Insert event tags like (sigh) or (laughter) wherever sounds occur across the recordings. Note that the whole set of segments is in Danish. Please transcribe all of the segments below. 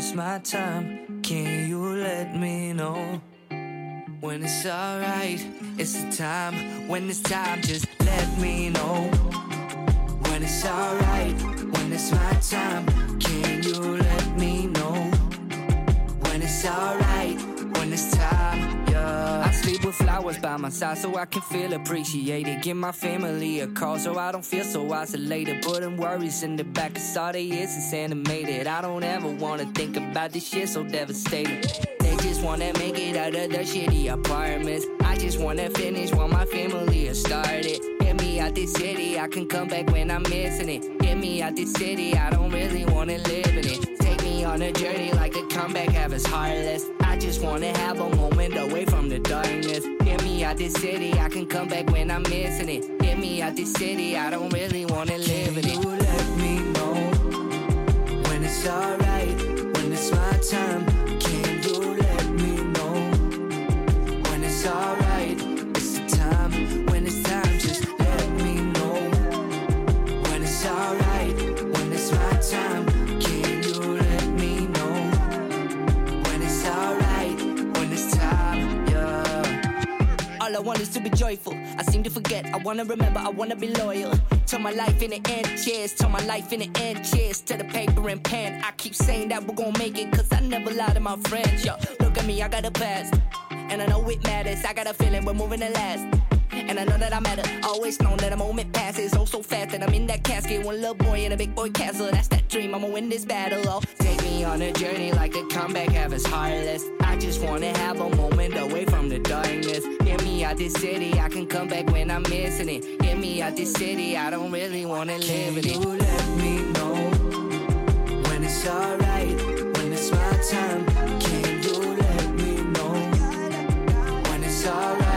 it's my time, can you let me know? When it's alright, it's the time. When it's time, just let me know. When it's alright, when it's my time, can you let me know? When it's alright, flowers by my side so I can feel appreciated. Give my family a call so I don't feel so isolated. Putting worries in the back, cause all they is is animated. I don't ever wanna think about this shit so devastating. They just wanna make it out of the shitty apartments. I just wanna finish what my family has started. Get me out this city, I can come back when I'm missing it. Get me out this city, I don't really wanna live in it. Take me on a journey like a comeback, have us heartless. I just wanna have a moment away from the darkness. Get me out this city, I can come back when I'm missing it. Get me out this city, I don't really wanna live in it. You let me know when it's alright, when it's my time. I want is to be joyful. I seem to forget. I wanna remember. I wanna be loyal. Turn my life into end cheers. Turn my life into end cheers to the paper and pen. I keep saying that we're gonna make it, cause I never lie to my friends. Yo, look at me, I got a past. And I know it matters. I got a feeling we're moving the last. And I know that I matter. Always known that a moment passes oh so fast that I'm in that casket. One little boy in a big boy castle. That's that dream. I'ma win this battle. Oh, take me on a journey like a comeback. Have us heartless. I just wanna have a moment away from the darkness. Get me out this city. I can come back when I'm missing it. Get me out this city. I don't really wanna live in it. You let me know when it's alright. When it's my time. Can you let me know when it's alright?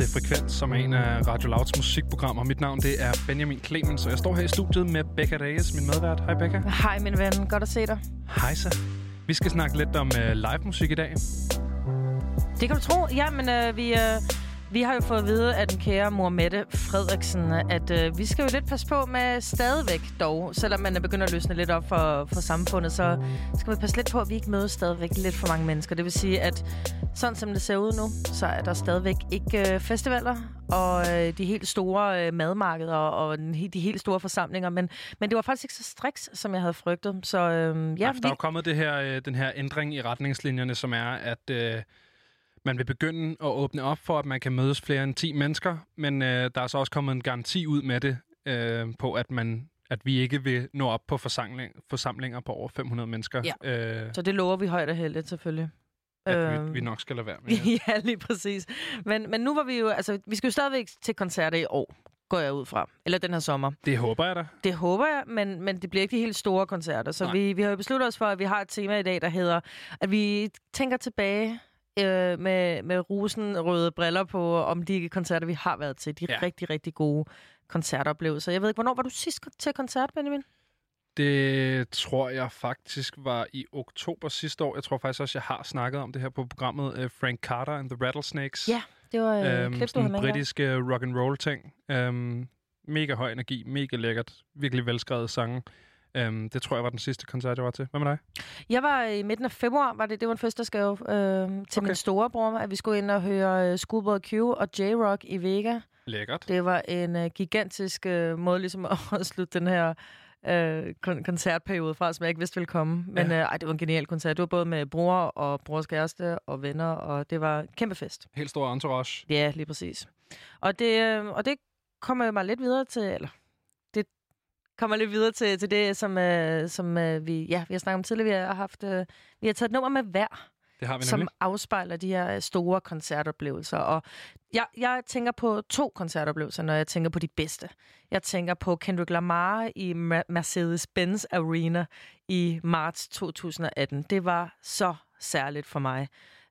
Til Frekvens, som er en af Radio Louds musikprogrammer. Mit navn det er Benjamin Clemens, og jeg står her i studiet med Becca Reyes, min medvært. Hej Becca. Hej min ven, godt at se dig. Hej så. Vi skal snakke lidt om uh, live musik i dag. Det kan du tro. Ja, men øh, vi, øh, vi har jo fået at vide af den kære mor Mette Frederiksen, at øh, vi skal jo lidt passe på med stadigvæk dog, selvom man er begyndt at løsne lidt op for, for samfundet, så skal vi passe lidt på, at vi ikke møder stadigvæk lidt for mange mennesker. Det vil sige, at sådan som det ser ud nu, så er der stadigvæk ikke øh, festivaler og øh, de helt store øh, madmarkeder og den, de helt store forsamlinger, men, men det var faktisk ikke så striks, som jeg havde frygtet. Så øh, ja, vi, der er jo kommet det her, øh, den her ændring i retningslinjerne, som er, at øh, man vil begynde at åbne op for, at man kan mødes flere end 10 mennesker, men øh, der er så også kommet en garanti ud med det, øh, på at man at vi ikke vil nå op på forsamling, forsamlinger på over 500 mennesker. Ja. Øh, så det lover vi højt og heldigt selvfølgelig. at Øhm. vi, vi nok skal lade være med. (laughs) ja, lige præcis. Men, men nu var vi jo, altså, vi skal jo stadigvæk til koncerter i år, går jeg ud fra. Eller den her sommer. Det håber jeg da. Det håber jeg, men, men det bliver ikke de helt store koncerter. Så Nej. vi, vi har jo besluttet os for, at vi har et tema i dag, der hedder, at vi tænker tilbage øh, med, med rosenrøde briller på, om de koncerter, vi har været til. De Ja. rigtig, rigtig gode koncertoplevelser. Jeg ved ikke, hvornår var du sidst til koncert, Benjamin? Det tror jeg faktisk var i oktober sidste år. Jeg tror faktisk også, jeg har snakket om det her på programmet uh, Frank Carter and the Rattlesnakes. Ja, det var øh, Øhm, klip, du havde britisk rock and roll ting. Um, mega høj energi, mega lækkert, virkelig velskrevet sange. Um, det tror jeg var den sidste koncert, jeg var til. Hvad med dig? Jeg var i midten af februar, var det, det var en fødselsdagsgave øh, til okay. Min storebror, at vi skulle ind og høre øh, Schoolboy Q og J-Rock i Vega. Lækkert. Det var en uh, gigantisk uh, måde ligesom (laughs) at slutte den her uh, kon- koncertperiode fra, som jeg ikke vidste ville komme. Men ja. uh, ej, det var en genial koncert. Det var både med bror og brors kæreste og venner, og det var kæmpe fest. Helt stor entourage. Ja, lige præcis. Og det, uh, og det kommer mig lidt videre til, eller kommer lidt videre til, til det, som, uh, som uh, vi, ja, vi har snakket om tidligere. Vi har, haft, uh, vi har taget et nummer med hver Det har vi som nemlig. afspejler de her øh, store koncertoplevelser. Og jeg, jeg tænker på to koncertoplevelser, når jeg tænker på de bedste. Jeg tænker på Kendrick Lamar i Mercedes-Benz Arena i marts 2018. Det var så særligt for mig.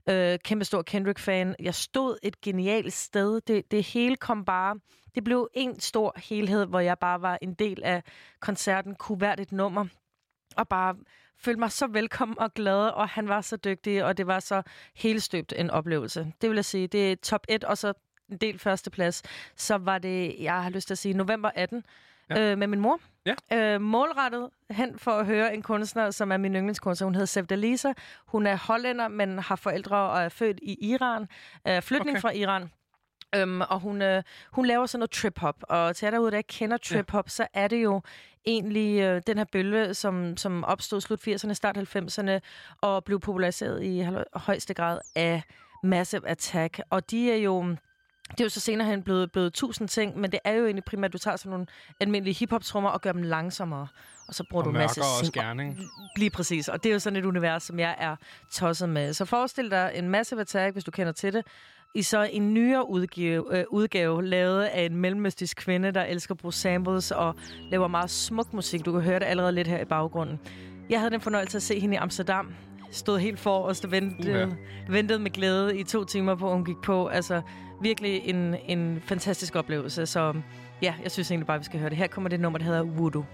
Øh, kæmpe stor Kendrick-fan. Jeg stod et genialt sted. Det, det hele kom bare... Det blev en stor helhed, hvor jeg bare var en del af koncerten, kunne hvert et nummer og bare følte mig så velkommen og glad, og han var så dygtig, og det var så helstøbt en oplevelse. Det vil jeg sige, det er top 1, og så en del førsteplads. Så var det, jeg har lyst til at sige, november 18, Ja. øh, med min mor. Ja. Øh, målrettet hen for at høre en kunstner, som er min yndlingskunstner. Hun hedder Sevdalisa. Hun er hollænder, men har forældre og er født i Iran. Øh, flytning okay. fra Iran. Øhm, og hun, øh, hun laver sådan noget trip-hop. Og til jer derude, der kender trip-hop, ja. så er det jo egentlig øh, den her bølge, som, som opstod slut 80'erne, start 90'erne, og blev populariseret i højeste grad af Massive Attack. Og de er jo... Det er jo så senere hen blevet, blevet tusind ting, men det er jo egentlig primært, at du tager sådan nogle almindelige hiphop-trummer og gør dem langsommere. Og så bruger Og du en masse og skærning. Lige præcis. Og det er jo sådan et univers, som jeg er tosset med. Så forestil dig en Massive Attack, hvis du kender til det, i så en nyere udgave, øh, udgave lavet af en mellemøstisk kvinde, der elsker at bruge samples og laver meget smuk musik. Du kan høre det allerede lidt her i baggrunden. Jeg havde den fornøjelse at se hende i Amsterdam. Stod helt forrest og ventede, Uha. ventede med glæde i to timer på, hun gik på. Altså virkelig en, en fantastisk oplevelse. Så ja, jeg synes egentlig bare, vi skal høre det. Her kommer det nummer, der hedder Voodoo.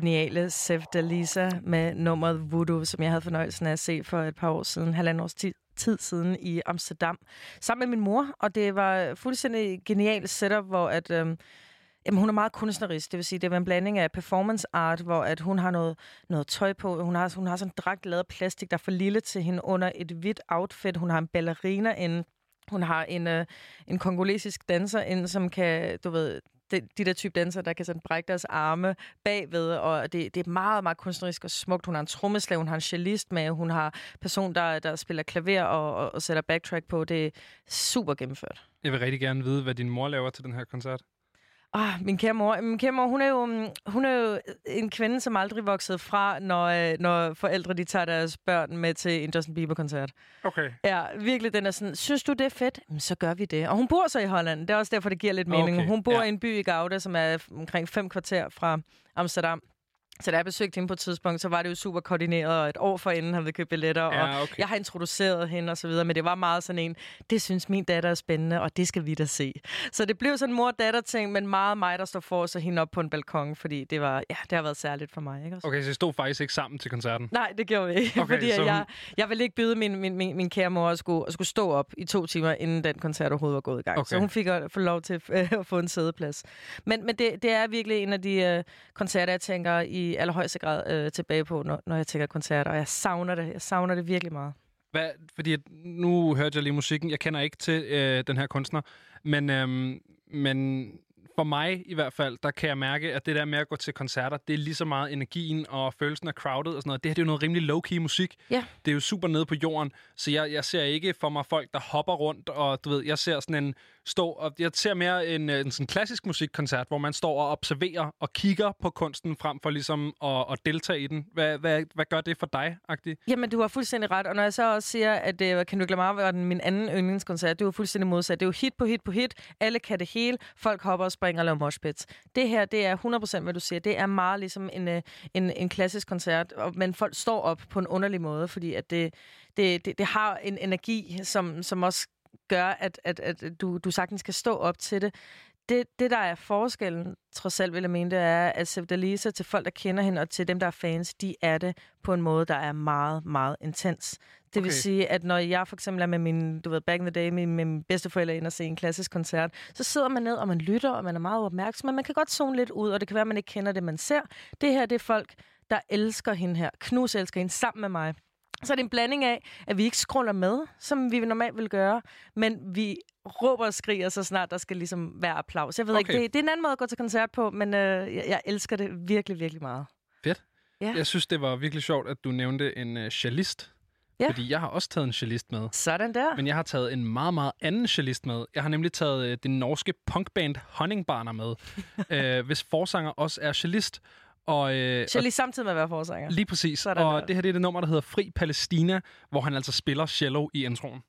Geniale Sef Dalisa med nummeret Voodoo, som jeg havde fornøjelsen af at se for et par år siden, halvandet års tid, tid siden i Amsterdam, sammen med min mor, og det var fuldstændig genialt setup, hvor at, øhm, jamen, hun er meget kunstnerisk, det vil sige, det var en blanding af performance art, hvor at hun har noget, noget tøj på, hun har, hun har sådan en dragt lavet af plastik, der er for lille til hende under et hvidt outfit, hun har en ballerina inde, hun har en, øh, en kongolesisk danser ind, som kan, du ved, de, de der type danser, der kan sådan brække deres arme bagved, og det, det er meget, meget kunstnerisk og smukt. Hun har en trommeslag, hun har en cellist med, hun har person, der, der spiller klaver og, og, og sætter backtrack på. Det er super gennemført. Jeg vil rigtig gerne vide, hvad din mor laver til den her koncert. Ah, min kære mor. Min kære mor, hun er, jo, mm, hun er jo en kvinde, som aldrig voksede fra, når, øh, når forældre de tager deres børn med til en Justin Bieber-koncert. Okay. Ja, virkelig, den er sådan, synes du, det er fedt? Jamen, så gør vi det. Og hun bor så i Holland. Det er også derfor, det giver lidt mening. Okay, Hun bor ja. i en by i Gouda, som er omkring fem kvarter fra Amsterdam. Så da jeg besøgte hende på et tidspunkt, så var det jo super koordineret, og et år forinden havde vi købt billetter, og Ja, okay. jeg har introduceret hende og så videre, men det var meget sådan en, det synes min datter er spændende, og det skal vi da se. Så det blev sådan en mor-datter-ting, men meget mig, der står for og så hende op på en balkon, fordi det var, ja, det har været særligt for mig, ikke også? Okay, så I stod faktisk ikke sammen til koncerten? Nej, det gjorde vi ikke, Okay, fordi så jeg, jeg ville ikke byde min, min, min, min kære mor at skulle, at skulle stå op i to timer, inden den koncert overhovedet var gået i gang. Okay. Så hun fik at få lov til (laughs) at få en sædeplads. Men, men det, det er virkelig en af de øh, koncerter, jeg tænker i allerhøjeste grad øh, tilbage på, når, når jeg tænker koncerter, og jeg savner det. Jeg savner det virkelig meget. Hvad, fordi nu hørte jeg lige musikken. Jeg kender ikke til øh, den her kunstner. Men, øhm, men for mig i hvert fald, der kan jeg mærke, at det der med at gå til koncerter, det er lige så meget energien og følelsen af crowded og sådan noget. Det her det er jo noget rimelig low-key musik. Ja. Det er jo super nede på jorden. Så jeg, jeg ser ikke for mig folk, der hopper rundt, og du ved, jeg ser sådan en stå, og jeg ser mere en, øh, en sådan klassisk musikkoncert, hvor man står og observerer og kigger på kunsten frem for ligesom at, at deltage i den. Hvad, hvad, hvad gør det for dig, Agtig? Jamen, du har fuldstændig ret. Og når jeg så også siger, at uh, du Lamar var den, min anden yndlingskoncert, det var fuldstændig modsat. Det er jo hit på hit på hit. Alle kan det hele. Folk hopper og springer og laver moshpits. Det her, det er 100% hvad du siger. Det er meget ligesom en, uh, en, en klassisk koncert, og, men folk står op på en underlig måde, fordi at det, det, det, det har en energi, som, som også gør, at, at, at du, du sagtens kan stå op til det. Det, det, der er forskellen, trods alt vil jeg mene, det er, at Sevdalisa til folk, der kender hende, og til dem, der er fans, de er det på en måde, der er meget, meget intens. Det okay. vil sige, at når jeg for eksempel er med min, du ved, back in the day, med, med mine bedsteforældre ind og se en klassisk koncert, så sidder man ned, og man lytter, og man er meget opmærksom, men man kan godt zone lidt ud, og det kan være, at man ikke kender det, man ser. Det her, det er folk, der elsker hende her, knus elsker hende sammen med mig. Så er det en blanding af, at vi ikke scroller med, som vi normalt vil gøre, men vi råber og skriger, så snart der skal ligesom være applaus. Jeg ved okay. Ikke, det, det er en anden måde at gå til koncert på, men øh, jeg, jeg elsker det virkelig, virkelig meget. Fedt. Ja. Jeg synes, det var virkelig sjovt, at du nævnte en uh, cellist. Ja. Fordi jeg har også taget en cellist med. Sådan der. Men jeg har taget en meget, meget anden cellist med. Jeg har nemlig taget uh, det norske punkband Honningbarner med, uh, (laughs) hvis forsanger også er cellist. Og, Så lige samtidig med at være forsanger. lige præcis. Sådan og der. det her det er det nummer, der hedder Fri Palæstina, hvor han altså spiller cello i introen.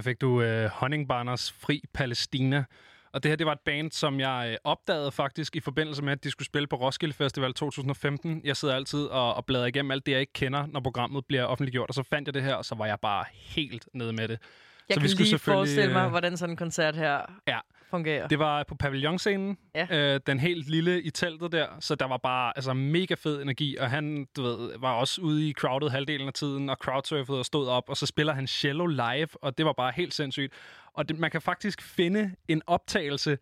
Her fik du øh, Honningbanners Fri Palæstina. Og det her, det var et band, som jeg øh, opdagede faktisk i forbindelse med, at de skulle spille på Roskilde Festival 2015. Jeg sidder altid og, og bladrer igennem alt det, jeg ikke kender, når programmet bliver offentliggjort. Og så fandt jeg det her, og så var jeg bare helt nede med det. Jeg så kan vi skulle lige selvfølgelig, forestille mig, øh, hvordan sådan en koncert her Ja. Fungerer. Det var på pavillonscenen, Ja. øh, den helt lille i teltet der, så der var bare altså, mega fed energi, og han du ved, var også ude i crowdet halvdelen af tiden, og crowdsurfede og stod op, og så spiller han cello live, og det var bare helt sindssygt. Og det, man kan faktisk finde en optagelse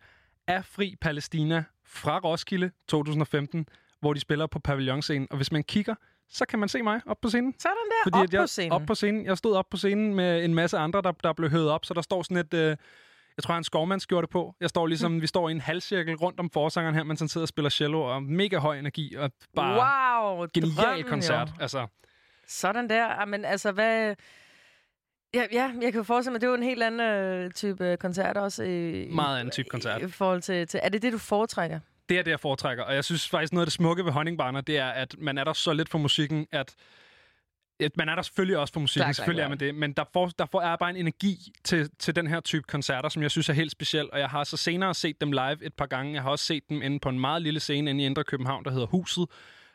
af Fri Palæstina fra Roskilde 2015, hvor de spiller på pavillonscenen, og hvis man kigger, så kan man se mig op på scenen. Sådan der, Fordi op jeg, på scenen. Op på scenen. Jeg stod op på scenen med en masse andre, der, der blev høvet op, så der står sådan et... Øh, jeg tror, han skovmandsskjorte på. Jeg står ligesom, vi står i en halvcirkel rundt om forsangeren her, mens han sidder og spiller cello, og mega høj energi, og bare wow, genial drømmen, koncert. Jo. Altså, Sådan der. Men altså, hvad... Ja, ja, jeg kan forestille mig, det er jo en helt anden øh, type koncert også. I, Meget anden type koncert. I, I forhold til, til... Er det det, du foretrækker? det er det, jeg foretrækker. Og jeg synes faktisk, noget af det smukke ved Honningbarner, det er, at man er der så lidt for musikken, at at man er der selvfølgelig også for musikken, Klar, selvfølgelig klar. er man det, men der, får, der får, er bare en energi til, til den her type koncerter, som jeg synes er helt speciel, og jeg har så senere set dem live et par gange. Jeg har også set dem inde på en meget lille scene inde i Indre København, der hedder Huset,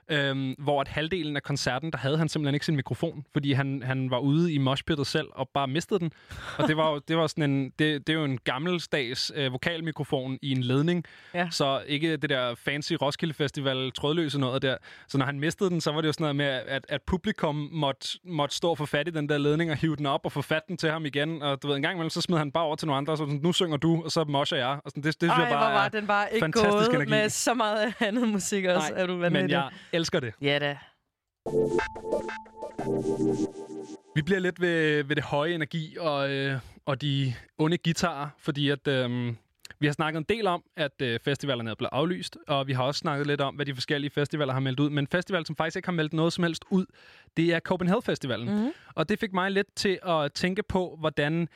øhm, hvor at halvdelen af koncerten, der havde han simpelthen ikke sin mikrofon, fordi han, han var ude i moshpittet selv og bare mistede den. Og det var, jo- det var sådan en, det, det er jo en gammeldags øh, vokalmikrofon i en ledning, Ja. så ikke det der fancy Roskilde Festival trådløse noget der. Så når han mistede den, så var det jo sådan noget med, at, at publikum måtte, måtte stå og få fat i den der ledning og hive den op og få fat den til ham igen. Og du ved, en gang imellem, så smed han bare over til nogle andre, og så sådan, nu synger du, og så mosher jeg. Og sådan, det, det synes Ej, jeg hvor bare var er den bare ikke fantastisk gået energi. med så meget andet musik også. Nej, er du men vanvittig? jeg elsker det. Ja da. Vi bliver lidt ved, ved det høje energi og, øh, og de onde guitarer, fordi at, øh, vi har snakket en del om, at øh, festivalerne er blevet aflyst, og vi har også snakket lidt om, hvad de forskellige festivaler har meldt ud. Men festival, som faktisk ikke har meldt noget som helst ud, det er Copenhagen Festivalen. Mm-hmm. Og det fik mig lidt til at tænke på, hvordan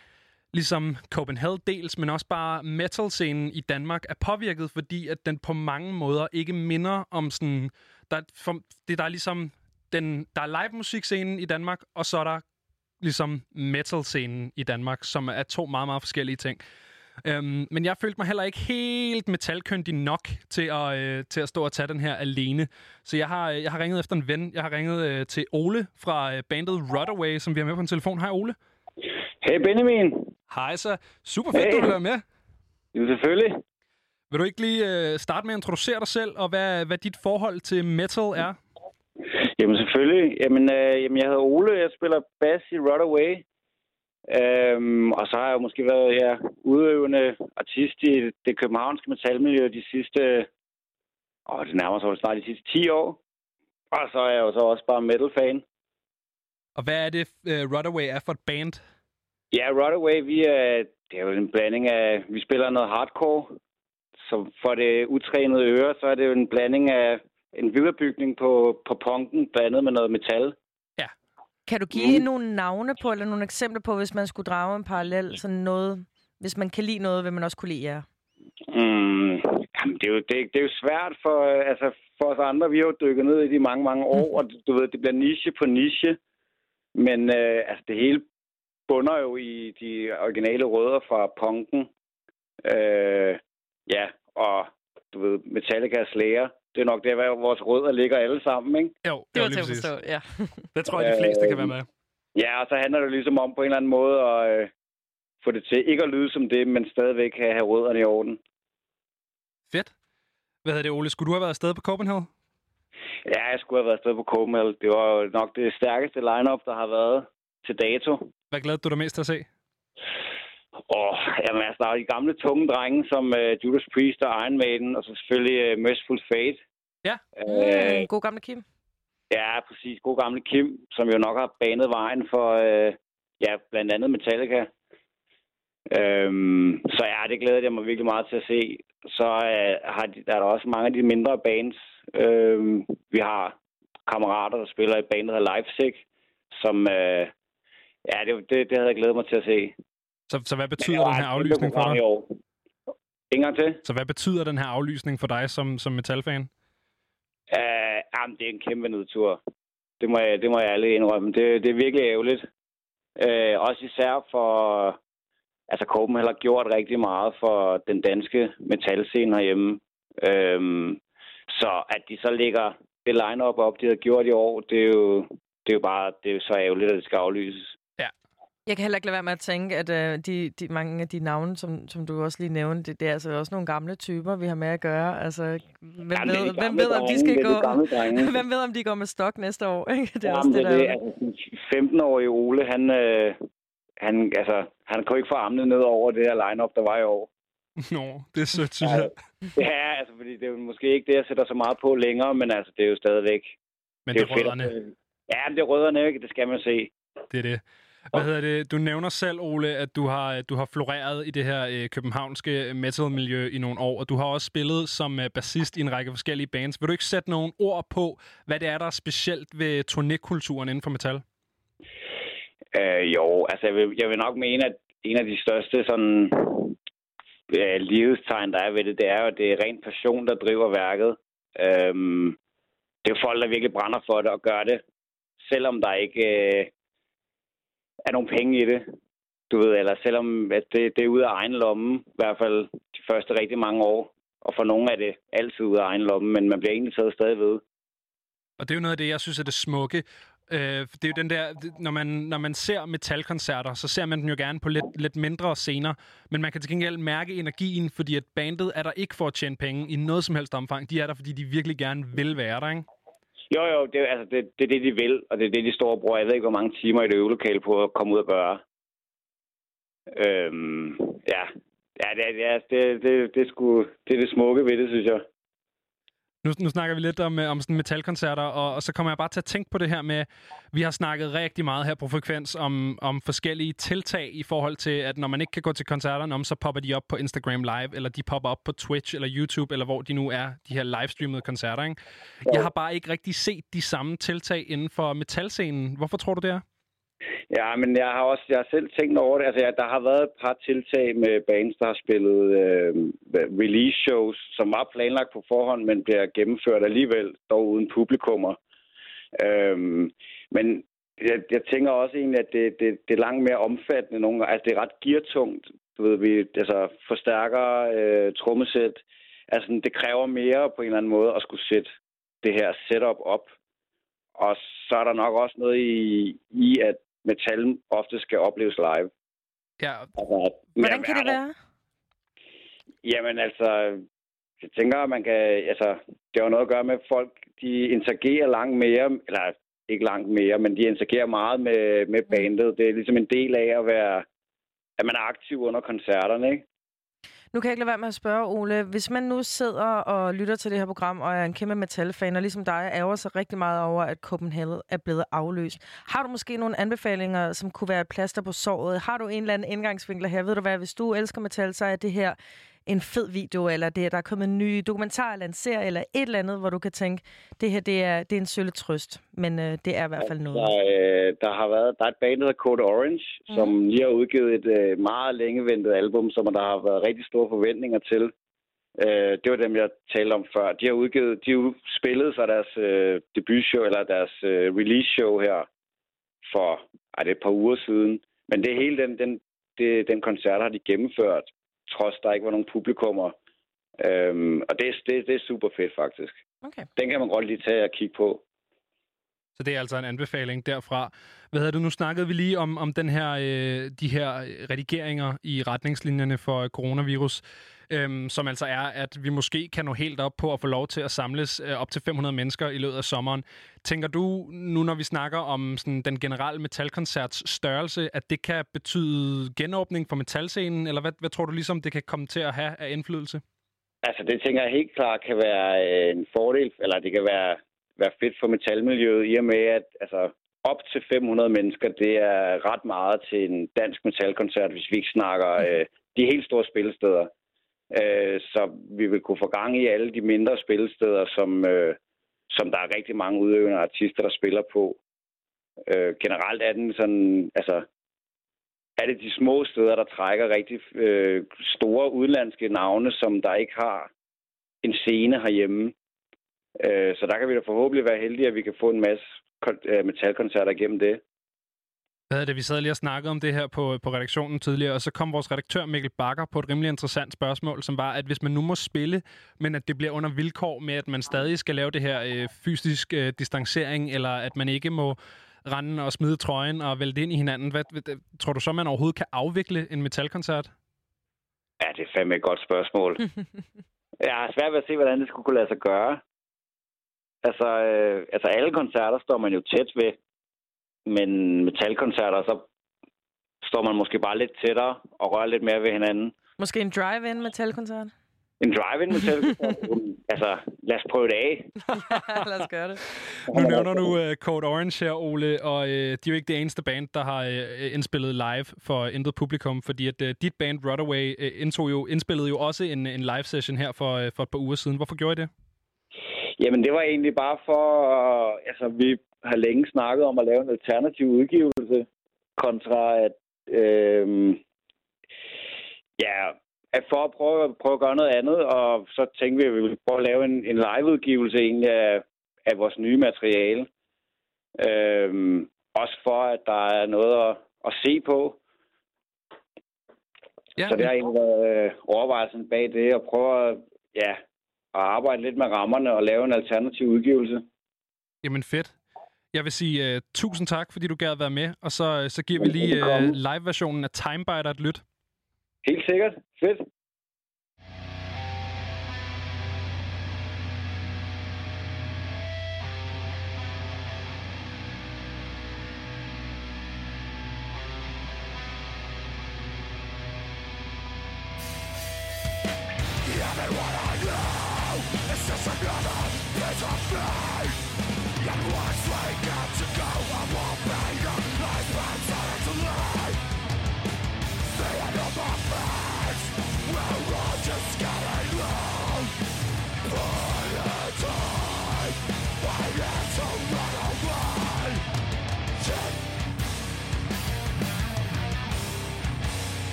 ligesom Copenhagen dels, men også bare metal-scenen i Danmark er påvirket, fordi at den på mange måder ikke minder om sådan... Der, er for, det der er ligesom... Den, der er live musikscenen i Danmark, og så er der ligesom metal-scenen i Danmark, som er to meget, meget forskellige ting. Øhm, men jeg følte mig heller ikke helt metalkyndig nok til at, øh, til at stå og tage den her alene. Så jeg har, jeg har ringet efter en ven. Jeg har ringet øh, til Ole fra øh, bandet Rudderway, som vi har med på en telefon. Hej Ole. Hey Benjamin. Hej så. Super fedt, Hey. du vil være med. Jo, selvfølgelig. Vil du ikke lige øh, starte med at introducere dig selv, og hvad, hvad dit forhold til metal er? Jamen selvfølgelig. Jamen, øh, jamen jeg hedder Ole. Jeg spiller bass i Rudderway. Øhm, og så har jeg jo måske været ja, udøvende artist i det københavnske metalmiljø de sidste... Åh, det nærmer sig snart de sidste 10 år. Og så er jeg jo så også bare metal-fan. Og hvad er det, øh, Rudderway er for et band? Ja, Rudderway, vi er, det er jo en blanding af... Vi spiller noget hardcore. Så for det utrænede øre, så er det jo en blanding af en viderebygning på, på punken, blandet med noget metal. Kan du give mm. nogle navne på, eller nogle eksempler på, hvis man skulle drage en parallel? Sådan noget, hvis man kan lide noget, vil man også kunne lide jer? Mm, jamen, det, er jo, det, det er jo svært for, øh, altså, for os andre. Vi har jo dykket ned i de mange, mange år, og du ved, det bliver niche på niche. Men øh, altså, det hele bunder jo i de originale rødder fra punken. Øh, ja, og du ved, Metallica Slayer. Det er nok der, hvor vores rødder ligger alle sammen, ikke? Jo, Det var til at forstå, ja. (laughs) Det tror jeg, de fleste kan være med. Ja, og så handler det ligesom om på en eller anden måde at øh, få det til ikke at lyde som det, men stadigvæk have, have rødderne i orden. Fedt. Hvad hedder det, Ole? Skulle du have været afsted på Copenhagen? Ja, jeg skulle have været afsted på Copenhagen. Det var jo nok det stærkeste lineup der har været til dato. Hvad glæder du dig mest til at se? Og jamen, altså, der er de gamle tunge drenge som uh, Judas Priest og Iron Maiden, og så selvfølgelig uh, Merciful Fate. Ja. Uh, Mm, god gamle Kim. ja, præcis. God gamle Kim, som jo nok har banet vejen for uh, ja, blandt andet Metallica. Um, så ja, det glæder jeg mig virkelig meget til at se. Så uh, har de, der er der også mange af de mindre bands. Um, vi har kammerater, der spiller i bandet her Leipzig, som... Uh, ja, det, det, det havde jeg glædet mig til at se. Så, så hvad betyder den her aflysning for dig? En gang til. Så hvad betyder den her aflysning for dig som, som metalfan? Uh, jamen, det er en kæmpe nedtur. Det må jeg, det må jeg alle indrømme. Det, det er virkelig ærgerligt. Uh, også især for, altså Copenhagen har gjort rigtig meget for den danske metalscene herhjemme. Øhm, så at de så lægger det line-up op, de har gjort i år, det er jo, det er jo bare det er jo så ærgerligt, at det skal aflyses. Jeg kan heller ikke lade være med at tænke, at øh, de, de, mange af de navne, som, som du også lige nævnte, det, det er altså også nogle gamle typer, vi har med at gøre. Altså, hvem, Jamen, ved, hvem ved, om de skal gå... (laughs) hvem ved, om de går med stok næste år? Ikke? Det er Jamen, også det, det, der... det, altså, 15-årige Ole, han, øh, han, altså, han kunne ikke få armene ned over det her line-up, der var i år. Nå, det er sødt, synes jeg. Ja, altså, fordi det er jo måske ikke det, jeg sætter så meget på længere, men altså, det er jo stadigvæk... Men det det er er fedt. rødderne. Ja, men det er rødderne, ikke? Det skal man se. Det er det. Hvad hedder det? Du nævner selv, Ole, at du har, du har floreret i det her øh, københavnske metal-miljø i nogle år, og du har også spillet som øh, bassist i en række forskellige bands. Vil du ikke sætte nogle ord på, hvad det er, der er specielt ved turnékulturen inden for metal? Øh, jo, altså, jeg vil, jeg vil nok mene, at en af de største sådan øh, livstegn, der er ved det, det er jo, at det er ren passion, der driver værket. Øhm, det er jo folk, der virkelig brænder for det og gør det, selvom der ikke øh, er nogle penge i det. Du ved, eller selvom at det, det er ude af egen lomme, i hvert fald de første rigtig mange år. Og for nogle er det altid ude af egen lomme, men man bliver egentlig taget stadig ved. Og det er jo noget af det, jeg synes er det smukke. Øh, det er jo den der, når man, når man ser metalkoncerter, så ser man dem jo gerne på lidt, lidt mindre scener, men man kan til gengæld mærke energien, fordi at bandet er der ikke for at tjene penge i noget som helst omfang. De er der, fordi de virkelig gerne vil være der, ikke? Jo, jo, det, altså, det, det er det, de vil, og det er det, de står og bruger. Jeg ved ikke, hvor mange timer i det øvelokale på at komme ud og gøre. Øhm, ja, ja, det, det, det, det, det, er sgu, det er det smukke ved det, synes jeg. Nu, nu snakker vi lidt om, øh, om sådan metalkoncerter, og, og så kommer jeg bare til at tænke på det her med, vi har snakket rigtig meget her på Frekvens om, om forskellige tiltag i forhold til, at når man ikke kan gå til koncerterne, om, så popper de op på Instagram Live, eller de popper op på Twitch eller YouTube, eller hvor de nu er, de her livestreamede koncerter. Ikke? Jeg har bare ikke rigtig set de samme tiltag inden for metalscenen. Hvorfor tror du det er? Ja, men jeg har også jeg har selv tænkt over det. Altså, ja, der har været et par tiltag med bands, der har spillet øh, release shows, som var planlagt på forhånd, men bliver gennemført alligevel, dog uden publikummer. Øhm, men jeg, jeg tænker også egentlig, at det, det, det er langt mere omfattende nogle gange. Altså, det er ret geartungt. Du ved, vi altså, forstærker øh, trommesæt. Altså, det kræver mere på en eller anden måde at skulle sætte det her setup op. Og så er der nok også noget i, i metal ofte skal opleves live. Ja, Altså, Hvordan kan det være der. være? Jamen altså, jeg tænker, at man kan, altså, det har jo noget at gøre med, at folk, de interagerer langt mere, eller ikke langt mere, men de interagerer meget med, med bandet. Det er ligesom en del af at være, at man er aktiv under koncerterne, ikke? Nu kan jeg ikke lade være med at spørge, Ole. Hvis man nu sidder og lytter til det her program, og er en kæmpe metalfan, og ligesom dig ærger sig rigtig meget over, at Copenhagen er blevet afløst. Har du måske nogle anbefalinger, som kunne være et plaster på såret? Har du en eller anden indgangsvinkel her? Ved du hvad, hvis du elsker metal, så er det her en fed video, eller det, der er kommet en ny dokumentar, eller en serie, eller et eller andet, hvor du kan tænke, det her det er, det er en sølle trøst, men øh, det er i hvert fald noget. Der, øh, der har været, der er et band, der Code Orange, mm. som lige har udgivet et øh, meget længeventet album, som der har været rigtig store forventninger til. Øh, det var dem, jeg talte om før. De har udgivet, de har spillet så deres øh, debutshow, eller deres øh, release show her for ej, det er et par uger siden. Men det hele den, den, det, den koncert har de gennemført, trods der ikke var nogen publikummer. Øhm, og det, det, det er super fedt, faktisk. Okay. Den kan man godt lige tage og kigge på. Så det er altså en anbefaling derfra. Hvad hedder du? Nu snakkede vi lige om, om den her, øh, de her redigeringer i retningslinjerne for øh, coronavirus, øh, som altså er, at vi måske kan nå helt op på at få lov til at samles øh, op til 500 mennesker i løbet af sommeren. Tænker du, nu når vi snakker om sådan, den generelle metalkoncerts størrelse, at det kan betyde genåbning for metalscenen, eller hvad, hvad tror du ligesom, det kan komme til at have af indflydelse? Altså, det tænker jeg helt klart kan være øh, en fordel, eller det kan være, være fedt for metalmiljøet, i og med, at altså, op til 500 mennesker, det er ret meget til en dansk metalkoncert, hvis vi ikke snakker øh, de helt store spillesteder. Øh, så vi vil kunne få gang i alle de mindre spillesteder, som, øh, som der er rigtig mange udøvende artister, der spiller på. Øh, generelt er den sådan, altså, er det de små steder, der trækker rigtig øh, store udenlandske navne, som der ikke har en scene herhjemme. Øh, så der kan vi da forhåbentlig være heldige, at vi kan få en masse øh, metalkoncerter igennem det. Hvad er det? Vi sad lige og snakkede om det her på, på redaktionen tidligere, og så kom vores redaktør Mikkel Bakker på et rimelig interessant spørgsmål, som var, at hvis man nu må spille, men at det bliver under vilkår med, at man stadig skal lave det her øh, fysisk øh, distancering, eller at man ikke må rende og smide trøjen og vælte ind i hinanden. Hvad, hvad, tror du så, man overhovedet kan afvikle en metalkoncert? Ja, det er fandme et godt spørgsmål. (laughs) jeg har svært ved at se, hvordan det skulle kunne lade sig gøre. Altså, øh, altså alle koncerter står man jo tæt ved. Men metalkoncerter, så står man måske bare lidt tættere og rører lidt mere ved hinanden. Måske en drive-in metalkoncert? En drive-in metalkoncert, (laughs) altså lad os prøve det af. (laughs) Lad os gøre det. Nu nævner du uh, Code Orange her, Ole, og uh, de er jo ikke det eneste band, der har uh, indspillet live for intet publikum, fordi at uh, dit band Runaway uh, indtog jo, indspillede jo også en, en live session her for, uh, for et par uger siden. Hvorfor gjorde I det? Jamen, det var egentlig bare for... Uh, altså, vi har længe snakket om at lave en alternativ udgivelse, kontra at... Øh, ja, at for at prøve, prøve at gøre noget andet, og så tænkte vi, at vi ville prøve at lave en, en liveudgivelse egentlig af, af vores nye materiale. Øhm, også for, at der er noget at, at se på. Ja, Så det har egentlig været øh, overvejelsen bag det, at prøve at, ja, at arbejde lidt med rammerne og lave en alternativ udgivelse. Jamen fedt. Jeg vil sige uh, tusind tak, fordi du gad at være med, og så, så giver vi lige uh, live-versionen af Timebiter et lyt. Helt sikkert. Fedt.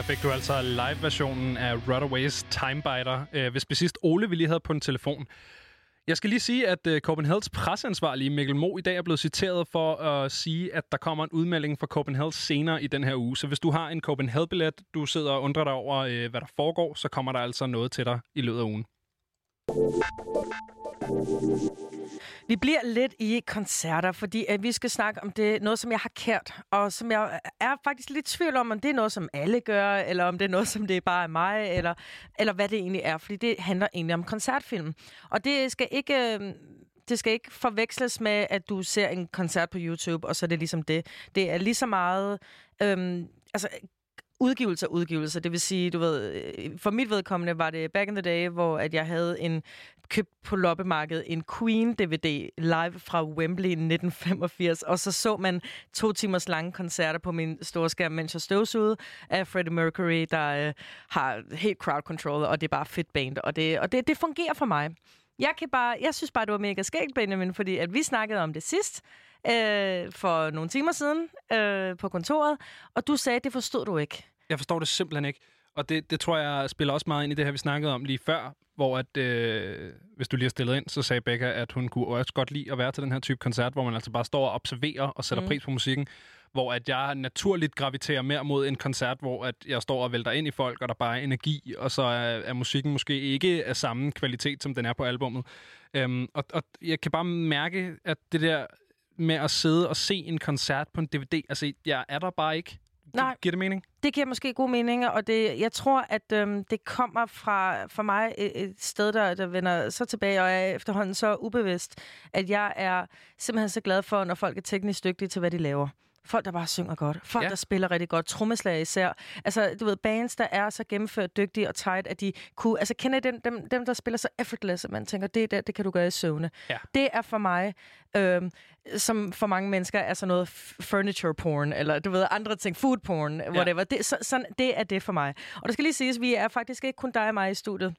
Her fik du altså live-versionen af Runaways Timebiter, øh, hvis sidst Ole vi lige havde på en telefon. Jeg skal lige sige, at øh, Copenhagen's presseansvarlige Mikkel Mo i dag er blevet citeret for at sige, at der kommer en udmelding fra Copenhagen senere i den her uge. Så hvis du har en Copenhagen-billet, du sidder og undrer dig over, øh, hvad der foregår, så kommer der altså noget til dig i løbet af ugen. Vi bliver lidt i koncerter, fordi at vi skal snakke om det noget, som jeg har kært, og som jeg øh, er faktisk lidt i tvivl om, om det er noget, som alle gør, eller om det er noget, som det bare er mig, eller, eller hvad det egentlig er, fordi det handler egentlig om koncertfilm. Og det skal ikke... øh, Det skal ikke forveksles med, at du ser en koncert på YouTube, og så er det ligesom det. Det er lige så meget... Øhm, altså, udgivelse og udgivelse. Det vil sige, du ved, øh, for mit vedkommende var det back in the day, hvor at jeg havde en købt på loppemarkedet en Queen-DVD live fra Wembley i 1985, og så så man to timers lange koncerter på min store skærm, mens jeg støvsugede af Freddie Mercury, der øh, har helt crowd control, og det er bare fedt band, og det, og det, det fungerer for mig. Jeg, kan bare, jeg synes bare, det var mega skægt, Benjamin, fordi at vi snakkede om det sidst, øh, for nogle timer siden øh, på kontoret, og du sagde, at det forstod du ikke. Jeg forstår det simpelthen ikke. Og det, det tror jeg spiller også meget ind i det her, vi snakkede om lige før, hvor at, øh, hvis du lige har stillet ind, så sagde Becca, at hun kunne også godt lide at være til den her type koncert, hvor man altså bare står og observerer og sætter mm. pris på musikken. Hvor at jeg naturligt graviterer mere mod en koncert, hvor at jeg står og vælter ind i folk, og der bare er energi, og så er, er musikken måske ikke af samme kvalitet, som den er på albummet. Øhm, og, og jeg kan bare mærke, at det der med at sidde og se en koncert på en DVD, altså jeg er der bare ikke. Nej. Giver det mening? Det giver måske god mening, og det, jeg tror, at øhm, det kommer fra for mig et, et sted, der, der vender så tilbage, og er efterhånden så ubevidst, at jeg er simpelthen så glad for, når folk er teknisk dygtige til, hvad de laver. Folk, der bare synger godt. Folk, Ja. ja. der spiller rigtig godt. Trommeslager især. Altså, du ved, bands, der er så gennemført dygtige og tight, at de kunne... Altså, kender I dem, dem, dem der spiller så effortless, at man tænker, det, der, det kan du gøre i søvne. Ja. Det er for mig, øhm, som for mange mennesker er sådan noget furniture porn, eller du ved, andre ting, food porn, whatever. Det, så, sådan, det er det for mig. Og der skal lige siges, vi er faktisk ikke kun dig og mig i studiet.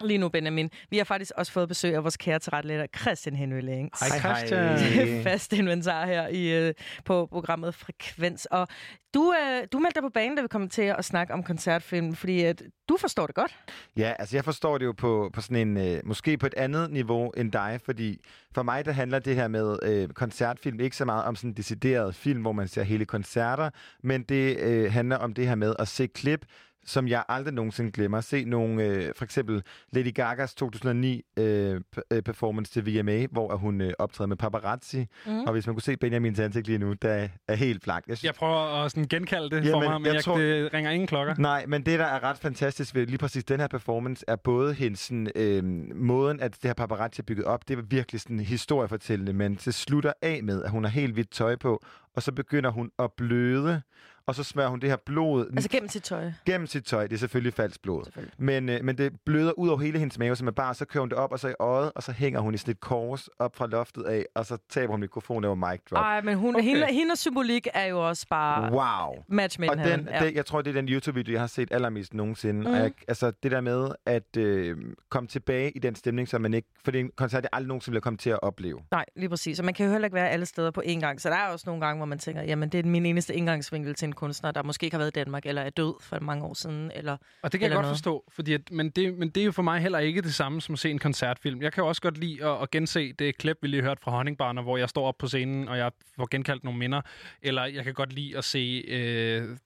Lige nu, Benjamin. Vi har faktisk også fået besøg af vores kære tilrettelægger, Christian Henry. Hej, Christian. (laughs) Fast inventar her i, øh, på programmet Frekvens. Og du, øh, du meldte dig på banen, da vi kom til at snakke om koncertfilm, fordi at du forstår det godt. Ja, altså jeg forstår det jo på, på sådan en, øh, måske på et andet niveau end dig, fordi for mig der handler det her med øh, koncertfilm ikke så meget om sådan en decideret film, hvor man ser hele koncerter, men det øh, handler om det her med at se klip, som jeg aldrig nogensinde glemmer. Se nogle, øh, for eksempel Lady Gagas 2009 øh, øh, performance til VMA, hvor hun øh, optræder med paparazzi. Mm. Og hvis man kunne se Benjamins ansigt lige nu, der er helt blank. Jeg synes, Jeg prøver at sådan genkalde det for Jamen, mig, men jeg jeg tror- det ringer ingen klokker. Nej, men det, der er ret fantastisk ved lige præcis den her performance, er både hendes sådan, øh, måden, at det her paparazzi er bygget op, det er virkelig sådan historiefortællende, men det slutter af med, at hun har helt hvidt tøj på, og så begynder hun at bløde, og så smører hun det her blod Altså gennem sit tøj. gennem sit tøj. Det er selvfølgelig falsk blod. Selvfølgelig. Men, øh, men det bløder ud over hele hendes mave, som er bare, så kører hun det op, og så i øjet, og så hænger hun i sådan et kors op fra loftet af, og så taber hun mikrofonen over mic drop. Ej, men hun, Okay. hende, hendes symbolik er jo også bare Wow. match made Og den. Ja. det, jeg tror, det er den YouTube-video, jeg har set allermest nogensinde. Mm. Mhm. Jeg, altså det der med at øh, komme tilbage i den stemning, som man ikke... For det er en koncert, jeg aldrig nogensinde vil komme til at opleve. Nej, lige præcis. Og man kan jo heller ikke være alle steder på én gang. Så der er også nogle gange, hvor man tænker, jamen det er min eneste indgangsvinkel til en kunstner, der måske ikke har været i Danmark, eller er død for mange år siden. Eller... Og det kan jeg Eller godt noget. forstå, fordi at, men, det, men det er jo for mig heller ikke det samme som at se en koncertfilm. Jeg kan jo også godt lide at, at gense det klip, vi lige hørte fra Honningbarner, hvor jeg står op på scenen, og jeg får genkaldt nogle minder. Eller jeg kan godt lide at se... Øh,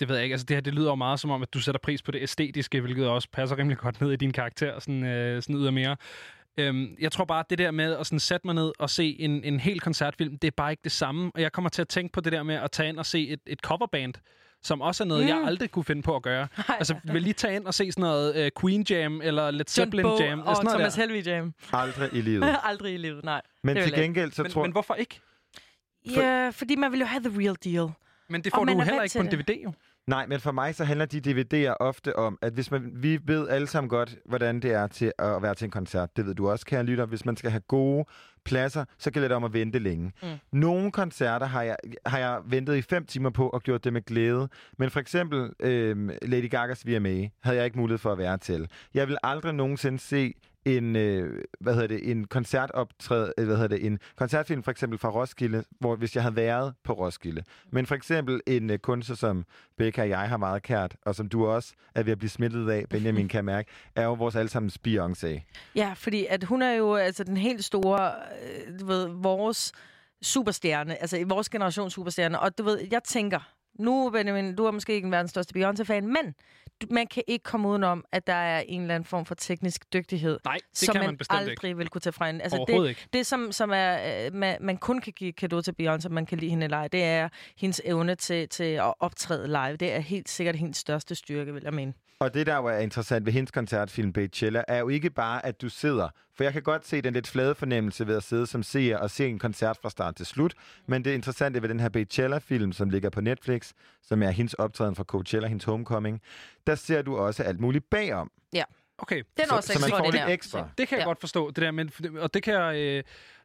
det ved jeg ikke. Altså, det her det lyder jo meget som om, at du sætter pris på det æstetiske, hvilket også passer rimelig godt ned i din karakter, sådan, øh, sådan ydermere. Øhm, jeg tror bare, at det der med at sådan sætte mig ned og se en, en hel koncertfilm, det er bare ikke det samme. Og jeg kommer til at tænke på det der med at tage ind og se et, et coverband, som også er noget, mm. jeg aldrig kunne finde på at gøre. (laughs) Altså, vil lige tage ind og se sådan noget uh, Queen Jam eller Led Zeppelin Bo Jam? og sådan noget Thomas. Helvig Jam. Aldrig i livet. (laughs) Aldrig i livet, nej. Men til jeg gengæld, så Men, tror men hvorfor ikke? Ja, fordi man vil jo have the real deal. Men det får du er heller ikke på en DVD, jo. Nej, men for mig så handler de DVD'er ofte om, at hvis man, vi ved alle sammen godt, hvordan det er til at være til en koncert. Det ved du også, kære lytter. Hvis man skal have gode pladser, så gælder det om at vente længe. Mm. Nogle koncerter har jeg, har jeg ventet i fem timer på og gjort det med glæde. Men for eksempel øh, Lady Gagas VMA havde jeg ikke mulighed for at være til. Jeg vil aldrig nogensinde se en, øh, hvad hedder det, en koncertoptræd, øh, hvad hedder det, en koncertfilm for eksempel fra Roskilde, hvor hvis jeg havde været på Roskilde. Men for eksempel en øh, kunstner, som Becca og jeg har meget kært, og som du også er ved at blive smittet af, Benjamin (laughs) kan mærke, er jo vores allesammens Beyoncé. Ja, fordi at hun er jo altså den helt store, øh, du ved, vores superstjerne, altså i vores generation superstjerne. Og du ved, jeg tænker, nu Benjamin, du er måske ikke en verdens største Beyoncé-fan, men man kan ikke komme udenom, at der er en eller anden form for teknisk dygtighed, Nej, det som kan man man aldrig ikke. vil kunne tage fra hende. Altså det, ikke. det som, som er, øh, man, man kun kan give kado til Beyoncé, man kan lide hende ej, det er hendes evne til, til at optræde live. Det er helt sikkert hendes største styrke, vil jeg mene. Og det, der jo er interessant ved hendes koncertfilm Beychella, er jo ikke bare, at du sidder. For jeg kan godt se den lidt flade fornemmelse ved at sidde som seer og se en koncert fra start til slut. Men det interessante ved den her Beychella-film, som ligger på Netflix, som er hendes optræden fra Coachella, hendes homecoming, der ser du også alt muligt bagom. Ja, Okay, den er Så- også så man får lidt ekstra. det kan jeg Ja. godt forstå, det der, men, og det kan jeg, øh,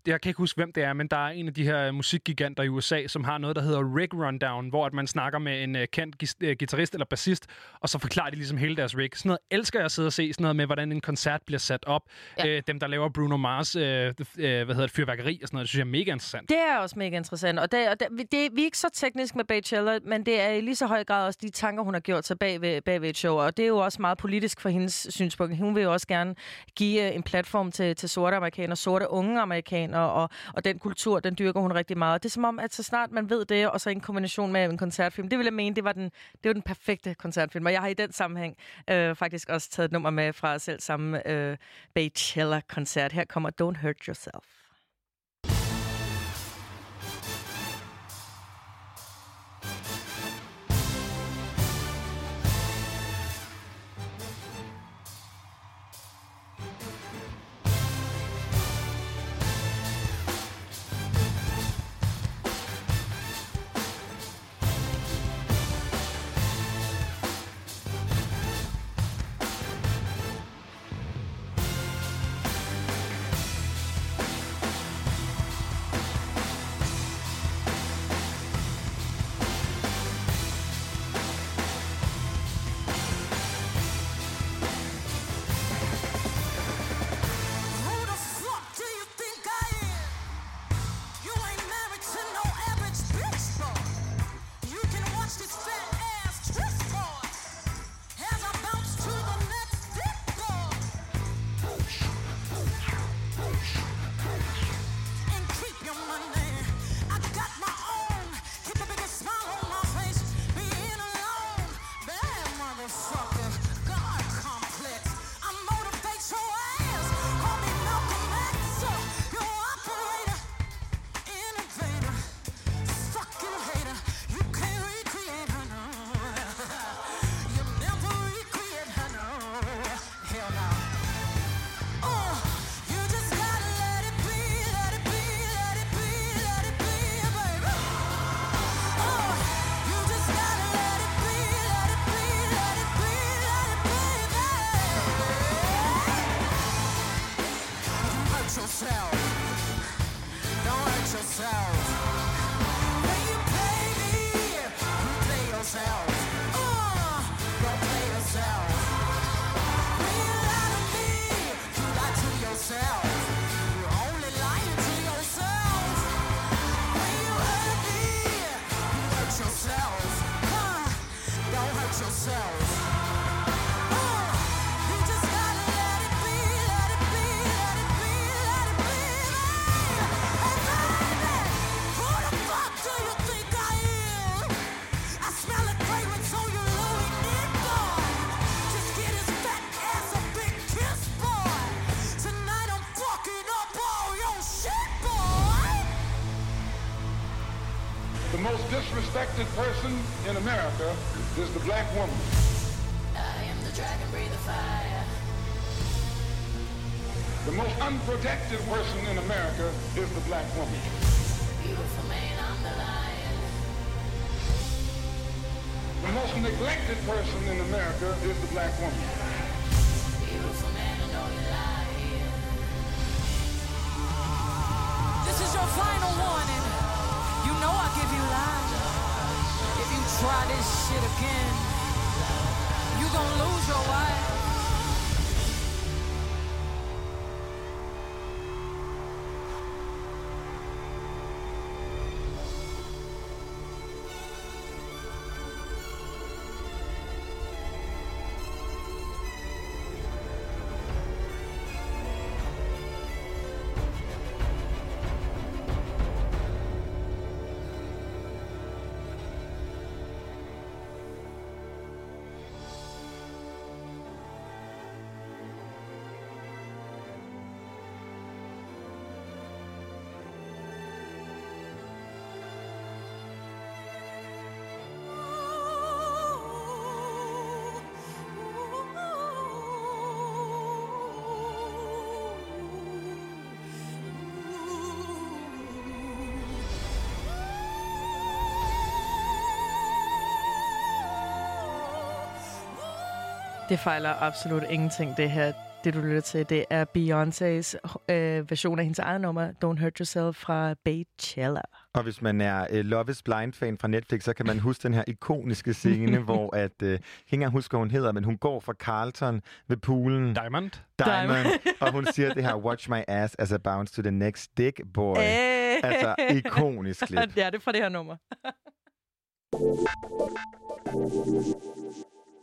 jeg kan ikke huske, hvem det er, men der er en af de her musikgiganter i USA, som har noget, der hedder Rig Rundown, hvor at man snakker med en uh, kendt uh, guitarist eller bassist, og så forklarer de ligesom hele deres rig. Sådan noget elsker jeg at sidde og se, sådan noget med, hvordan en koncert bliver sat op. Ja. Uh, dem, der laver Bruno Mars, uh, hvad hedder det, fyrværkeri og sådan noget, det synes jeg er mega interessant. Det er også mega interessant, og, det, og det, det, vi er ikke så teknisk med Beychella, men det er i lige så høj grad også de tanker, hun har gjort sig bag ved, bag ved et show, og det er jo også meget politisk for hendes synspunkt. Hun vil jo også gerne give øh, en platform til, til sorte amerikanere, sorte unge amerikanere, og, og den kultur, den dyrker hun rigtig meget. Det er som om, at så snart man ved det, og så en kombination med en koncertfilm, det vil jeg mene, det var den, det var den perfekte koncertfilm, og jeg har i den sammenhæng øh, faktisk også taget et nummer med fra selv samme øh, Beychella-koncert. Her kommer Don't Hurt Yourself. Yourself. Black woman. I am the dragon, fire. The most unprotected person in America is the black woman. Beautiful man, I'm the lion. The most neglected person in America is the black woman. This shit again, you gonna lose your wife. Det fejler absolut ingenting, det her. Det, du lytter til, det er Beyoncé's øh, version af hendes eget nummer, Don't Hurt Yourself fra Beychella. Og hvis man er uh, Love is Blind-fan fra Netflix, så kan man huske den her ikoniske scene, (laughs) hvor at, jeg kan ikke engang huske, hvad hun hedder, men hun går fra Carlton ved poolen. Diamond. Diamond. og hun siger det her, watch my ass as I bounce to the next dick, boy. Æh. Altså, ikonisk klip. (laughs) ja, det er fra det her nummer. (laughs)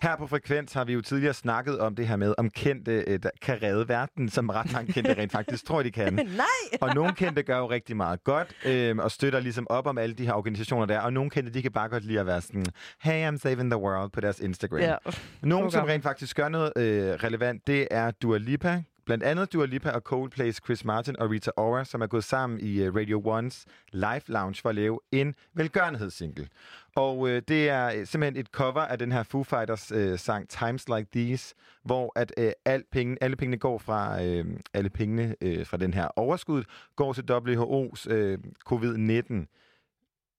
Her på Frekvens har vi jo tidligere snakket om det her med, om kendte øh, der kan redde verden, som ret mange kendte rent faktisk tror, de kan. (laughs) Nej! Og nogle kendte gør jo rigtig meget godt, øh, og støtter ligesom op om alle de her organisationer der, og nogle kendte, de kan bare godt lide at være sådan, hey, I'm saving the world på deres Instagram. Ja. Nogle, som rent faktisk gør noget øh, relevant, det er Dua Lipa. Blandt andet Dua Lipa og Coldplay's Chris Martin og Rita Ora, som er gået sammen i uh, Radio Ones live lounge for at lave en velgørenhedssingle. Og øh, det er øh, simpelthen et cover af den her Foo Fighters øh, sang Times Like These, hvor at øh, al penge, alle pengene går fra øh, alle pengene øh, fra den her overskud går til WHO's øh, COVID-19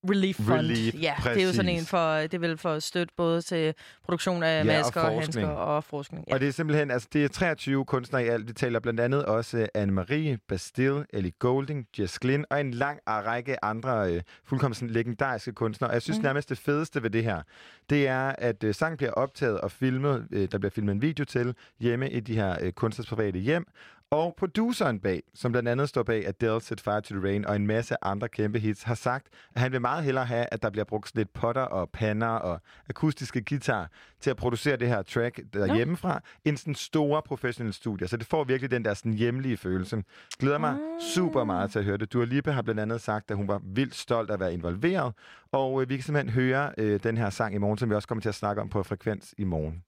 Relief Fund. Relief, ja, det er jo sådan en præcis. for, det er vel for støtte både til produktion af Ja, masker og, forskning. handsker og forskning. Ja. Og det er simpelthen, altså det er 23 kunstnere i alt. Vi taler blandt andet også Anne-Marie, Bastille, Ellie Golding, Jess Glynn og en lang række andre øh, fuldkommen sådan legendariske kunstnere. Og jeg synes mm. nærmest det fedeste ved det her, det er, at øh, sangen bliver optaget og filmet, øh, der bliver filmet en video til hjemme i de her øh, kunstners private hjem. Og produceren bag, som blandt andet står bag Adele, Set Fire to the Rain og en masse andre kæmpe hits, har sagt, at han vil meget hellere have, at der bliver brugt sådan lidt potter og pander og akustiske guitar til at producere det her track derhjemmefra, end sådan store professionelle studier. Så det får virkelig den der sådan hjemlige følelse. Glæder mig super meget til at høre det. Dua Lipa har blandt andet sagt, at hun var vildt stolt af at være involveret, og øh, vi kan simpelthen høre øh, den her sang i morgen, som vi også kommer til at snakke om på Frekvens i morgen.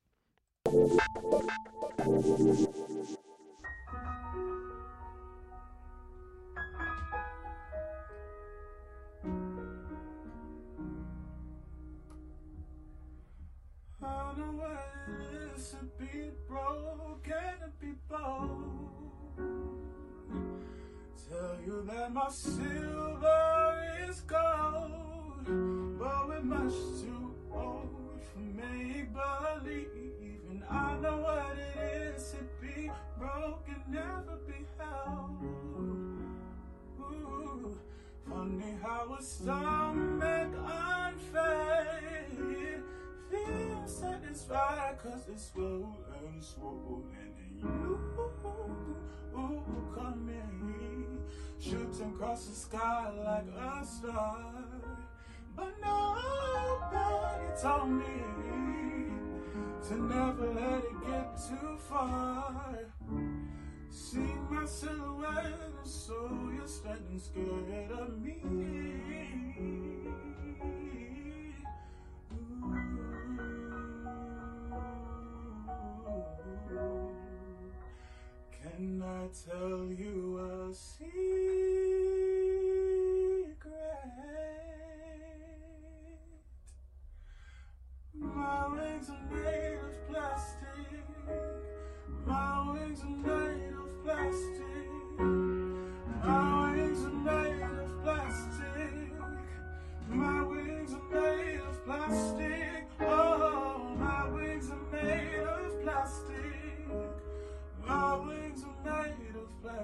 That my silver is gold, but we're much too old for make believe. And I know what it is to be broken, never be held. Ooh, funny how a stomach unfed feels satisfied cause it's swollen, swollen and you in shooting across the sky like a star but nobody told me to never let it get too far See my silhouette, so you're standing scared of me. Ooh. Can I tell you a secret?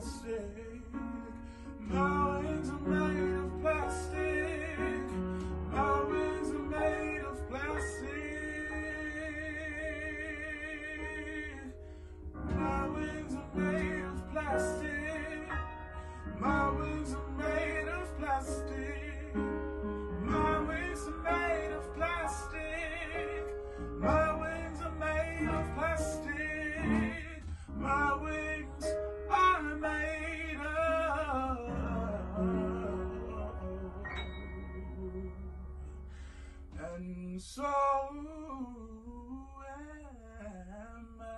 say. And so am I.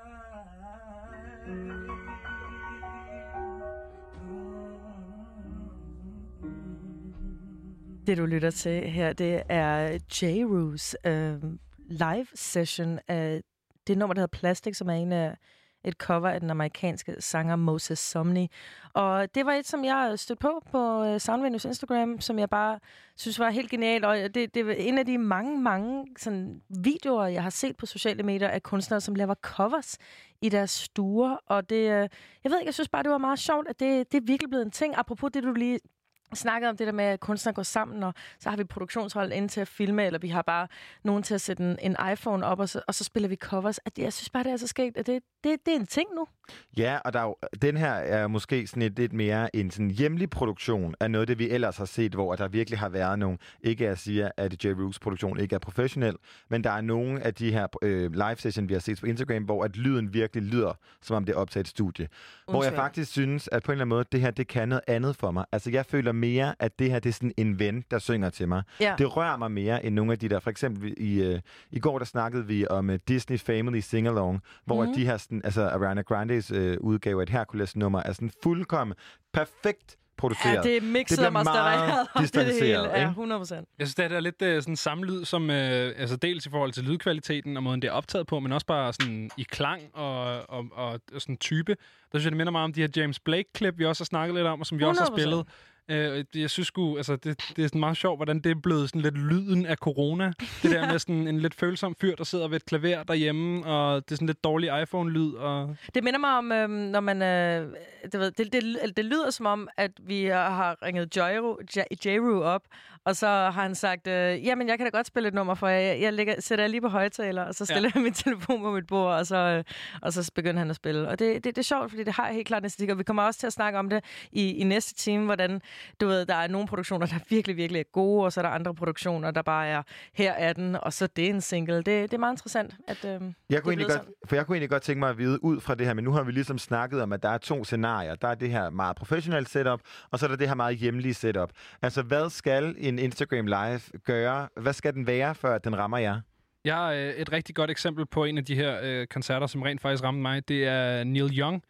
Det, du lytter til her, det er J-Roos øh, live session af det nummer, der hedder Plastic, som er en af, et cover af den amerikanske sanger Moses Somni. Og det var et, som jeg stødte på på øh, Soundvenues Instagram, som jeg bare synes var helt genialt. Og det, det er en af de mange, mange sådan, videoer, jeg har set på sociale medier af kunstnere, som laver covers i deres stuer. Og det, øh, jeg ved ikke, jeg synes bare, det var meget sjovt, at det, det er virkelig blevet en ting. Apropos det, du lige snakkede om det der med, at kunstnere går sammen, og så har vi produktionshold ind til at filme, eller vi har bare nogen til at sætte en, en iPhone op, og så, og så spiller vi covers. At jeg synes bare, det er så skægt, at det, det, det er en ting nu. Ja, og der er jo, den her er måske sådan et, lidt mere en sådan hjemlig produktion af noget, det vi ellers har set, hvor der virkelig har været nogle, ikke at jeg siger, at J. Rooks produktion ikke er professionel, men der er nogle af de her øh, live session, vi har set på Instagram, hvor at lyden virkelig lyder, som om det er optaget et studie. Hvor jeg Undskyld. faktisk synes, at på en eller anden måde, det her, det kan noget andet for mig. Altså, jeg føler mere, at det her, det er sådan en ven, der synger til mig. Ja. Det rører mig mere end nogle af de der, for eksempel i, øh, i går, der snakkede vi om uh, Disney Family Sing-Along, hvor Mhm. mm. de her, sådan, altså Ariana Grandes øh, udgave af et Hercules-nummer er sådan fuldkommen perfekt produceret. Ja, det er mixet og mastereret. det er det distanceret, hele. Ja, ikke? 100 procent. Jeg synes, det er lidt øh, sådan samme lyd, som øh, altså dels i forhold til lydkvaliteten og måden, det er optaget på, men også bare sådan i klang og, og, og, og sådan type. Der synes jeg, det minder meget om de her James Blake-klip, vi også har snakket lidt om, og som vi også har 100%. spillet. Øh, jeg synes sgu, altså, det, det er sådan meget sjovt, hvordan det er blevet sådan lidt lyden af corona. Det der (laughs) med sådan en lidt følsom fyr, der sidder ved et klaver derhjemme, og det er sådan lidt dårlig iPhone-lyd. Og... Det minder mig om, øhm, når man... Øh, det, ved, det, det, det lyder som om, at vi har ringet Jairu, Ja- Jairu op, og så har han sagt, øh, jamen, jeg kan da godt spille et nummer for jer. Jeg, jeg lægger, sætter jer lige på højtaler, og så stiller ja. jeg min (laughs) telefon på mit bord, og så, øh, og så begynder han at spille. Og det, det, det er sjovt, fordi det har helt klart en æstetik, og vi kommer også til at snakke om det i, i næste time, hvordan, du ved, der er nogle produktioner, der virkelig, virkelig er gode, og så er der andre produktioner, der bare er, her er den, og så det er en single. Det, det er meget interessant, at øh, Jeg kunne egentlig godt, sådan. for jeg kunne egentlig godt tænke mig at vide ud fra det her, men nu har vi ligesom snakket om, at der er to scenarier. Der er det her meget professionelle setup, og så er der det her meget hjemlige setup. Altså, hvad skal en en Instagram Live gøre? Hvad skal den være, før den rammer jer? Jeg har øh, et rigtig godt eksempel på en af de her øh, koncerter, som rent faktisk ramte mig. Det er Neil Young,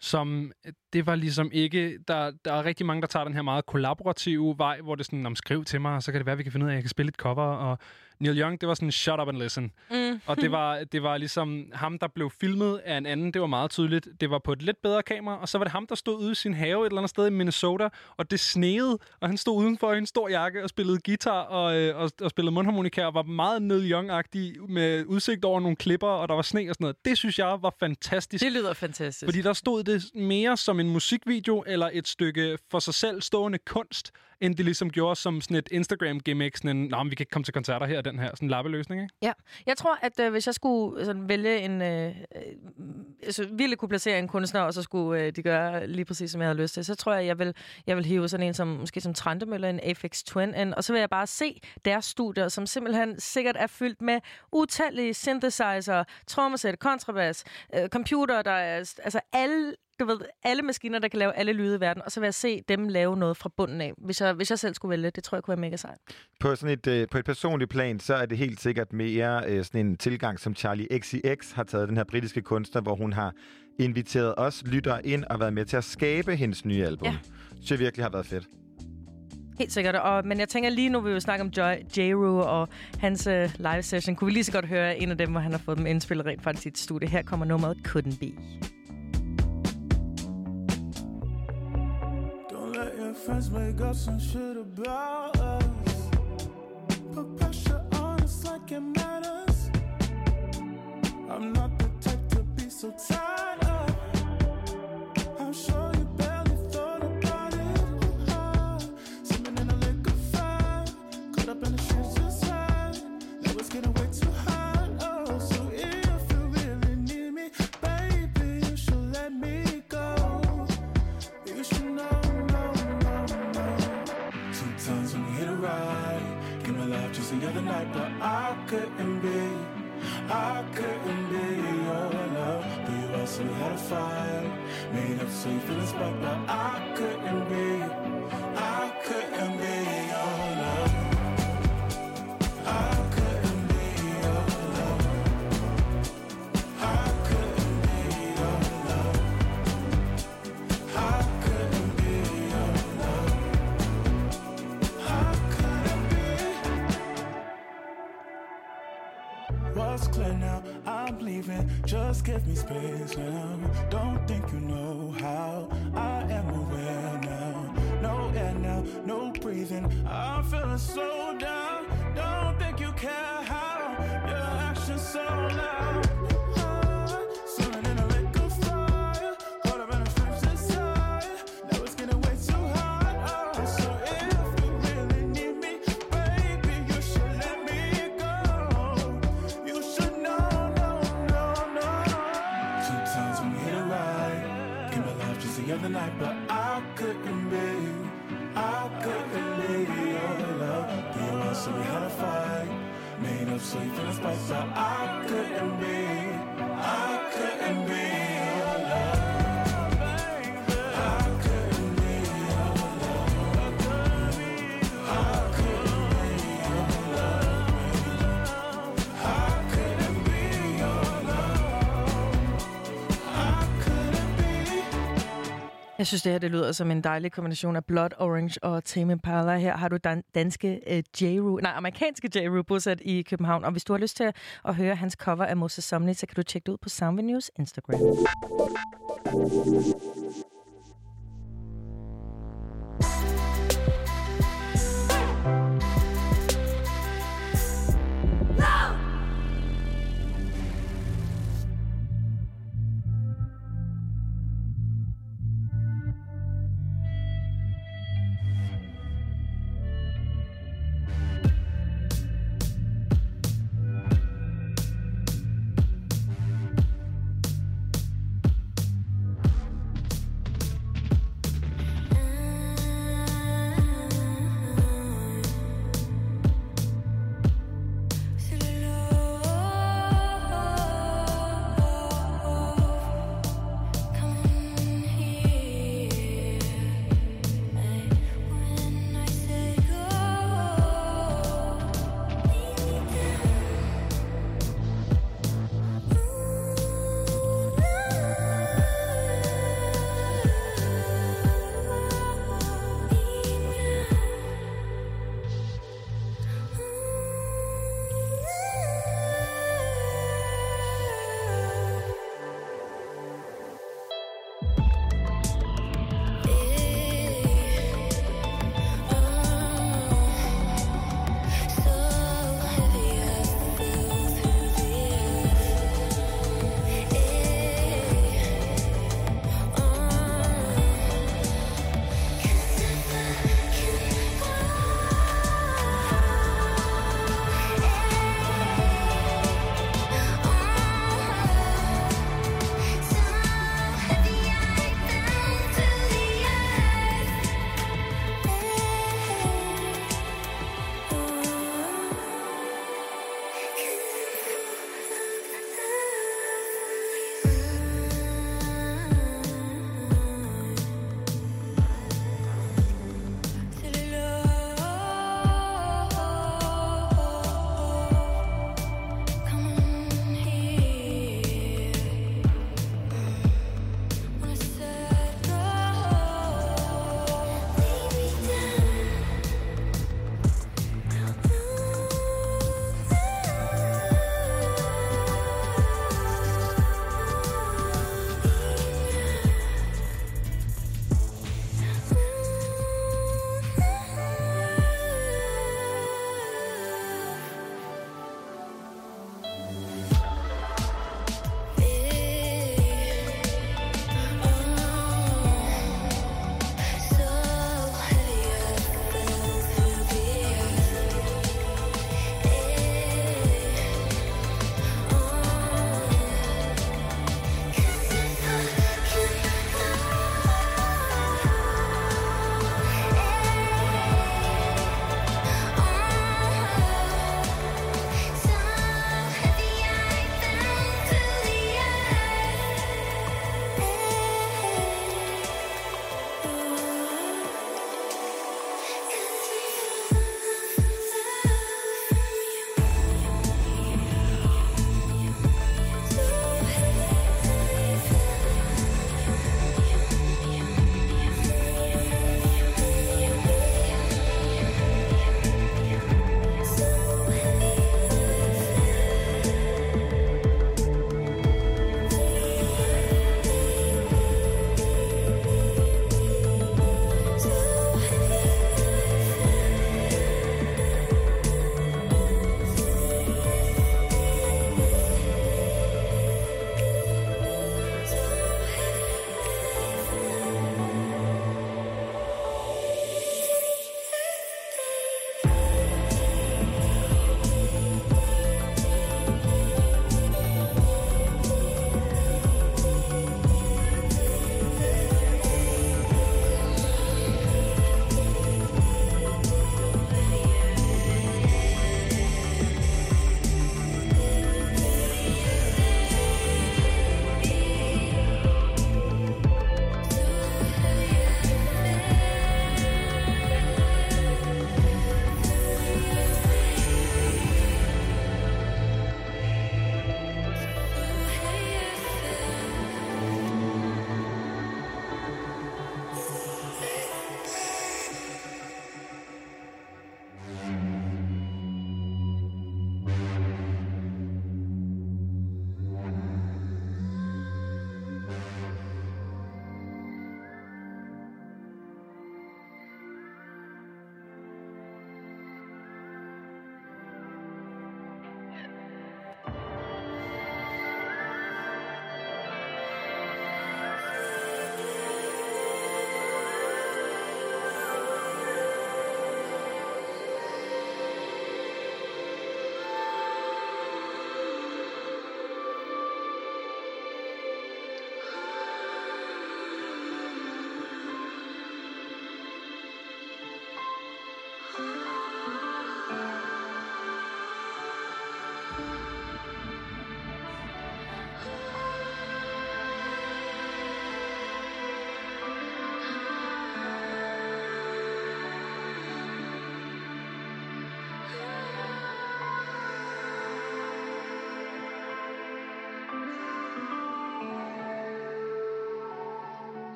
som det var ligesom ikke... Der, der er rigtig mange, der tager den her meget kollaborative vej, hvor det er sådan, om skriv til mig, og så kan det være, vi kan finde ud af, at jeg kan spille et cover. Og Neil Young, det var sådan, shut up and listen. Mm. Og det (laughs) var, det var ligesom ham, der blev filmet af en anden. Det var meget tydeligt. Det var på et lidt bedre kamera, og så var det ham, der stod ude i sin have et eller andet sted i Minnesota, og det sneede, og han stod udenfor i en stor jakke og spillede guitar og, øh, og, og spillede mundharmonika, og var meget Neil Young-agtig med udsigt over nogle klipper, og der var sne og sådan noget. Det synes jeg var fantastisk. Det lyder fantastisk. Fordi der stod det mere som en en musikvideo eller et stykke for sig selv stående kunst, end det ligesom gjorde som sådan et Instagram-gimmick, sådan en, Nå, men vi kan ikke komme til koncerter her, den her sådan lappeløsning, ikke? Ja, jeg tror, at øh, hvis jeg skulle øh, sådan, vælge en... Øh, øh, altså, virkelig kunne placere en kunstner, og så skulle øh, de gøre lige præcis, som jeg havde lyst til, så tror jeg, jeg vil, jeg vil hive sådan en som, måske som Trantemøller, en Apex Twin, ind, og så vil jeg bare se deres studier, som simpelthen sikkert er fyldt med utallige synthesizer, trommesæt, kontrabas, øh, computer, der er... Altså alle du ved, alle maskiner, der kan lave alle lyde i verden, og så vil jeg se dem lave noget fra bunden af. Hvis jeg, hvis jeg selv skulle vælge, det tror jeg kunne være mega sejt. På, sådan et, øh, på et personligt plan, så er det helt sikkert mere øh, sådan en tilgang, som Charlie XCX har taget, den her britiske kunstner, hvor hun har inviteret os lyttere ind og været med til at skabe hendes nye album. Ja. Ja. Det virkelig har været fedt. Helt sikkert. Og, men jeg tænker lige nu, vi vil snakke om Joy, J-Ru og hans uh, live session. Kunne vi lige så godt høre en af dem, hvor han har fået dem indspillet rent faktisk i et studie. Her kommer nummeret Couldn't Be. Friends make up some shit about us. Put pressure on us like it matters. I'm not the type to be so tied couldn't be, I couldn't be your love. But you also had a fight, made up so you feel inspired, but I couldn't be, I couldn't Just give me space now. Don't think you know how. I am aware now. No air now, no breathing. I'm feeling so down. Don't think you care how. Your actions so loud. Made up so you feel spite, but I couldn't be. Jeg synes, det her det lyder som en dejlig kombination af Blood Orange og Tame Impala. Her har du dan- danske øh, J-Ru, nej, amerikanske J-Ru bosat i København. Og hvis du har lyst til at, høre hans cover af Moses Somni, så kan du tjekke det ud på Soundvenues Instagram. Thank you.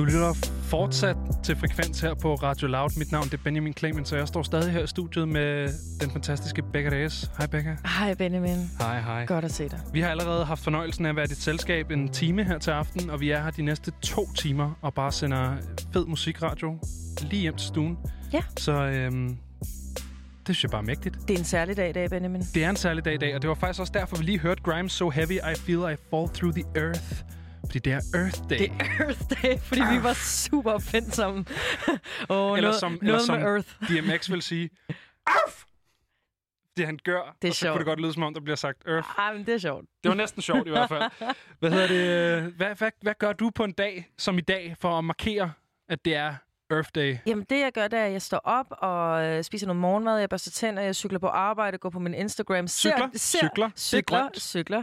Du lytter fortsat til Frekvens her på Radio Loud. Mit navn det er Benjamin Clemens, og jeg står stadig her i studiet med den fantastiske Becca Reyes. Hej Becca. Hej Benjamin. Hej, hej. Godt at se dig. Vi har allerede haft fornøjelsen af at være i dit selskab en time her til aften, og vi er her de næste to timer og bare sender fed musikradio lige hjem til stuen. Ja. Så øhm, det synes jeg bare er mægtigt. Det er en særlig dag i dag, Benjamin. Det er en særlig dag i dag, og det var faktisk også derfor, vi lige hørte Grimes So Heavy, I Feel I Fall Through the Earth. Fordi det er Earth Day. Det er Earth Day, fordi vi var super opfindsomme. oh, eller noget, som, eller noget som med Earth. DMX vil sige, Earth! Det han gør, Det er og så sjovt. kunne det godt lyde, som om der bliver sagt Earth. Ej, men det er sjovt. Det var næsten sjovt i hvert fald. (laughs) Hvad, hedder det? Hvad, hvad, hvad gør du på en dag som i dag for at markere, at det er Earth Day? Jamen, det jeg gør, det er, at jeg står op og øh, spiser noget morgenmad, jeg børster tænder, jeg cykler på arbejde, går på min Instagram, ser, Cykler? ser, Cykler? Er cykler, cykler.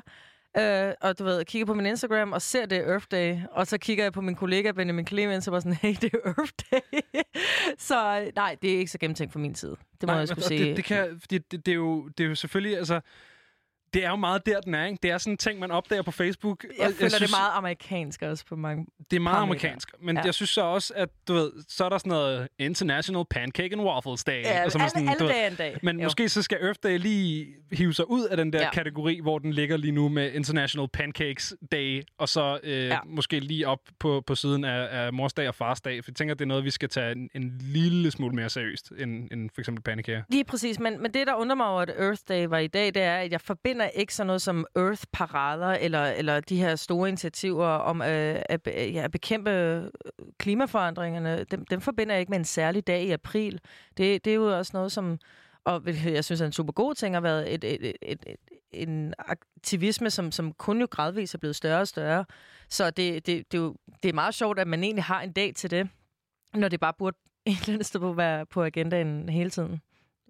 Øh, og du ved, kigger på min Instagram og ser det er Earth Day. Og så kigger jeg på min kollega Benjamin Clemens og var sådan, (laughs) hey, det er Earth Day. (laughs) så øh, nej, det er ikke så gennemtænkt fra min side. Det må jeg skulle sige. Det, det, kan, fordi det, det, er jo, det er jo selvfølgelig, altså... Det er jo meget der, den er, ikke? Det er sådan en ting, man opdager på Facebook. og jeg føler, synes, det er meget amerikansk også på mange... Det er meget parametre. amerikansk. Men Ja. jeg synes så også, at du ved, så er der sådan noget International Pancake and Waffles Day. Ja, og så alle, sådan, alle du dage en dag. Men Jo. måske så skal Earth Day lige hive sig ud af den der Ja. kategori, hvor den ligger lige nu med International Pancakes Day, og så øh, Ja. måske lige op på, på siden af, af Mors Dag og Fars Dag. For jeg tænker, det er noget, vi skal tage en, en lille smule mere seriøst, end, end for eksempel pandekager. Lige præcis, men, men det, der undrer mig over, at Earth Day var i dag, det er, at jeg forbinder ikke sådan noget som Earth-parader eller, eller de her store initiativer om øh, at, ja, at bekæmpe øh, klimaforandringerne. Dem, dem forbinder jeg ikke med en særlig dag i april. Det, det er jo også noget, som og jeg synes er en super god ting, har været et, et, et, et, et, en aktivisme, som, som kun jo gradvist er blevet større og større. Så det, det, det, er jo, det er meget sjovt, at man egentlig har en dag til det, når det bare burde (laughs) et eller andet sted på være på agendaen hele tiden.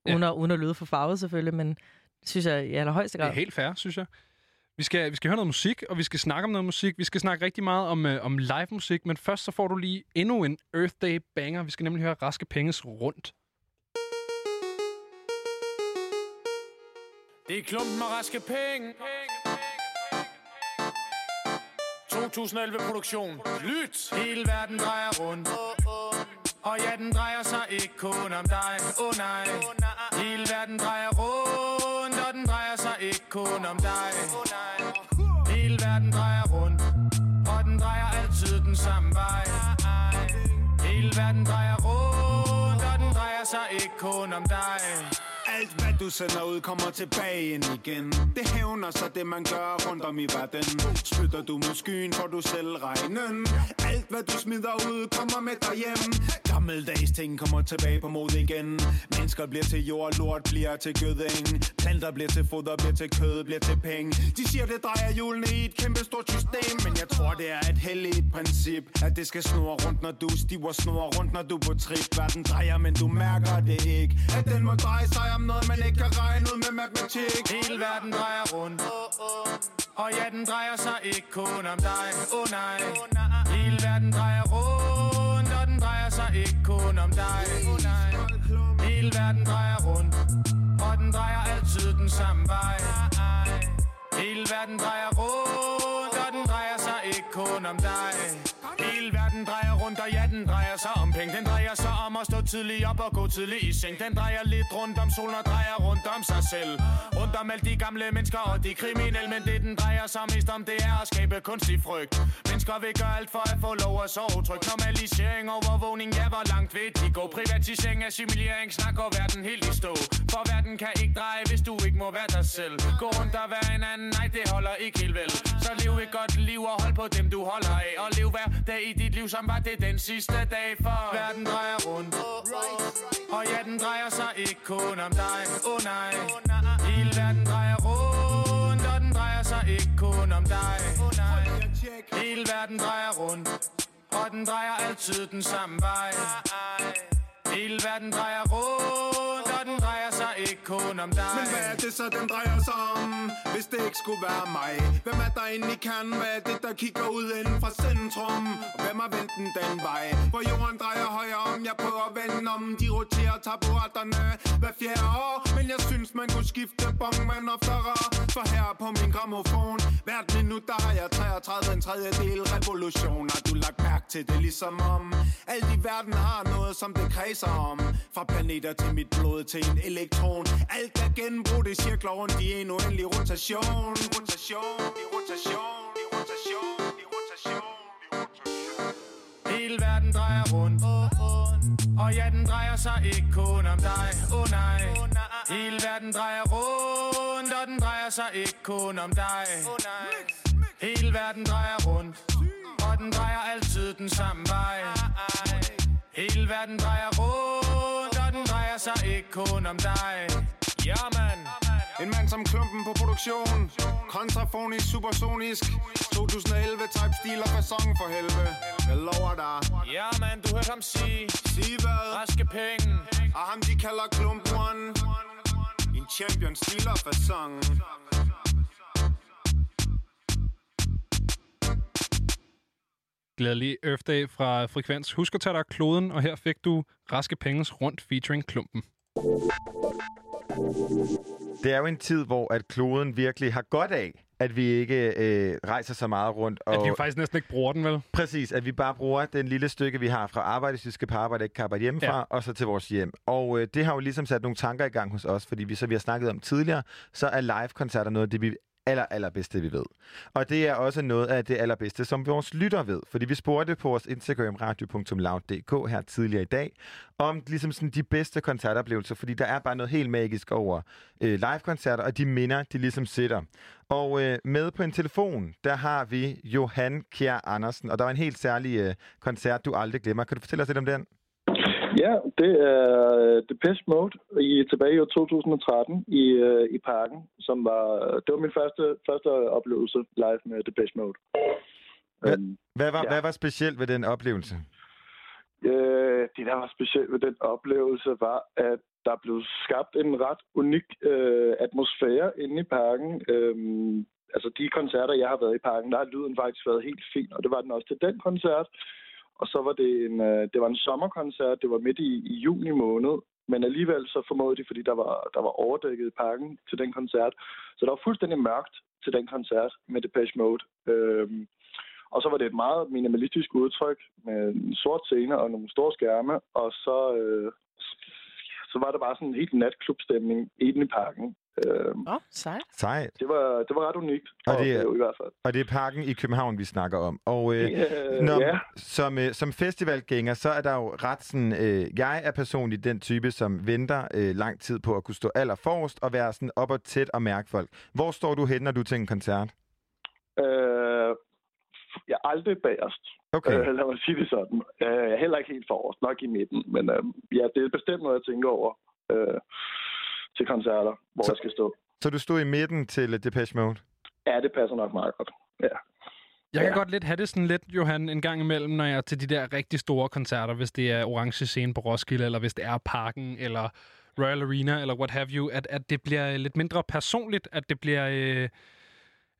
Ja. Uden, at, uden at lyde for farvet selvfølgelig, men synes jeg i allerhøjeste Det grad. er helt fair, synes jeg. Vi skal, vi skal høre noget musik, og vi skal snakke om noget musik. Vi skal snakke rigtig meget om, øh, om live musik, men først så får du lige endnu en Earth Day banger. Vi skal nemlig høre Raske Penges rundt. Det er klumpen med raske penge. 2011-produktion. Lyt! Hele verden drejer rundt. Og ja, den drejer sig ikke kun om dig. Åh oh, nej. Hele verden drejer rundt, kun om dig. Hele verden drejer rundt, og den drejer altid den samme vej. Hele verden drejer rundt, og den drejer sig ikke kun om dig. Alt hvad du sender ud kommer tilbage ind igen. Det hævner sig det man gør rundt om i verden. Spytter du mod skyen får du selv regnen. Alt hvad du smider ud kommer med dig hjem. Gammeldags ting kommer tilbage på mod igen. Mennesker bliver til jord, lort bliver til gøding Planter bliver til foder, bliver til kød, bliver til penge. De siger det drejer hjulene i et kæmpe stort system. Men jeg tror det er et heldigt princip At det skal snurre rundt når du stiver Snurre rundt når du på trip. Verden drejer men du mærker det ikke At den må dreje sig om noget man ikke kan regne ud med matematik. Hele verden drejer rundt. Og ja, den drejer sig ikke kun om dig. Åh oh, nej. Hele verden drejer rundt Og den drejer sig ikke kun om dig. Oh, nej. Hele verden drejer rundt Og den drejer altid den samme vej. Hele verden drejer rundt Og den drejer sig ikke kun om dig. Tidligt op og gå tidligt i seng. Den drejer lidt rundt om solen og drejer rundt om sig selv. Rundt om alle de gamle mennesker og de kriminelle Men det den drejer sig mest om, det er at skabe kunstig frygt. Mennesker vil gøre alt for at få lov at sove trygt. Normalisering, overvågning, ja, hvor langt ved de gå? Privatisering, assimilering, snak og verden helt i stå. For verden kan ikke dreje, hvis du ikke må være dig selv. Gå rundt og være en anden, nej, det holder ikke helt vel. Så lev et godt liv og hold på dem, du holder af. Og lev hver dag i dit liv, som var det den sidste dag For verden drejer rundt. Og ja, den drejer sig ikke kun om dig. Oh, nej. Hele verden drejer rundt Og den drejer sig ikke kun om dig. Hele verden drejer rundt Og den drejer altid den samme vej. Hele verden drejer rundt Og den drejer sig ikke kun om dig Men hvad er det så, den drejer sig om? Hvis det ikke skulle være mig Hvem er der inde i kernen? Hvad er det, der kigger ud inden fra centrum? Og hvem har vendt den den vej? Hvor jorden drejer højere om Jeg prøver at vende om De roterer taburetterne hver fjerde år Men jeg synes, man kunne skifte bongman oftere For her på min gramofon Hvert minut, der har jeg 33 en tredjedel revolution Har du lagt mærke til det ligesom om Alt i verden har noget, som det kredser om Fra planeter til mit blod til en elektron. Alt er genbrudt i cirkler rundt i en uendelig rotation. Rotation, i rotation, i rotation, i rotation Hele verden drejer rundt. Og ja, den drejer sig ikke kun om dig. Oh nej. Hele verden drejer rundt Og den drejer sig ikke kun om dig. Hele verden drejer rundt. Og den drejer altid den samme vej. Hele verden drejer sig ikke kun om dig. Ja, man En mand som klumpen på produktion. Kontrafonisk, supersonisk. 2011 type stil og fasong for helvede. Jeg lover dig. Ja, man, du hørte ham sige. Sig hvad? Raske penge. Og ham de kalder klumpen. En champion stil og fasong Glædelig Earth Day fra Frekvens. Husk at tage dig kloden, og her fik du Raske Penges rundt featuring Klumpen. Det er jo en tid, hvor at kloden virkelig har godt af, at vi ikke øh, rejser så meget rundt. Og At vi jo faktisk næsten ikke bruger den, vel? Præcis, at vi bare bruger den lille stykke, vi har fra arbejde, hvis vi skal på arbejde, ikke kan arbejde hjemmefra, Ja. ja. og så til vores hjem. Og øh, det har jo ligesom sat nogle tanker i gang hos os, fordi vi, så vi har snakket om tidligere, så er live-koncerter noget af det, vi aller, allerbedste, vi ved. Og det er også noget af det allerbedste, som vores lytter ved. Fordi vi spurgte på vores Instagram radio.loud.dk her tidligere i dag, om ligesom sådan de bedste koncertoplevelser, fordi der er bare noget helt magisk over øh, live-koncerter, og de minder, de ligesom sætter. Og øh, med på en telefon, der har vi Johan Kjær Andersen, og der var en helt særlig øh, koncert, du aldrig glemmer. Kan du fortælle os lidt om den? Ja, det er øh, Depeche Mode i, tilbage i år 2013 i, øh, i parken, som var, det var min første, første oplevelse live med Depeche Mode. Hvad, Øhm, hvad, var, ja. hvad var specielt ved den oplevelse? Øh, det, der var specielt ved den oplevelse, var, at der blev skabt en ret unik øh, atmosfære inde i parken. Øhm, altså de koncerter, jeg har været i parken, der har lyden faktisk været helt fin, og det var den også til den koncert. Og så var det en, øh, det var en sommerkoncert, det var midt i, i juni måned, men alligevel så formåede de, fordi der var, der var overdækket i parken til den koncert. Så der var fuldstændig mørkt til den koncert med Depeche Mode. Øhm, og så var det et meget minimalistisk udtryk med en sort scene og nogle store skærme, og så, øh, så var der bare sådan en helt natklubstemning inde i parken. Øhm, Åh, oh, sejt. Sejt. det, var, det var ret unikt Og det er- i hvert fald. Og det er parken i København, vi snakker om. Og øh, Øh, når, ja. som, øh, som festivalgænger, så er der jo ret sådan... Øh, jeg er personligt den type, som venter øh, lang tid på at kunne stå aller forrest og være sådan op og tæt og mærke folk. Hvor står du hen, når du er til en koncert? Øh, jeg er aldrig bagerst. Okay. Øh, lad mig sige det sådan. Øh, jeg er heller ikke helt forrest, nok i midten. Men øh, ja, det er bestemt noget, jeg tænker over øh, til koncerter, hvor Så- jeg skal stå. Så du stod i midten til Depeche Mode? Ja, det passer nok meget godt. Ja. Jeg kan Ja. godt lidt have det sådan lidt, Johan, en gang imellem, når jeg er til de der rigtig store koncerter, hvis det er Orange Scene på Roskilde, eller hvis det er Parken, eller Royal Arena, eller what have you, at, at det bliver lidt mindre personligt, at det bliver... Øh,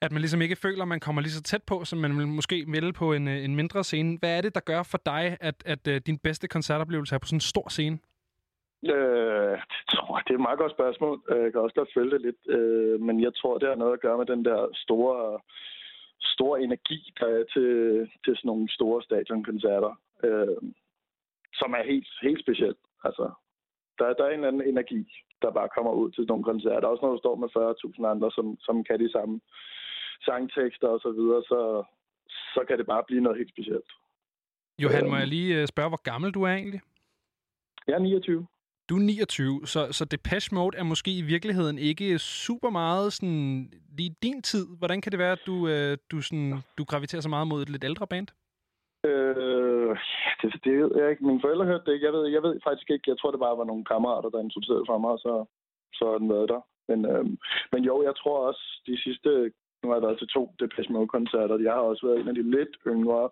at man ligesom ikke føler, at man kommer lige så tæt på, som man vil måske vil på en, øh, en mindre scene. Hvad er det, der gør for dig, at, at uh, din bedste koncertoplevelse er på sådan en stor scene? Øh, det tror jeg, det er et meget godt spørgsmål. Øh, Jeg kan også godt følge det lidt. Øh, men jeg tror, det har noget at gøre med den der store, store energi, der er til, til sådan nogle store stadionkoncerter, øh, som er helt, helt specielt. Altså, der, der er en eller anden energi, der bare kommer ud til nogle koncerter. Også når du står med 40.000 andre, som, som kan de samme sangtekster og så videre, så, så kan det bare blive noget helt specielt. Johan, må jeg lige øh, spørge, hvor gammel du er egentlig? Jeg er 29. Du er 29, så, så Depeche Mode er måske i virkeligheden ikke super meget sådan, lige din tid. Hvordan kan det være, at du, øh, du, sådan, du graviterer så meget mod et lidt ældre band? Øh, ja, det, det ved jeg ikke. Mine forældre hørte det ikke. Jeg ved, jeg ved faktisk ikke. Jeg tror, det bare var nogle kammerater, der introducerede for mig, og så, så har den været der. Men, øh, men jo, jeg tror også, de sidste... Nu har jeg været til to Depeche Mode-koncerter. Jeg har også været en af de lidt yngre.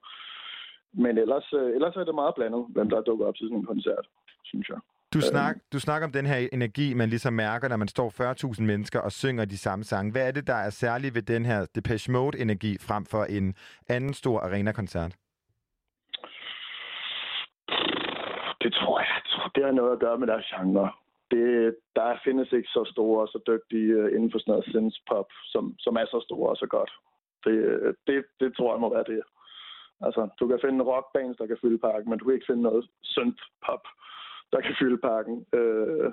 Men ellers, øh, ellers er det meget blandet, hvem der dukker op til sådan en koncert, synes jeg. Du, snak, du snakker om den her energi, man ligesom mærker, når man står 40.000 mennesker og synger de samme sange. Hvad er det, der er særligt ved den her Depeche Mode-energi frem for en anden stor arena-koncert? Det tror jeg. jeg tror, det har noget at gøre med deres genre. Det, der findes ikke så store og så dygtige øh, inden for sådan noget synth pop, som, som er så store og så godt. Det, det, det tror jeg må være det. Altså, du kan finde rockbands, der kan fylde parken, men du kan ikke finde noget synth pop, der kan fylde parken. Øh,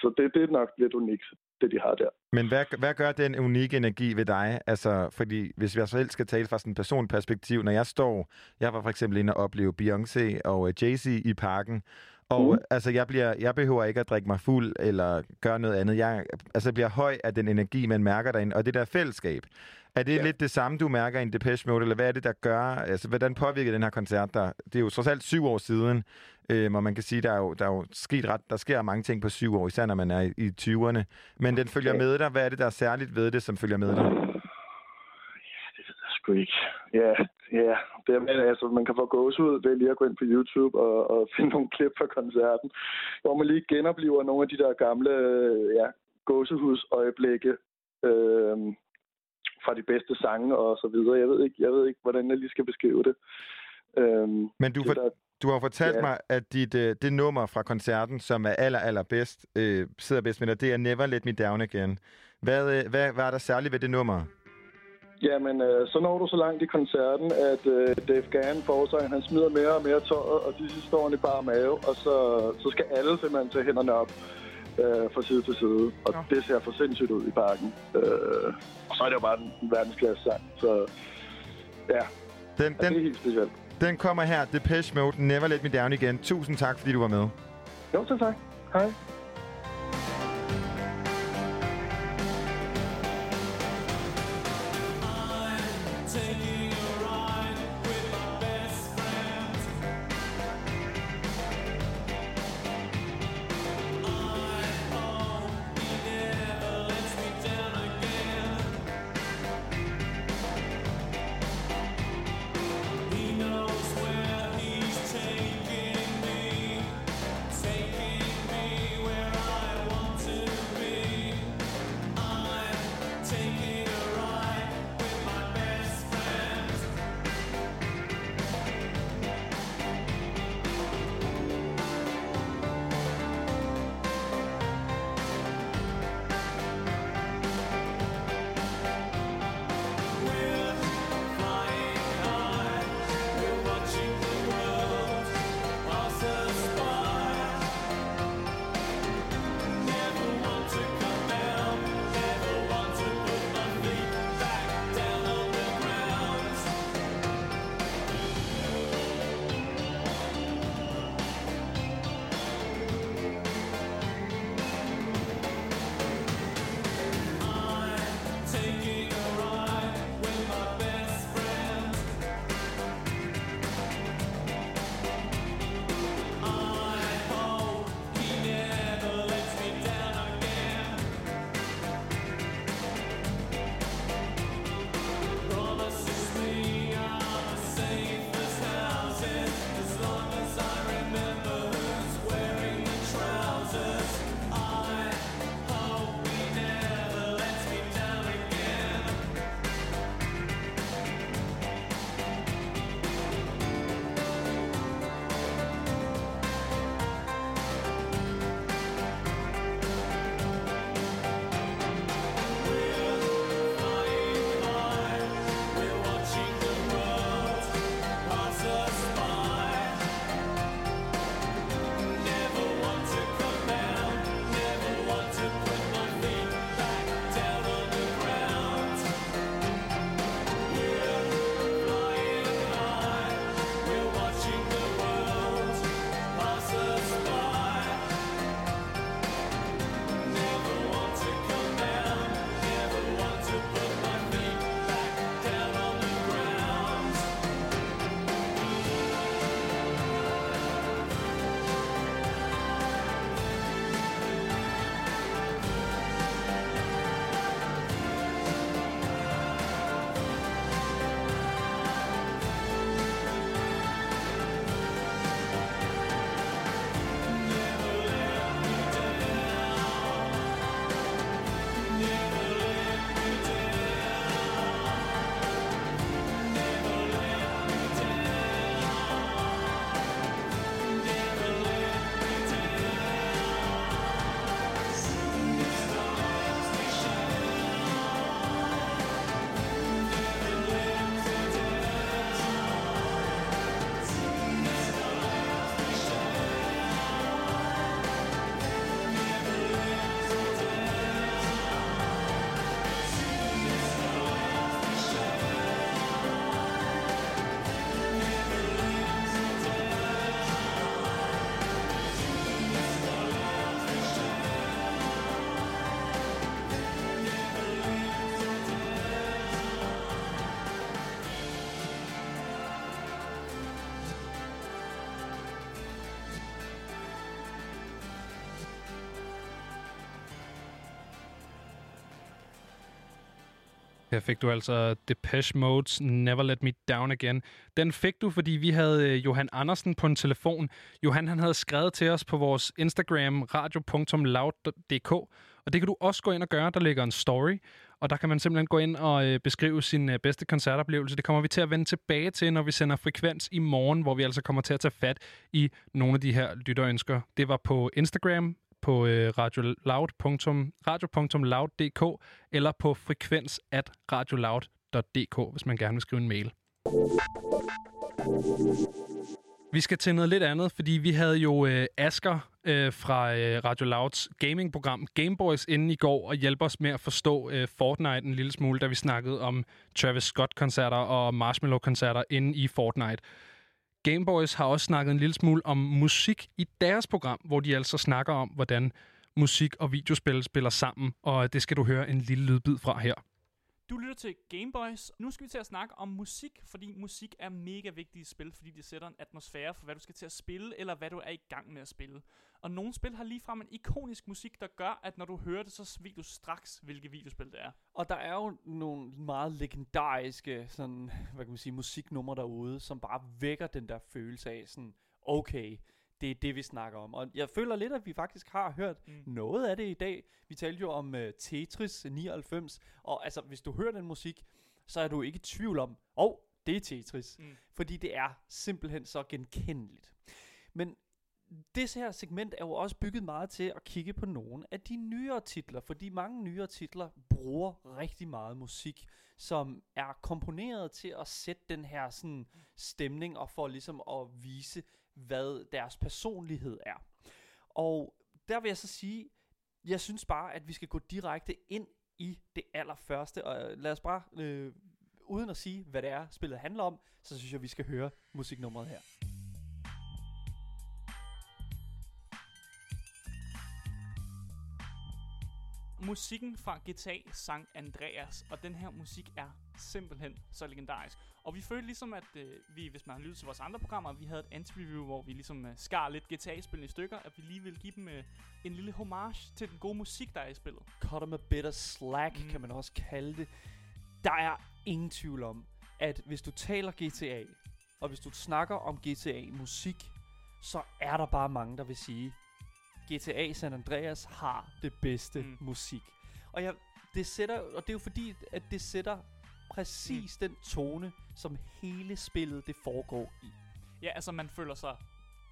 så det, det er nok lidt unikt, det de har der. Men hvad, hvad gør den unikke energi ved dig? Altså, fordi hvis jeg selv skal tale fra sådan et personperspektiv, når jeg står, jeg var for eksempel inde og opleve Beyoncé og Jay-Z i parken, og mm. altså, jeg, bliver, jeg behøver ikke at drikke mig fuld eller gøre noget andet. Jeg altså, bliver høj af den energi, man mærker derinde, og det der fællesskab. Er det ja. lidt det samme, du mærker i en Depeche Mode, eller hvad er det, der gør? Altså, hvordan påvirker den her koncert der? Det er jo trods alt syv år siden, øh, hvor man kan sige, der er jo, der er jo sket ret, der sker mange ting på syv år, især når man er i, i 20'erne. Men den følger med dig. Hvad er det, der er særligt ved det, som følger med dig? Sgu ikke. Ja, ja. Det men, altså, man kan få gåsehud ved lige at gå ind på YouTube og, og (laughs) finde nogle klip fra koncerten, hvor man lige genoplever nogle af de der gamle ja, gåsehudsøjeblikke øh, fra de bedste sange og så videre. Jeg ved ikke, jeg ved ikke hvordan jeg lige skal beskrive det. Øh, Men du, for, der, du har fortalt Ja. mig, at dit, øh, det nummer fra koncerten, som er aller, aller bedst, øh, sidder bedst med dig, det er Never Let Me Down Again. Hvad, øh, hvad, hvad er der særligt ved det nummer? Jamen, øh, så når du så langt i koncerten, at øh, Dave Gann, forsangeren, han smider mere og mere tøjet, og de står i bare mave, og så, så skal alle simpelthen tage hænderne op øh, fra side til side. Og ja. det ser for sindssygt ud i parken. Øh, og så er det jo bare en, en verdensklasse sang. Så ja, Den, ja, det er den, helt specielt. den kommer her, Depeche Mode, Never Let Me Down igen. Tusind tak, fordi du var med. Jo, så tak. Hej. Her fik du altså Depeche Mode's Never Let Me Down Again. Den fik du, fordi vi havde øh, Johan Andersen på en telefon. Johan han havde skrevet til os på vores Instagram radio.loud.dk, og det kan du også gå ind og gøre. Der ligger en story, og der kan man simpelthen gå ind og øh, beskrive sin øh, bedste koncertoplevelse. Det kommer vi til at vende tilbage til, når vi sender frekvens i morgen, hvor vi altså kommer til at tage fat i nogle af de her lytterønsker. Det var på Instagram, på øh, radio.loud.dk eller på frekvens at radioloud.dk, hvis man gerne vil skrive en mail. Vi skal til noget lidt andet, fordi vi havde jo øh, Asker øh, fra øh, Radio Louds gamingprogram Gameboys inden i går og hjælpe os med at forstå øh, Fortnite en lille smule, da vi snakkede om Travis Scott-koncerter og Marshmallow-koncerter inde i Fortnite. Gameboys har også snakket en lille smule om musik i deres program, hvor de altså snakker om, hvordan musik og videospil spiller sammen, og det skal du høre en lille lydbid fra her. Du lytter til Gameboys. Nu skal vi til at snakke om musik, fordi musik er mega vigtigt i spil, fordi det sætter en atmosfære for, hvad du skal til at spille, eller hvad du er i gang med at spille. Og nogle spil har ligefrem en ikonisk musik, der gør, at når du hører det, så ved du straks, hvilket videospil det er. Og der er jo nogle meget legendariske sådan, hvad kan man sige, musiknumre derude, som bare vækker den der følelse af sådan, okay, det er det, vi snakker om. Og jeg føler lidt, at vi faktisk har hørt mm. noget af det i dag. Vi talte jo om uh, Tetris 99, og altså, hvis du hører den musik, så er du ikke i tvivl om, åh, oh, det er Tetris. Mm. Fordi det er simpelthen så genkendeligt. Men det her segment er jo også bygget meget til at kigge på nogle af de nyere titler, fordi mange nyere titler bruger rigtig meget musik, som er komponeret til at sætte den her sådan stemning og for ligesom at vise, hvad deres personlighed er. Og der vil jeg så sige, jeg synes bare, at vi skal gå direkte ind i det allerførste, og øh, lad os bare, øh, uden at sige, hvad det er, spillet handler om, så synes jeg, vi skal høre musiknummeret her. Musikken fra GTA San Andreas, og den her musik er simpelthen så legendarisk. Og vi følte ligesom, at øh, vi, hvis man har lyttet til vores andre programmer, vi havde et anti-review, hvor vi ligesom øh, skar lidt GTA-spillene i stykker, at vi lige ville give dem øh, en lille homage til den gode musik, der er i spillet. Cut them a bit of slack, mm. kan man også kalde det. Der er ingen tvivl om, at hvis du taler GTA, og hvis du snakker om GTA-musik, så er der bare mange, der vil sige, GTA San Andreas har det bedste mm. musik. Og jeg, det sætter, og det er jo fordi, at det sætter præcis mm. den tone, som hele spillet det foregår i. Ja, altså man føler sig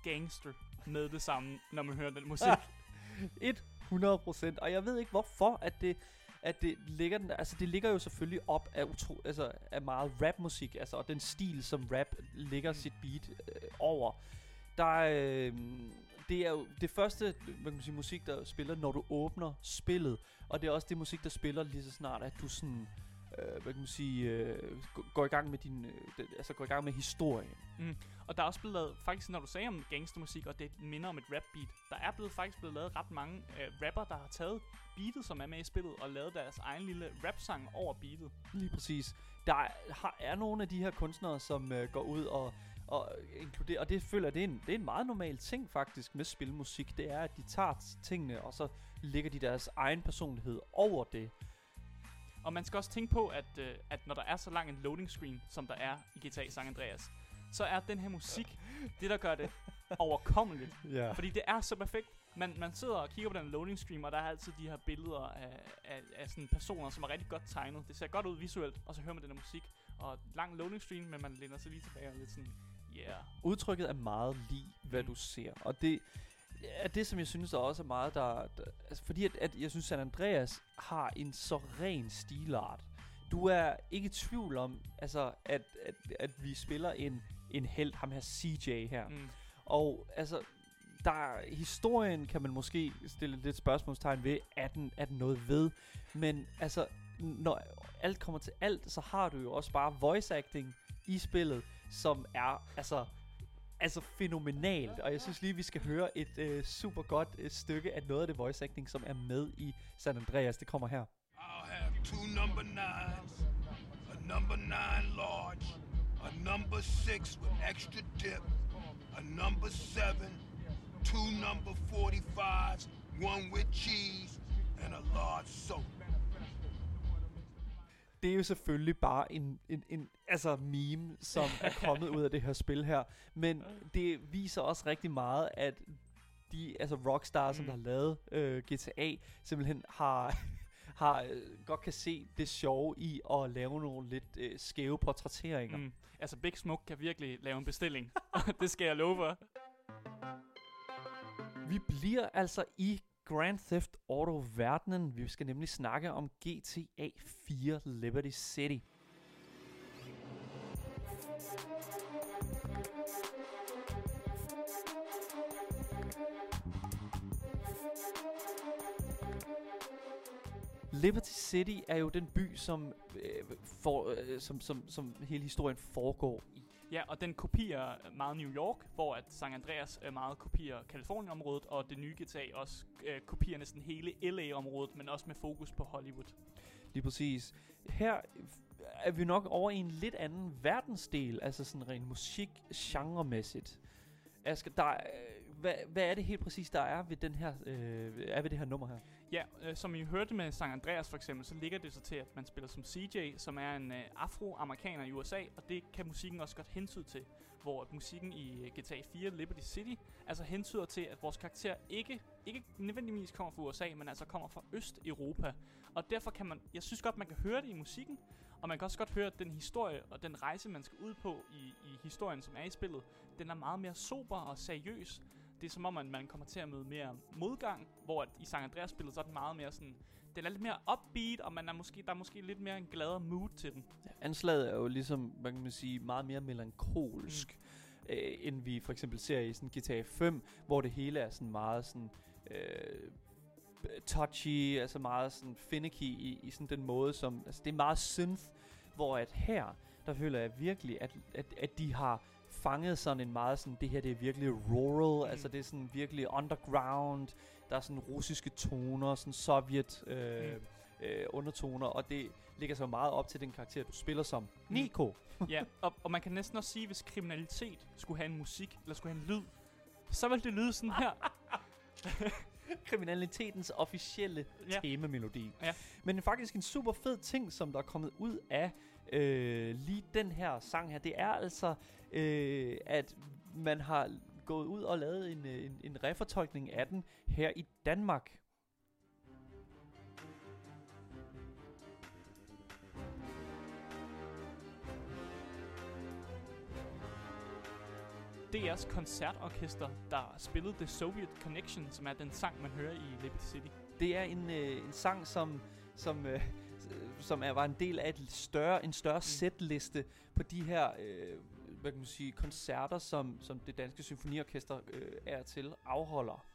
gangster med det samme, når man hører den musik. (laughs) 100 procent. Og jeg ved ikke hvorfor, at det, at det ligger den, altså det ligger jo selvfølgelig op af, utro, altså af meget rapmusik, altså og den stil, som rap ligger sit beat øh, over. Der er, øh, det er jo det første hvad kan man sige, musik, der spiller, når du åbner spillet. Og det er også det musik, der spiller lige så snart, at du sådan... Øh, hvad kan man sige, øh, går i gang med din, øh, altså går i gang med historien. Mm. Og der er også blevet lavet, faktisk når du sagde om gangstermusik, og det minder om et rap beat, der er blevet faktisk blevet lavet ret mange øh, rapper, der har taget beatet, som er med i spillet, og lavet deres egen lille rap-sang over beatet. Lige præcis. Der er, har, er nogle af de her kunstnere, som øh, går ud og og inkludere, og det føler jeg, det er, en, det er en meget normal ting faktisk med spilmusik, det er, at de tager tingene, og så lægger de deres egen personlighed over det. Og man skal også tænke på, at, øh, at når der er så lang en loading screen, som der er i GTA San Andreas, så er den her musik (laughs) det, der gør det overkommeligt. (laughs) Ja. Fordi det er så perfekt. Man, man sidder og kigger på den loading screen, og der er altid de her billeder af, af, af sådan personer, som er rigtig godt tegnet. Det ser godt ud visuelt, og så hører man den her musik. Og lang loading screen, men man læner sig lige tilbage og lidt sådan, yeah. Udtrykket er meget lige, hvad Mm. du ser. Og det er det, som jeg synes, der også er meget, der... der altså fordi at, at jeg synes, San Andreas har en så ren stilart. Du er ikke i tvivl om, altså, at, at, at vi spiller en, en held, ham her CJ her. Mm. Og altså, der historien kan man måske stille lidt spørgsmålstegn ved, er den, er den noget ved? Men altså, når alt kommer til alt, så har du jo også bare voice acting i spillet, som er altså altså fænomenalt. Og jeg synes lige, vi skal høre et øh, super godt øh, stykke af noget af det voice acting, som er med i San Andreas. Det kommer her. I'll have two number nines, a number nine large, a number six with extra dip, a number seven, two number 45s, one with cheese, and a large soda det er jo selvfølgelig bare en, en, en altså meme, som er (laughs) kommet ud af det her spil her. Men det viser også rigtig meget, at de, altså Rockstar, som Mm. der har lavet øh, GTA, simpelthen har, (laughs) har øh, godt kan se det sjove i at lave nogle lidt øh, skæve portrætteringer. Mm. Altså, Big Smoke kan virkelig lave en bestilling. (laughs) det skal jeg love for. Vi bliver altså i Grand Theft Auto-verdenen. Vi skal nemlig snakke om GTA 4 Liberty City. Liberty City er jo den by, som, øh, for, øh, som, som, som hele historien foregår i. Ja, og den kopierer meget New York, hvor at San Andreas øh, meget kopierer Kalifornien-området, og det nye GTA også øh, kopierer næsten hele LA-området, men også med fokus på Hollywood. Lige præcis. Her er vi nok over i en lidt anden verdensdel, altså sådan rent musik genremæssigt. Asger, der, øh, hvad, hvad er det helt præcis, der er ved, den her, øh, er ved det her nummer her? Ja, øh, som I hørte med San Andreas for eksempel, så ligger det så til, at man spiller som CJ, som er en øh, afroamerikaner i USA, og det kan musikken også godt hentyde til. Hvor at musikken i øh, GTA 4 Liberty City altså hentyder til, at vores karakter ikke, ikke nødvendigvis kommer fra USA, men altså kommer fra Østeuropa. Og derfor kan man, jeg synes godt, man kan høre det i musikken, og man kan også godt høre, at den historie og den rejse, man skal ud på i, i historien, som er i spillet, den er meget mere sober og seriøs. Det er som om, at man kommer til at møde mere modgang, hvor at i San Andreas-spillet, så er den meget mere sådan... Den er lidt mere upbeat, og man er måske, der er måske lidt mere en gladere mood til den. Anslaget er jo ligesom, hvad kan man sige, meget mere melankolsk, mm. øh, end vi for eksempel ser i sådan GTA 5, hvor det hele er sådan meget sådan... Øh, touchy, altså meget sådan finicky i, i sådan den måde, som... Altså det er meget synth, hvor at her, der føler jeg virkelig, at, at, at de har fanget sådan en meget sådan, det her det er virkelig rural, mm. altså det er sådan virkelig underground, der er sådan russiske toner, sådan sovjet øh, Mm. øh, undertoner, og det ligger så meget op til den karakter, du spiller som. Nico! (laughs) ja, og, og man kan næsten også sige, hvis kriminalitet skulle have en musik, eller skulle have en lyd, så vil det lyde sådan her. (laughs) Kriminalitetens officielle Ja. temamelodi. Ja. Men faktisk en super fed ting, som der er kommet ud af øh, lige den her sang her, det er altså, øh, at man har gået ud og lavet en, øh, en, en refortolkning af den her i Danmark. DR's koncertorkester, der spillede The Soviet Connection, som er den sang, man hører i Liberty City. Det er en, øh, en sang, som, som, øh, som er, var en del af et større, en større mm. setliste på de her øh, hvad kan man sige, koncerter, som, som det danske symfoniorkester øh, er til afholder.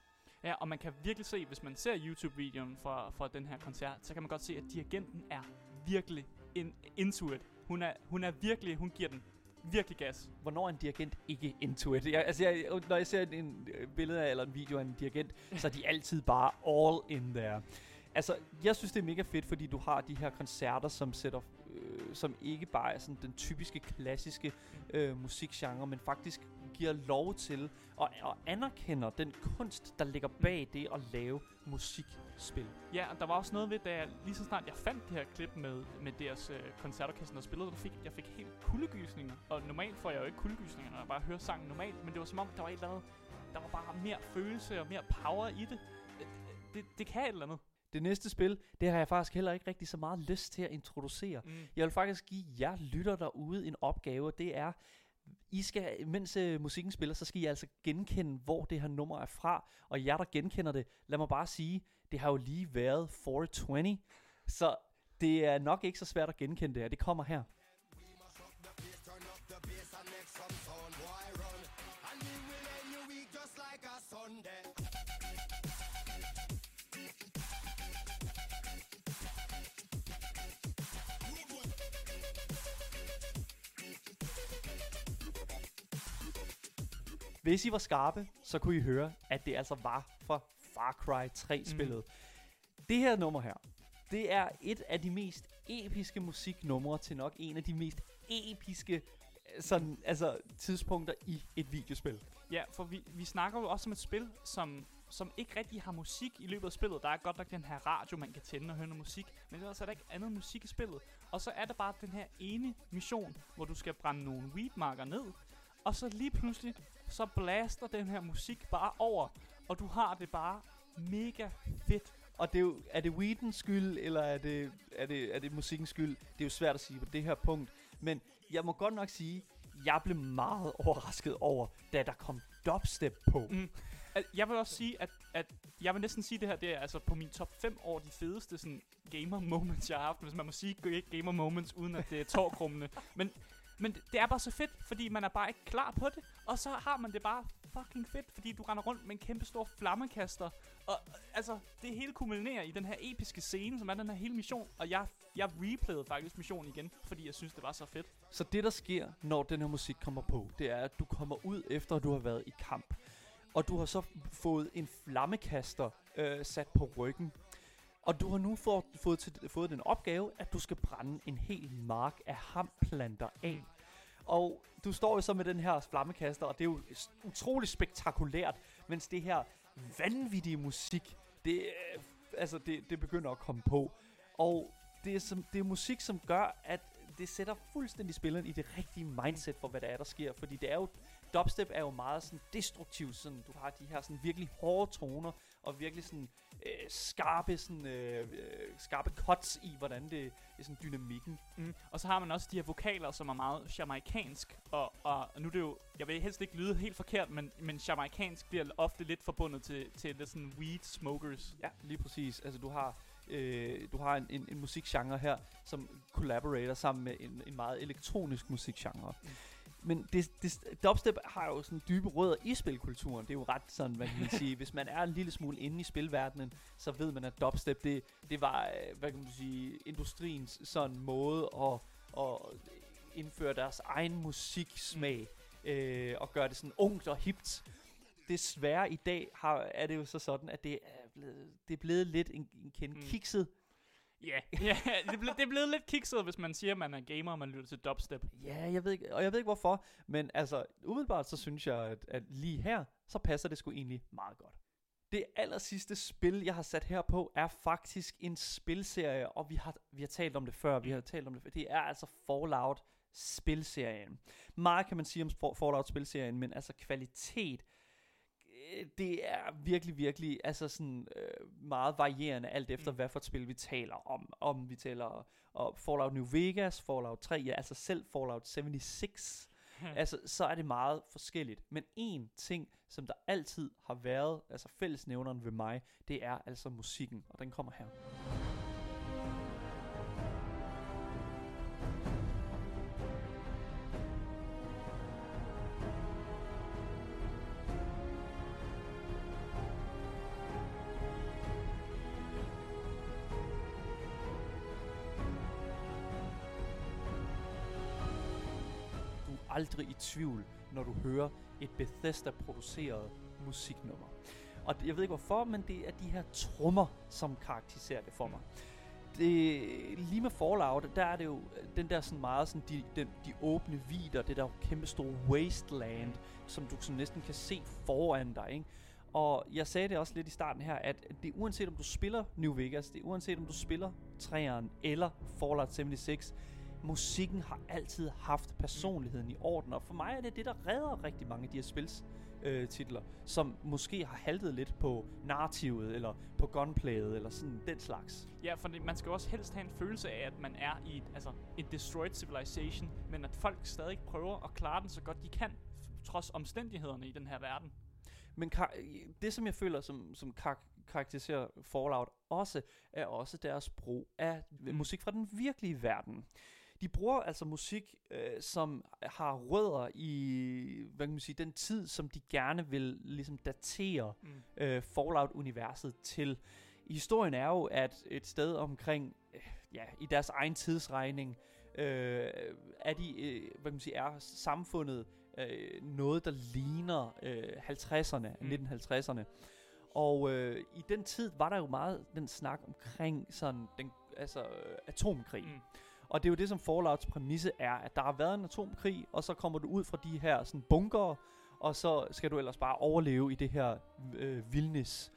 Ja, og man kan virkelig se, hvis man ser YouTube-videoen fra, fra den her koncert, så kan man godt se, at dirigenten er virkelig in, into it. Hun er, hun er virkelig, hun giver den virkelig gas. Hvornår er en dirigent ikke into it? Jeg, altså, jeg, når jeg ser en øh, billede af, eller en video af en dirigent, så er de altid bare all in there. Altså, jeg synes, det er mega fedt, fordi du har de her koncerter, som sætter, øh, som ikke bare er sådan den typiske, klassiske øh, musikgenre, men faktisk giver lov til og, og anerkender den kunst, der ligger bag det at lave musikspil. Ja, og der var også noget ved, da jeg, lige så snart jeg fandt det her klip med, med deres øh, koncertorkester, der spillede, der fik, jeg fik helt kuldegysninger. Og normalt får jeg jo ikke kuldegysninger, når jeg bare hører sangen normalt, men det var som om, der var et eller andet, der var bare mere følelse og mere power i det. Det, det, det kan et eller andet. Det næste spil, det har jeg faktisk heller ikke rigtig så meget lyst til at introducere. Mm. Jeg vil faktisk give jer lytter derude en opgave, og det er, I skal, mens øh, musikken spiller, så skal I altså genkende, hvor det her nummer er fra. Og jer, der genkender det, lad mig bare sige, det har jo lige været 420, så det er nok ikke så svært at genkende det her. Det kommer her. Hvis I var skarpe, så kunne I høre, at det altså var fra Far Cry 3-spillet. Mm. Det her nummer her, det er et af de mest episke musiknumre til nok en af de mest episke øh, sådan, altså, tidspunkter i et videospil. Ja, for vi, vi snakker jo også om et spil, som som ikke rigtig har musik i løbet af spillet. Der er godt nok den her radio, man kan tænde og høre noget musik, men ellers er der ikke andet musik i spillet. Og så er der bare den her ene mission, hvor du skal brænde nogle weedmarker ned, og så lige pludselig, så blaster den her musik bare over, og du har det bare mega fedt. Og det er, jo, er det weedens skyld, eller er det, er, det, er det musikkens skyld? Det er jo svært at sige på det her punkt. Men jeg må godt nok sige, jeg blev meget overrasket over, da der kom dubstep på. Mm. Jeg vil også sige, at, at jeg vil næsten sige det her, det er altså på min top 5 over de fedeste sådan, gamer moments, jeg har haft. Hvis man må sige gamer moments, uden at det er tårkrummende. Men, men det- det er bare så fedt, fordi man er bare ikke klar på det. Og så har man det bare fucking fedt, fordi du render rundt med en kæmpe stor flammekaster. Og altså, det hele kulminerer i den her episke scene, som er den her hele mission. Og jeg, jeg replayede faktisk missionen igen, fordi jeg synes, det var så fedt. Så det, der sker, når den her musik kommer på, det er, at du kommer ud efter, at du har været i kamp. Og du har så fået en flammekaster øh, sat på ryggen. Og du har nu fået, fået, til, fået den opgave, at du skal brænde en hel mark af hamplanter af. Og du står jo så med den her flammekaster, og det er jo utrolig spektakulært, mens det her vanvittige musik, det, øh, altså det, det begynder at komme på. Og det er, som, det er musik, som gør, at det sætter fuldstændig spilleren i det rigtige mindset for, hvad der er, der sker. Fordi det er jo, dubstep er jo meget sådan destruktivt. Sådan, du har de her sådan virkelig hårde toner, og virkelig sådan øh, skarpe, sådan, øh, øh, skarpe cuts i, hvordan det, er sådan dynamikken. Mm. Og så har man også de her vokaler, som er meget jamaikansk. Og, og nu er det jo, jeg vil helst ikke lyde helt forkert, men, men jamaikansk bliver ofte lidt forbundet til, til lidt sådan weed smokers. Ja, lige præcis. Altså du har, øh, du har en, en, en musikgenre her, som collaborater sammen med en, en meget elektronisk musikgenre. Mm. Men det, det, dubstep har jo sådan dybe rødder i spilkulturen. Det er jo ret sådan, hvad kan man sige. Hvis man er en lille smule inde i spilverdenen, så ved man, at dubstep, det, det var, øh, hvad kan man sige, industriens sådan måde at, at indføre deres egen musiksmag. Øh, og gøre det sådan ungt og hipt. Desværre i dag har, er det jo så sådan, at det er blevet, det er blevet lidt en, en kende mm. kikset. Ja, yeah. yeah, det, er ble, det er blevet lidt kikset, hvis man siger, at man er gamer, og man lytter til dubstep. Ja, jeg ved ikke, og jeg ved ikke hvorfor, men altså, umiddelbart så synes jeg, at, at lige her, så passer det sgu egentlig meget godt. Det aller sidste spil, jeg har sat her på, er faktisk en spilserie, og vi har, vi har talt om det før, vi har talt om det før. Det er altså Fallout spilserien. Meget kan man sige om Fa- Fallout spilserien, men altså kvalitet, det er virkelig, virkelig altså sådan, øh, meget varierende, alt efter mm. hvad for et spil vi taler om. Om vi taler om Fallout New Vegas, Fallout 3, ja, altså selv Fallout 76, altså så er det meget forskelligt. Men en ting, som der altid har været, altså fællesnævneren ved mig, det er altså musikken, og den kommer her. Aldrig i tvivl, når du hører et Bethesda-produceret musiknummer. Og jeg ved ikke hvorfor, men det er de her trommer, som karakteriserer det for mig. Det, lige med Fallout, der er det jo den der sådan meget sådan de, de, de åbne vider, det der kæmpe store wasteland, som du sådan næsten kan se foran dig, ikke? Og jeg sagde det også lidt i starten her, at det uanset om du spiller New Vegas, det uanset om du spiller 3'eren eller Fallout 76, musikken har altid haft personligheden i orden, og for mig er det det, der redder rigtig mange af de her spils øh, titler, som måske har haltet lidt på narrativet, eller på gunplayet, eller sådan den slags. Ja, for det, man skal også helst have en følelse af, at man er i et, altså, en destroyed civilization, men at folk stadig prøver at klare den så godt de kan, trods omstændighederne i den her verden. Men det, som jeg føler, som, som kar- karakteriserer Fallout også, er også deres brug af mm. musik fra den virkelige verden. De bruger altså musik, øh, som har rødder i hvad kan man sige, den tid, som de gerne vil ligesom datere Mm. øh, Fallout-universet til. Historien er jo, at et sted omkring, øh, ja, i deres egen tidsregning, øh, er de, øh, hvad kan man sige, er samfundet øh, noget, der ligner øh, 50'erne, Mm. mm. 1950'erne. Og øh, i den tid var der jo meget den snak omkring sådan den, altså, øh, atomkrig. Mm. Og det er jo det, som Fallouts præmisse er, at der har været en atomkrig, og så kommer du ud fra de her sådan bunker, og så skal du ellers bare overleve i det her øh, vildnis.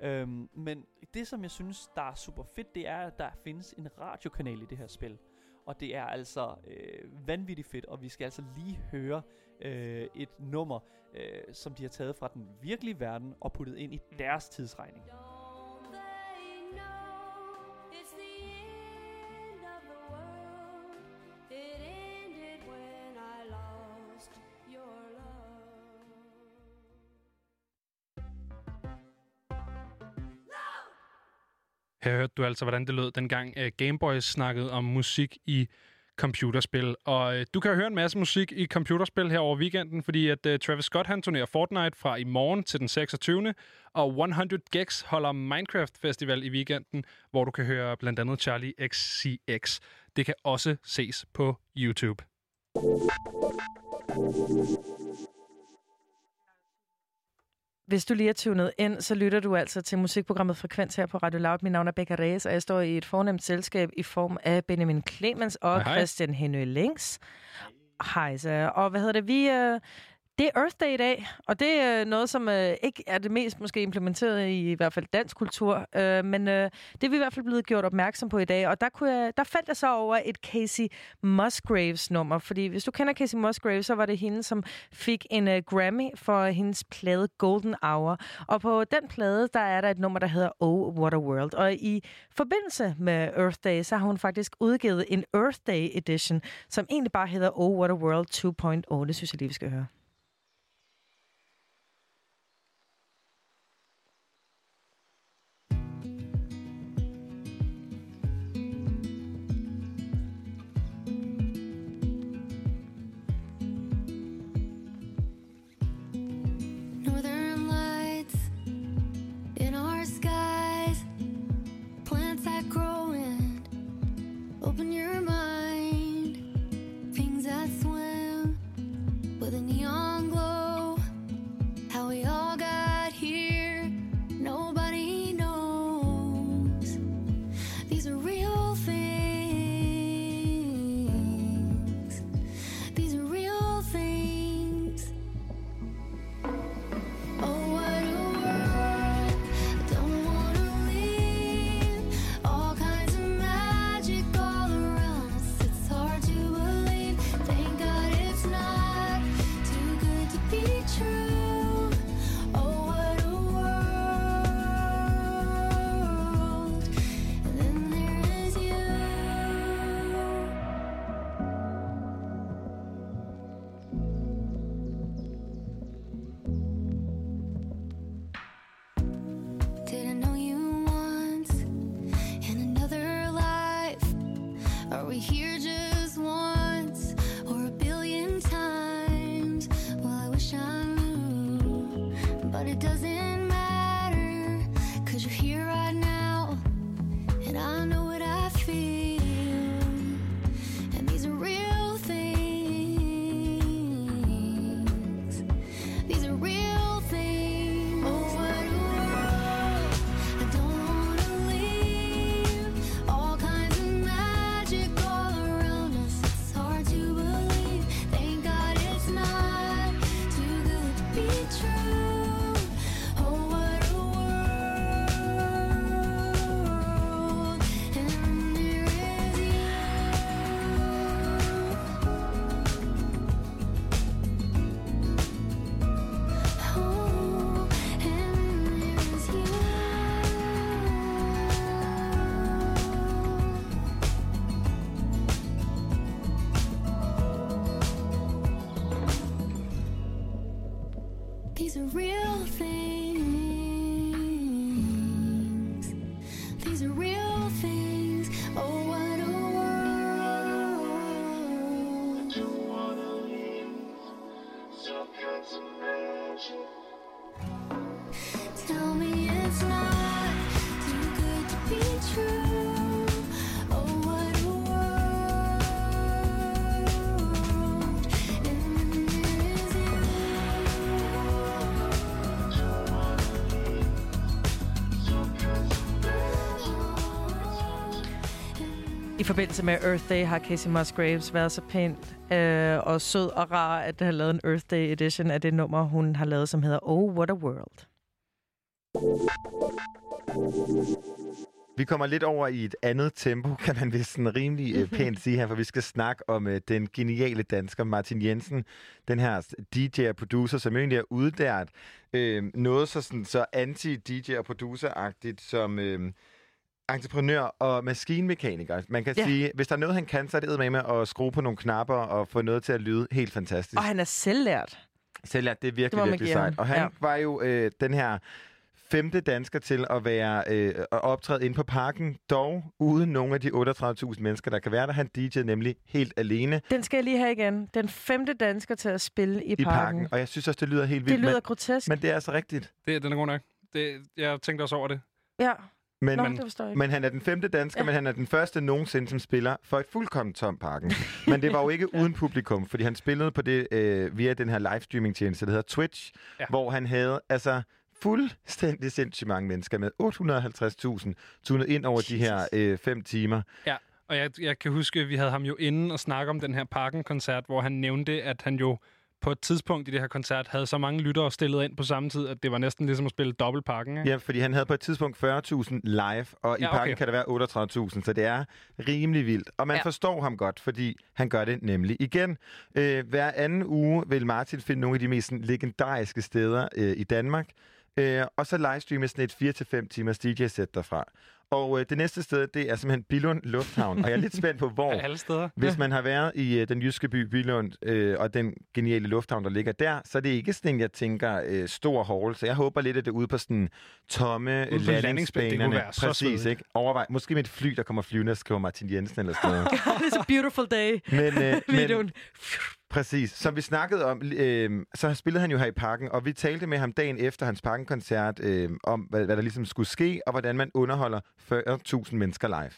Øhm, men det, som jeg synes, der er super fedt, det er, at der findes en radiokanal i det her spil. Og det er altså øh, vanvittigt fedt, og vi skal altså lige høre øh, et nummer, øh, som de har taget fra den virkelige verden og puttet ind i deres tidsregning. It's Her hørte du altså, hvordan det lød dengang øh, Game Boys snakkede om musik i computerspil. Og øh, du kan høre en masse musik i computerspil her over weekenden, fordi at øh, Travis Scott han turnerer Fortnite fra i morgen til den 26. Og 100 Gex holder Minecraft Festival i weekenden, hvor du kan høre blandt andet Charlie XCX. Det kan også ses på YouTube. Hvis du lige er tunet ind, så lytter du altså til musikprogrammet Frekvens her på Radio Loud. Mit navn er Becca Reyes, og jeg står i et fornemt selskab i form af Benjamin Clemens og Hej, hej. Christian Henø Links. Hej så. Og hvad hedder det? Vi, øh, det er Earth Day i dag, og det er noget, som øh, ikke er det mest måske implementeret i i hvert fald dansk kultur, øh, men øh, det er vi i hvert fald blevet gjort opmærksom på i dag, og der, kunne jeg, der faldt jeg så over et Casey Musgraves nummer, fordi hvis du kender Casey Musgraves, så var det hende, som fik en øh, Grammy for hendes plade Golden Hour, og på den plade, der er der et nummer, der hedder Oh What a World, og i forbindelse med Earth Day, så har hun faktisk udgivet en Earth Day edition, som egentlig bare hedder Oh What a World 2.0, det synes jeg lige, vi skal høre. I forbindelse med Earth Day har Casey Musgraves været så pænt øh, og sød og rar, at have lavet en Earth Day edition af det nummer, hun har lavet, som hedder Oh, What a World. Vi kommer lidt over i et andet tempo, (laughs) kan man vist sådan rimelig øh, pænt sige her, for vi skal snakke om øh, den geniale dansker Martin Jensen, den her DJ og producer, som egentlig er uddært øh, noget så, sådan, så anti-DJ og producer-agtigt som øh, entreprenør og maskinmekaniker. Man kan Ja. sige, hvis der er noget, han kan, så er det med at skrue på nogle knapper og få noget til at lyde helt fantastisk. Og han er selvlært. Selvlært, det er Det virkelig, man virkelig sejt. Og han Ja. var jo øh, den her femte dansker til at være øh, at optræde inde på parken, dog uden nogle af de 38.000 mennesker, der kan være der. Han DJ'ede nemlig helt alene Den skal jeg lige have igen. Den femte dansker til at spille i, i parken. parken. Og jeg synes også, det lyder helt vildt. Det lyder men, grotesk. men det er altså rigtigt. Det, den er god nok. Det, jeg tænkte også over det. Ja. Men, Nå, ikke. men han er den femte dansker, Ja. men han er den første nogensinde, som spiller for et fuldkommen tom parken. (laughs) men det var jo ikke uden publikum, fordi han spillede på det øh, via den her livestreaming tjeneste, der hedder Twitch, Ja. hvor han havde altså fuldstændig sindssygt mange mennesker med 850.000 tunet ind over de her øh, fem timer. Ja, og jeg, jeg kan huske, at vi havde ham jo inde og snakke om den her Parken-koncert, hvor han nævnte, at han jo på et tidspunkt i det her koncert havde så mange lyttere stillet ind på samme tid, at det var næsten ligesom at spille dobbelt Parken. Ikke? Ja, fordi han havde på et tidspunkt 40.000 live, og i Ja, okay. kan der være 38.000, så det er rimelig vildt. Og man Ja. forstår ham godt, fordi han gør det nemlig igen. Øh, hver anden uge vil Martin finde nogle af de mest legendariske steder øh, i Danmark, øh, og så livestreame sådan et 4-5 timers DJ-sæt derfra. Og øh, det næste sted, det er simpelthen Billund Lufthavn, og jeg er lidt spændt på, hvor... (laughs) Alle steder. Hvis man har været i øh, den jyske by Billund, øh, og den geniale lufthavn, der ligger der, så er det ikke sådan, jeg tænker, øh, stor hall. Så jeg håber lidt, at det er ude på sådan tomme Ude på landingsbanerne. det være så Præcis, svedigt. ikke? Overvej. Måske med et fly, der kommer flyvende og skriver Martin Jensen eller sådan (laughs) noget. It's a beautiful day. men, øh, (laughs) men, præcis. Som vi snakkede om, øh, så spillede han jo her i parken, og vi talte med ham dagen efter hans parkenkoncert øh, om, hvad, hvad der ligesom skulle ske, og hvordan man underholder 40.000 mennesker live.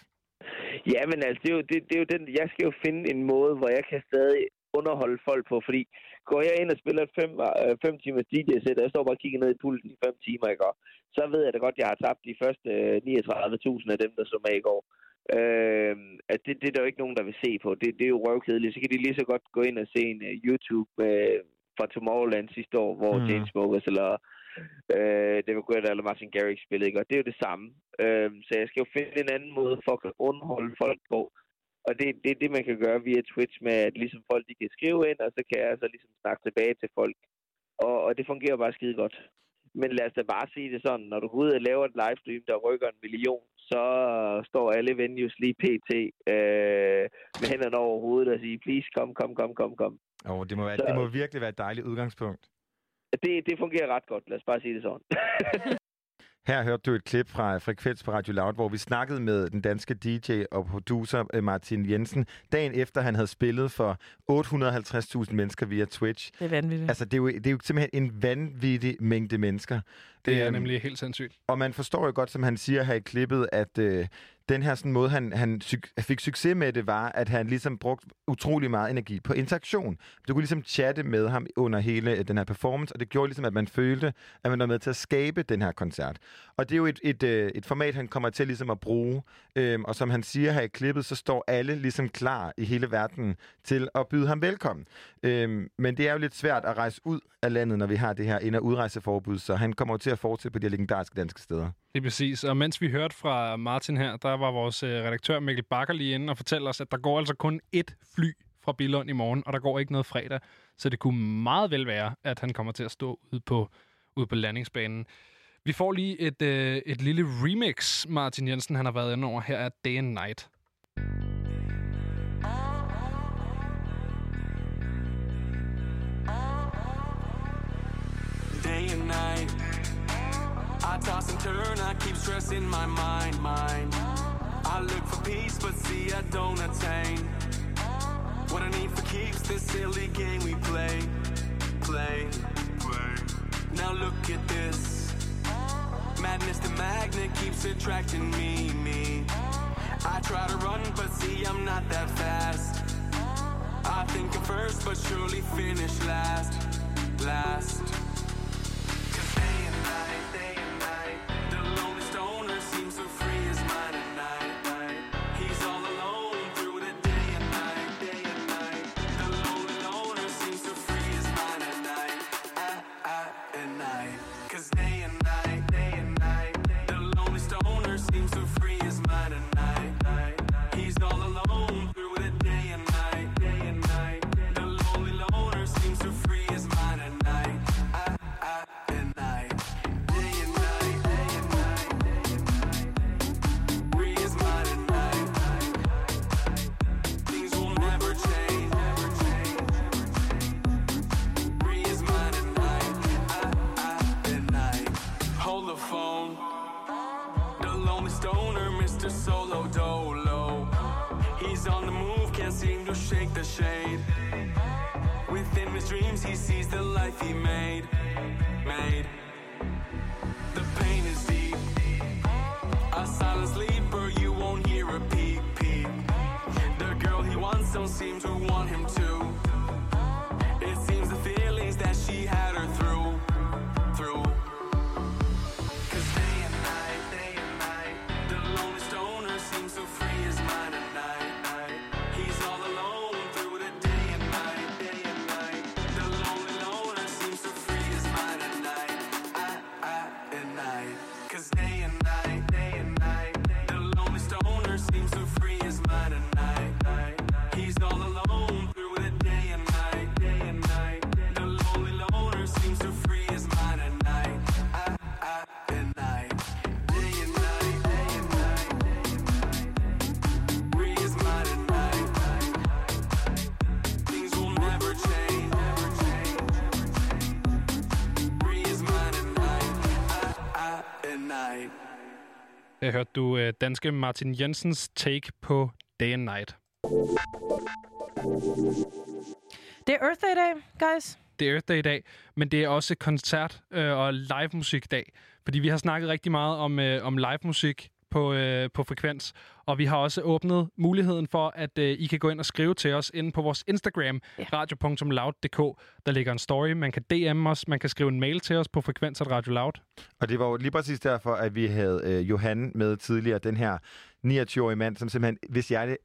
Ja, men altså, det er, jo, det, det er jo den, jeg skal jo finde en måde, hvor jeg kan stadig underholde folk på, fordi går jeg ind og spiller et fem, øh, fem timers DJ-sæt, og jeg står bare og kigger ned i pulsen i fem timer, ikke? går, så ved jeg da godt, at jeg har tabt de første øh, 39.000 af dem, der så med i går. Øh, at det, det er der jo ikke nogen, der vil se på. Det, det er jo røvkedeligt. Så kan de lige så godt gå ind og se en uh, YouTube uh, fra Tomorrowland sidste år, hvor mm. Chainsmokers eller øh, David Guetta eller Martin Garrix spillede, ikke? Og det er jo det samme. Øh, så jeg skal jo finde en anden måde for at underholde folk på. Og det, det er det, man kan gøre via Twitch med, at ligesom folk de kan skrive ind, og så kan jeg så ligesom snakke tilbage til folk. Og, og det fungerer bare skide godt. Men lad os da bare sige det sådan, når du går ud og laver et livestream, der rykker en million, så står alle venues lige pt. Øh, med hænderne over hovedet og siger, please, kom, kom, kom, kom, kom. Og det må, være, Så- det må virkelig være et dejligt udgangspunkt. Det, det fungerer ret godt, lad os bare sige det sådan. (laughs) Her hørte du et klip fra Frekvens på Radio Loud, hvor vi snakkede med den danske DJ og producer øh, Martin Jensen, dagen efter han havde spillet for 850.000 mennesker via Twitch. Det er vanvittigt. Altså, det er, jo, det er jo simpelthen en vanvittig mængde mennesker. Det er Øhm, nemlig helt sindssygt. Og man forstår jo godt, som han siger her i klippet, at øh, den her sådan måde, han, han fik succes med det, var, at han ligesom brugte utrolig meget energi på interaktion. Du kunne ligesom chatte med ham under hele øh, den her performance, og det gjorde ligesom, at man følte, at man var med til at skabe den her koncert. Og det er jo et, et, øh, et format, han kommer til ligesom at bruge. Øhm, og som han siger her i klippet, så står alle ligesom klar i hele verden til at byde ham velkommen. Øhm, men det er jo lidt svært at rejse ud af landet, når vi har det her ind- og udrejseforbud, så han kommer jo til at fortsætte på de her legendariske danske steder. Det præcis. Og mens vi hørte fra Martin her, der var vores øh, redaktør Mikkel Bakker lige inde og fortalte os, at der går altså kun ét fly fra Billund i morgen, og der går ikke noget fredag. Så det kunne meget vel være, at han kommer til at stå ude på, ude på landingsbanen. Vi får lige et, øh, et lille remix, Martin Jensen han har været inde over. Her er Day and Night. day and night. I toss and turn, I keep stressing my mind, mind. I look for peace, but see I don't attain. What I need for keeps this silly game we play, play, play. Now look at this. Madness, the magnet keeps attracting me, me. I try to run, but see I'm not that fast. I think I'm first, but surely finish last, last. Jeg hørte du øh, danske Martin Jensens take på Day and Night. Det er Earth Day i dag, guys. Det er Earth Day i dag, men det er også koncert- øh, og live musikdag. Fordi vi har snakket rigtig meget om, øh, om live musik på, øh, på Frekvens, og vi har også åbnet muligheden for, at øh, I kan gå ind og skrive til os inde på vores Instagram, yeah. radio.loud.dk. Der ligger en story, man kan DM os, man kan skrive en mail til os på Frekvens at Radio Loud. Og det var jo lige præcis derfor, at vi havde øh, Johan med tidligere, den her 29-årige mand, som simpelthen, hvis jeg det,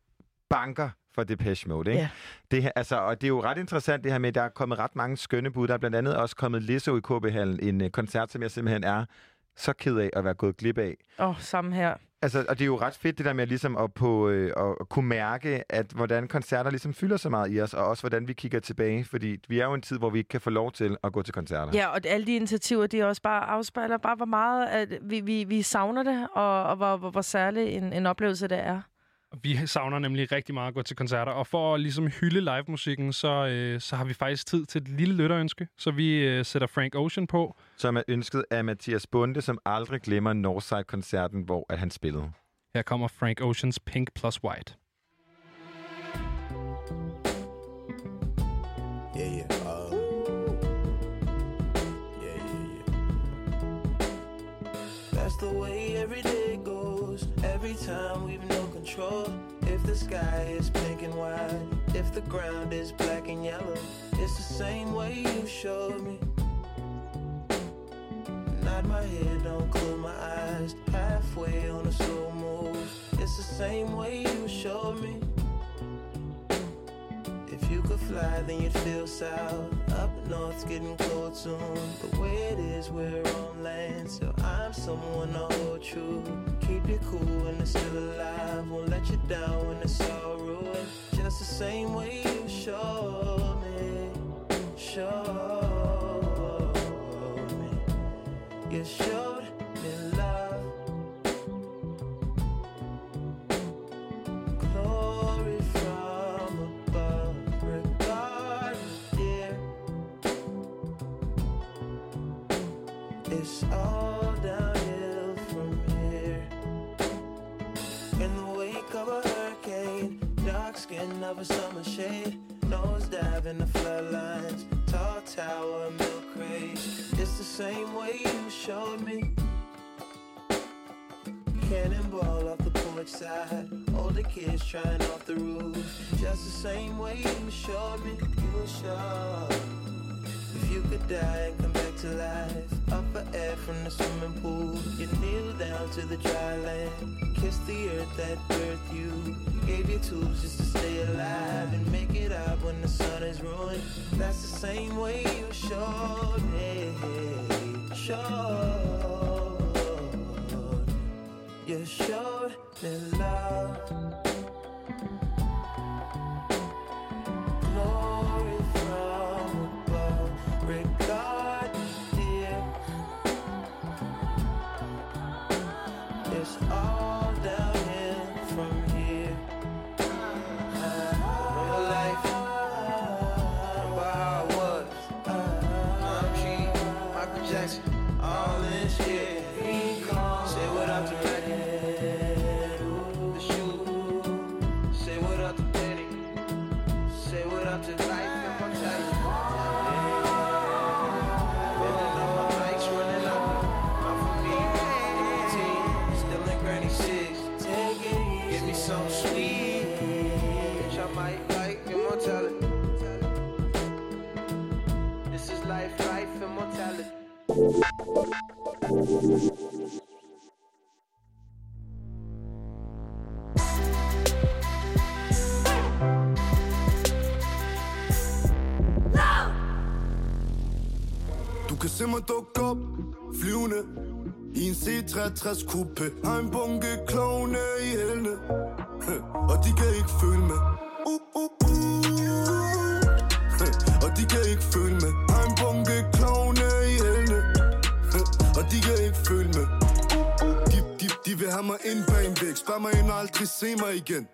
banker for Depeche Mode. Ikke? Ja. Det, her, altså, og det er jo ret interessant det her med, at der er kommet ret mange skønne bud. Der er blandt andet også kommet Lizzo i KB-hallen, en uh, koncert, som jeg simpelthen er så ked af at være gået glip af. Åh, oh, samme her. Altså, og det er jo ret fedt det der med ligesom at, på, øh, at kunne mærke, at hvordan koncerter ligesom fylder så meget i os, og også hvordan vi kigger tilbage, fordi vi er jo en tid, hvor vi ikke kan få lov til at gå til koncerter. Ja, og alle de initiativer, de også bare afspejler bare, hvor meget at vi, vi, vi savner det, og, og hvor, hvor, hvor særlig en, en oplevelse det er. Vi savner nemlig rigtig meget at gå til koncerter, og for at ligesom hylde live-musikken, så, øh, så har vi faktisk tid til et lille lytterønske. Så vi øh, sætter Frank Ocean på. Som er ønsket af Mathias Bunde, som aldrig glemmer Northside-koncerten, hvor at han spillede. Her kommer Frank Oceans Pink Plus White. Yeah, yeah. Uh, yeah, yeah, yeah. That's the way every day goes. Every time no control. If the sky is pink and white, if the ground is black and yellow, it's the same way you showed me. Nod my head, don't close my eyes. Halfway on a slow move. It's the same way you showed me. You could fly, then you'd feel south. Up north's getting cold soon. The way it is, we're on land. So I'm someone to hold true. Keep you cool when it's still alive. Won't let you down when it's all ruined. Just the same way you showed me. Showed me. You showed a summer shade, nose dive in the floodlines, tall tower, milk crate. It's the same way you showed me. Cannonball off the porch side, older kids trying off the roof. Just the same way you showed me, you were showed. If you could die and come back to life, up for air from the swimming pool, you kneel down to the dry land, kiss the earth that birthed you, gave you tools just to stay alive and make it out when the sun is ruined. That's the same way you showed me, showed. You showed me love. Se mig dukke op, flyvende I en C63 coupe Har en bunke klovne i hælene (laughs) Og de kan ikke følge med. Uh, uh, uh. (laughs) Og de kan ikke følge med. Har en bunke klovne i hælene (laughs) Og de kan ikke følge med. De, de, de vil have mig ind bag en væg. Spær mig ind og aldrig se mig igen.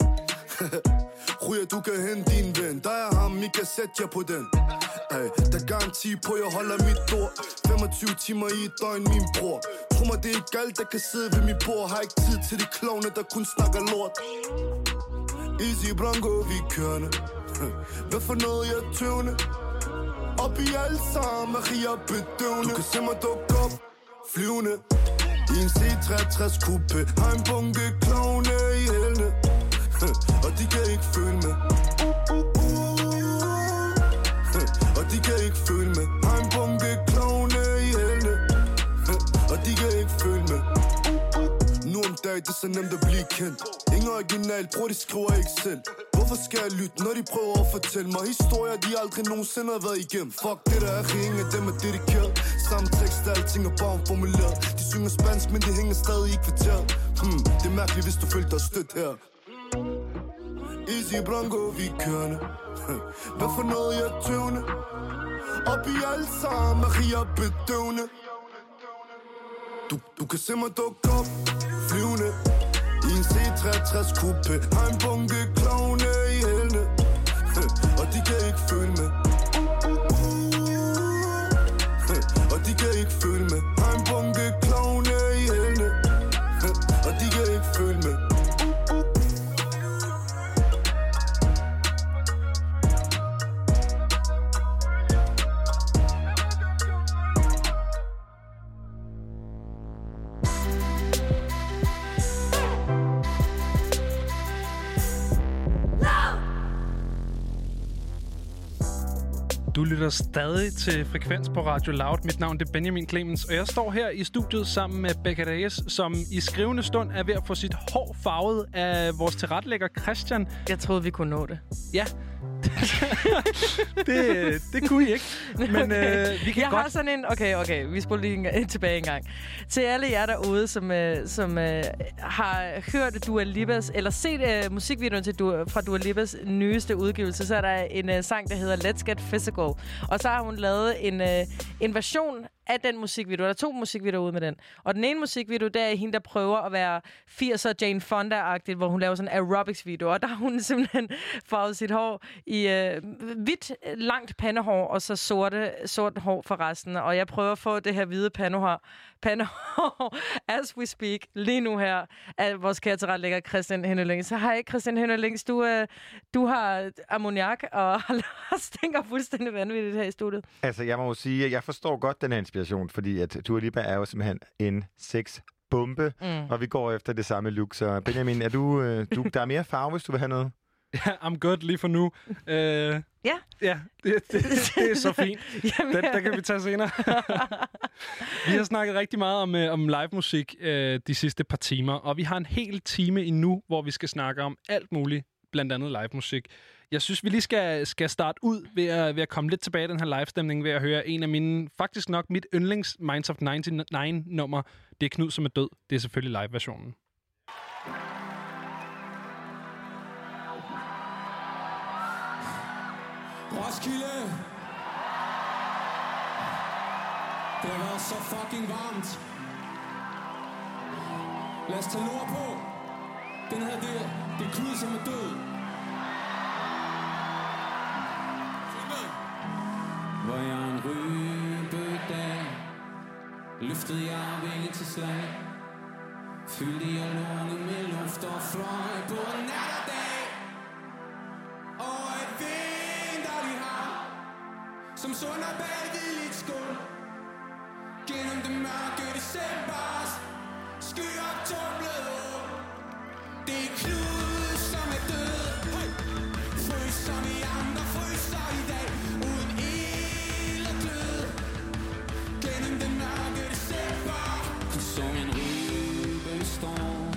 Ryger, du kan hente din ven. Der er ham, I kan sætte jer på den. Hey, der er garanti på, jeg holder mit ord 25 timer i et døgn, min bror. Tro mig, det er ikke alt, der kan sidde ved mit bord. Har ikke tid til de klovne, der kun snakker lort. Easy Blanco, vi kørende. (laughs) Hvad for noget, jeg er tøvende? Op i alt sammen, Maria bedøvende. Du kan se mig dukke op, flyvende. I en C63 coupe Har en bunke klovne i hælene. (laughs) Og de kan ikke følge med. De kan ikke følge med. Har en bunke klovne i hælene. Og de kan ikke følge med. Nu om dagen, det er så nemt at blive kendt. Ingen original, bror, de skriver ikke selv. Hvorfor skal jeg lytte, når de prøver at fortælle mig Historier, de aldrig nogensinde har været igennem? Fuck det der er ringe, dem er dedikeret. Samme tekst, alting er bare formuleret. De synger spansk, men det hænger stadig i kvarteret. Hmm, Det er mærkeligt, hvis du følte dig stødt her. Easy Blanco, vi kørende (laughs) Hvad for noget, jeg tøvende Op i alt sammen, Maria bedøvende. Du, du kan se mig dukke op, flyvende. I en C63 coupe Har en bunke klovne i hælene. (laughs) Og de kan ikke følge med. (laughs) Og de kan ikke følge med. Du lytter stadig til Frekvens på Radio Loud. Mit navn er Benjamin Clemens, og jeg står her i studiet sammen med Becca Reyes, som i skrivende stund er ved at få sit hår farvet af vores tilrettelægger Christian. Jeg troede, vi kunne nå det. Ja. Det, det kunne I ikke. (laughs) Men øh, vi kan jeg godt... har sådan en... Okay, okay, vi spoler lige en, (laughs) tilbage en gang. Til alle jer derude, som, øh, som øh, har hørt Dua Lipas, eller set øh, musikvideoen til Dua, fra Dua Lipas nyeste udgivelse, så er der en øh, sang, der hedder Let's Get Physical. Og så har hun lavet en, øh, en version af den musikvideo. Der er to musikvideoer ude med den. Og den ene musikvideo, der er hende, der prøver at være 80'er Jane Fonda-agtigt, hvor hun laver sådan en aerobics-video. Og der har hun (laughs) simpelthen farvet sit hår i øh, hvidt, langt pandehår, og så sorte, sort hår for resten. Og jeg prøver at få det her hvide pandehår, pandehår (laughs) as we speak, lige nu her, af vores kære tilrettelægger Christian Henneling. Så hej Christian Henneling, du, øh, du har ammoniak og (laughs) stinker fuldstændig vanvittigt her i studiet. Altså, jeg må jo sige, at jeg forstår godt den her inspiration, fordi at Dua Lipa er jo simpelthen en sex bombe, Mm. og vi går efter det samme look. Så Benjamin, er du, øh, du, der er mere farve, hvis du vil have noget? (laughs) Ja, I'm good lige for nu. (laughs) Øh, ja. Ja, det, det, det er så fint. (laughs) Jamen, Den, der kan vi tage senere. vi har snakket rigtig meget om, øh, om live musik øh, de sidste par timer, og vi har en hel time endnu, hvor vi skal snakke om alt muligt, blandt andet live musik. Jeg synes, vi lige skal, skal starte ud ved at, ved at komme lidt tilbage i den her live-stemning, ved at høre en af mine, faktisk nok mit yndlings Minds of 99-nummer. Det er Knud, som er død. Det er selvfølgelig live-versionen. Roskilde! Det har været så fucking varmt. Lad os tage nord på. Den her, det, det er Knud, som er død. Hvor jeg en rybedag Løftede jeg vinge til slag Fyldte jeg lungerne med luft og fløj på natten Som sunder i hvidt skål. Gennem det mørke decembers Skyer tumlet op Det er klud som er død. Frys som i andre fryser i dag. Uden ild og glød. Gennem det mørke december. Som en ribe storm.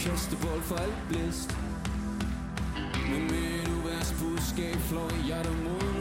Kastebold for alt blæst. Med et uværts budskab Flår jeg dig mod.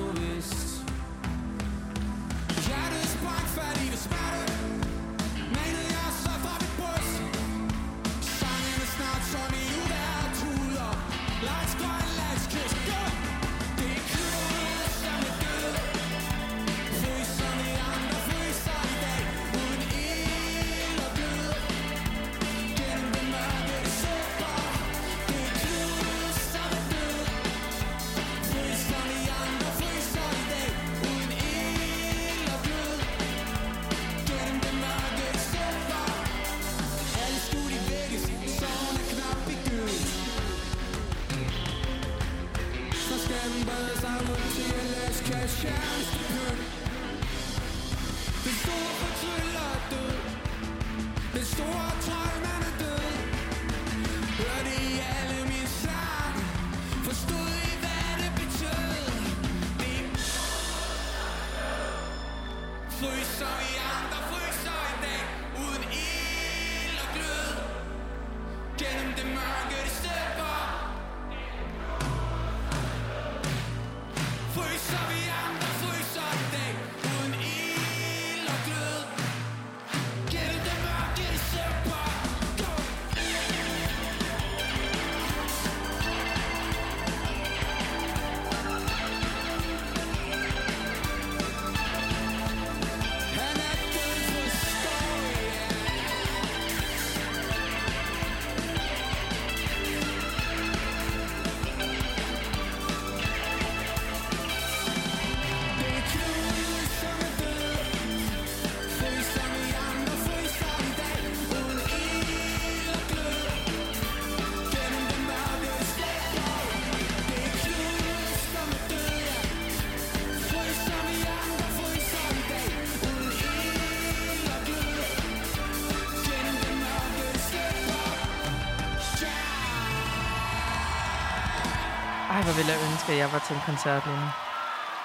Ønske, at jeg var til en koncert lige nu.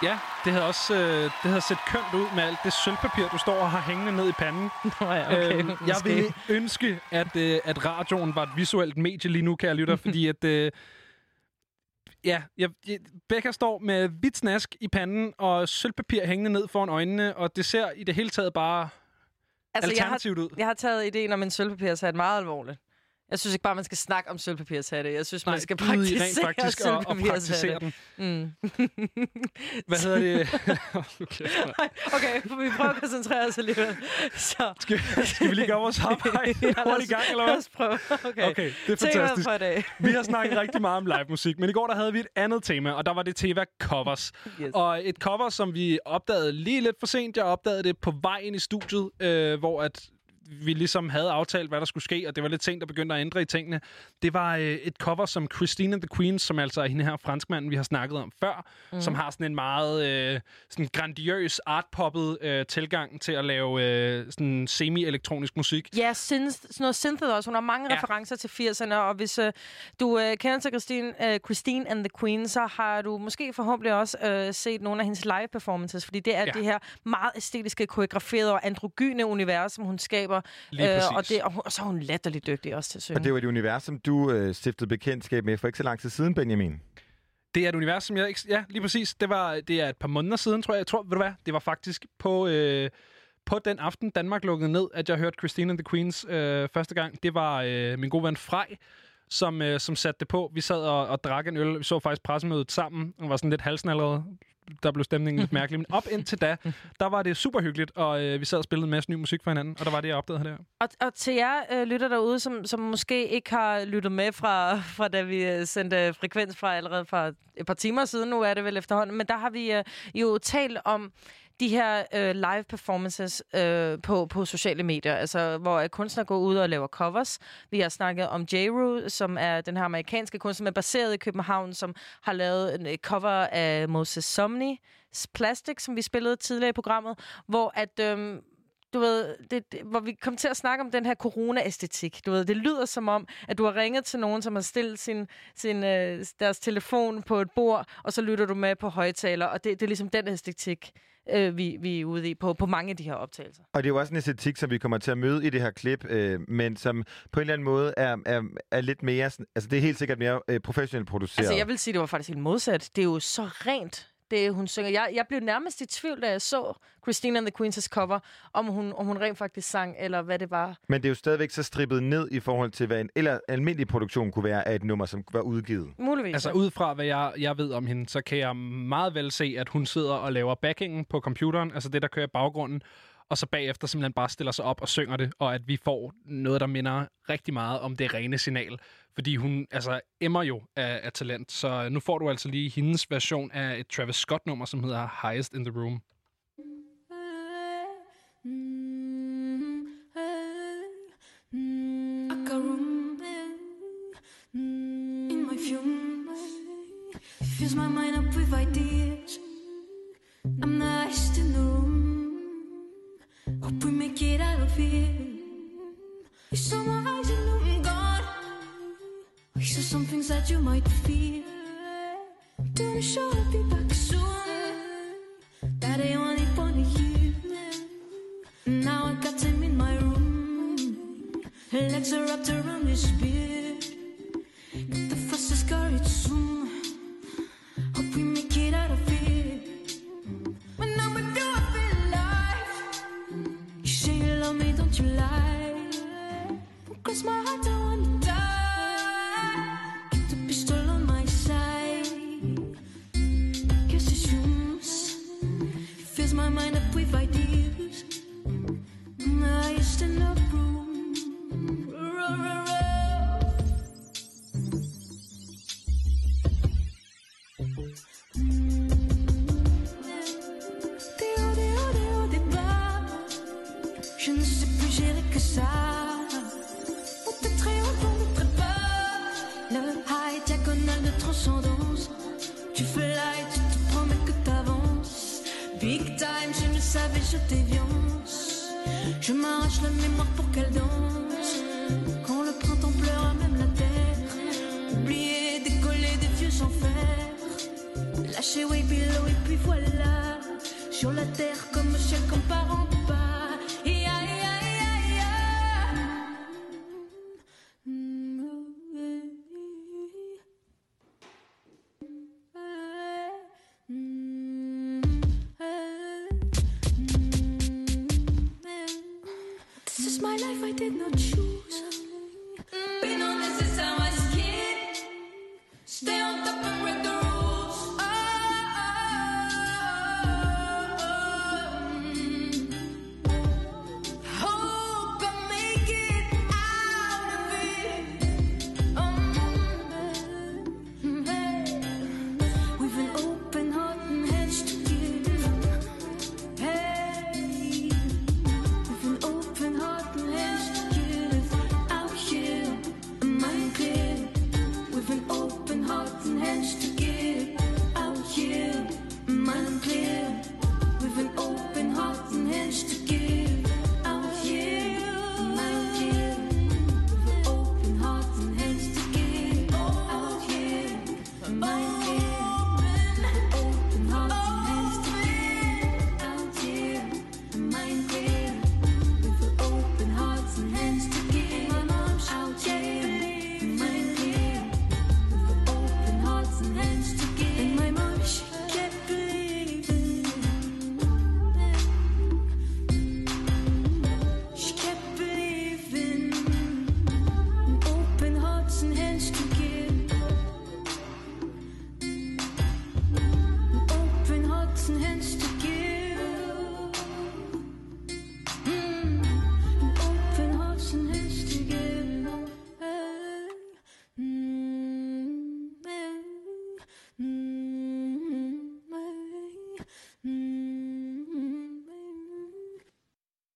Ja, det havde også øh, det havde set kønt ud med alt det sølvpapir, du står og har hængende ned i panden. (laughs) Nå ja, okay, Øhm, jeg måske. vil ønske, at, øh, at radioen var et visuelt medie lige nu, kære lytter, (laughs) fordi at... Øh, ja, jeg, jeg, Becca står med hvidt snask i panden og sølvpapir hængende ned foran øjnene, og det ser i det hele taget bare alternativt jeg ud. har, jeg har taget ideen om en sølvpapirshat meget alvorligt. Jeg synes ikke bare, man skal snakke om sølvpapirshatte. Jeg synes, Nej, man skal i rent praktisere faktisk at- at praktisere sølvpapirshatte. Mm. (laughs) Hvad hedder det? (laughs) okay, okay, vi prøver at koncentrere os alligevel. Så. Skal, skal vi lige gøre vores (laughs) arbejde Ja, hurtigt i gang, eller hvad? Lad os prøve. Okay, Okay, det er fantastisk. for i dag. Vi har snakket rigtig meget om live musik, men i går der havde vi et andet tema, og der var det Teva covers. Yes. Og et cover, som vi opdagede lige lidt for sent. Jeg opdagede det på vej ind i studiet, øh, hvor at vi ligesom havde aftalt, hvad der skulle ske, og det var lidt sent, der begyndte at ændre i tingene. Det var øh, et cover, som Christine and the Queens, som altså er hende her franskmanden, vi har snakket om før, mm. som har sådan en meget øh, sådan grandiøs, artpoppet øh, tilgang til at lave øh, sådan semi-elektronisk musik. Ja, synth, sådan noget synthet også. Hun har mange ja. referencer til 80'erne, og hvis øh, du øh, kender til Christine, øh, Christine and the Queen, så har du måske forhåbentlig også øh, set nogle af hendes live performances, fordi det er ja. det her meget æstetiske, koreograferede og androgyne univers, som hun skaber. Lige og, præcis. det, og, hun- og så er hun latterligt dygtig også til at synge. Og det var et univers, som du øh, stiftede bekendtskab med for ikke så lang tid siden, Benjamin. Det er et univers, som jeg ikke... Ja, lige præcis. Det, var, det er et par måneder siden, tror jeg. Jeg tror, ved du hvad? Det var faktisk på, øh, på den aften, Danmark lukkede ned, at jeg hørte Christine and the Queens øh, første gang. Det var øh, min gode ven Frej, som, øh, som satte det på. Vi sad og, og drak en øl. Vi så faktisk pressemødet sammen. Og var sådan lidt halsen allerede. Der blev stemningen lidt mærkelig. Men op indtil da, der var det super hyggeligt. Og øh, vi sad og spillede en masse ny musik for hinanden. Og der var det, jeg opdagede der. Og, og til jer øh, lytter derude, som, som måske ikke har lyttet med fra, fra da vi øh, sendte frekvens fra allerede fra et par timer siden, nu er det vel efterhånden, men der har vi øh, jo talt om de her øh, live performances øh, på, på sociale medier, altså hvor øh, kunstnere går ud og laver covers. Vi har snakket om J.Ru, som er den her amerikanske kunstner, men baseret i København, som har lavet en øh, cover af Moses Somni, Plastic, som vi spillede tidligere i programmet, hvor at... Øh, du ved, det, det, hvor vi kom til at snakke om den her corona-æstetik. Du ved, det lyder som om, at du har ringet til nogen, som har stillet sin, sin, øh, deres telefon på et bord, og så lytter du med på højtaler, og det, det er ligesom den æstetik, øh, vi, vi er ude i på, på mange af de her optagelser. Og det er jo også en æstetik, som vi kommer til at møde i det her klip, øh, men som på en eller anden måde er, er, er lidt mere... Altså, det er helt sikkert mere øh, professionelt produceret. Altså, jeg vil sige, det var faktisk helt modsat. Det er jo så rent, det hun synger. Jeg, jeg blev nærmest i tvivl, da jeg så Christine and the Queens' cover, om hun, om hun rent faktisk sang, eller hvad det var. Men det er jo stadigvæk så strippet ned i forhold til, hvad en eller almindelig produktion kunne være af et nummer, som var udgivet. Muligvis. Altså ud fra, hvad jeg, jeg ved om hende, så kan jeg meget vel se, at hun sidder og laver backingen på computeren, altså det, der kører i baggrunden, og så bagefter simpelthen bare stiller sig op og synger det, og at vi får noget, der minder rigtig meget om det rene signal. Fordi hun altså emmer jo af, af talent. Så nu får du altså lige hendes version af et Travis Scott-nummer, som hedder Highest in the Room. In my fume. Fills my mind up with ideas. I'm the highest in the room. Here. You saw my eyes and knew I'm gone. We saw some things that you might fear. A show, I'll be back soon. That ain't what they wanna. Now I got him in my room. Legs are wrapped around his beard.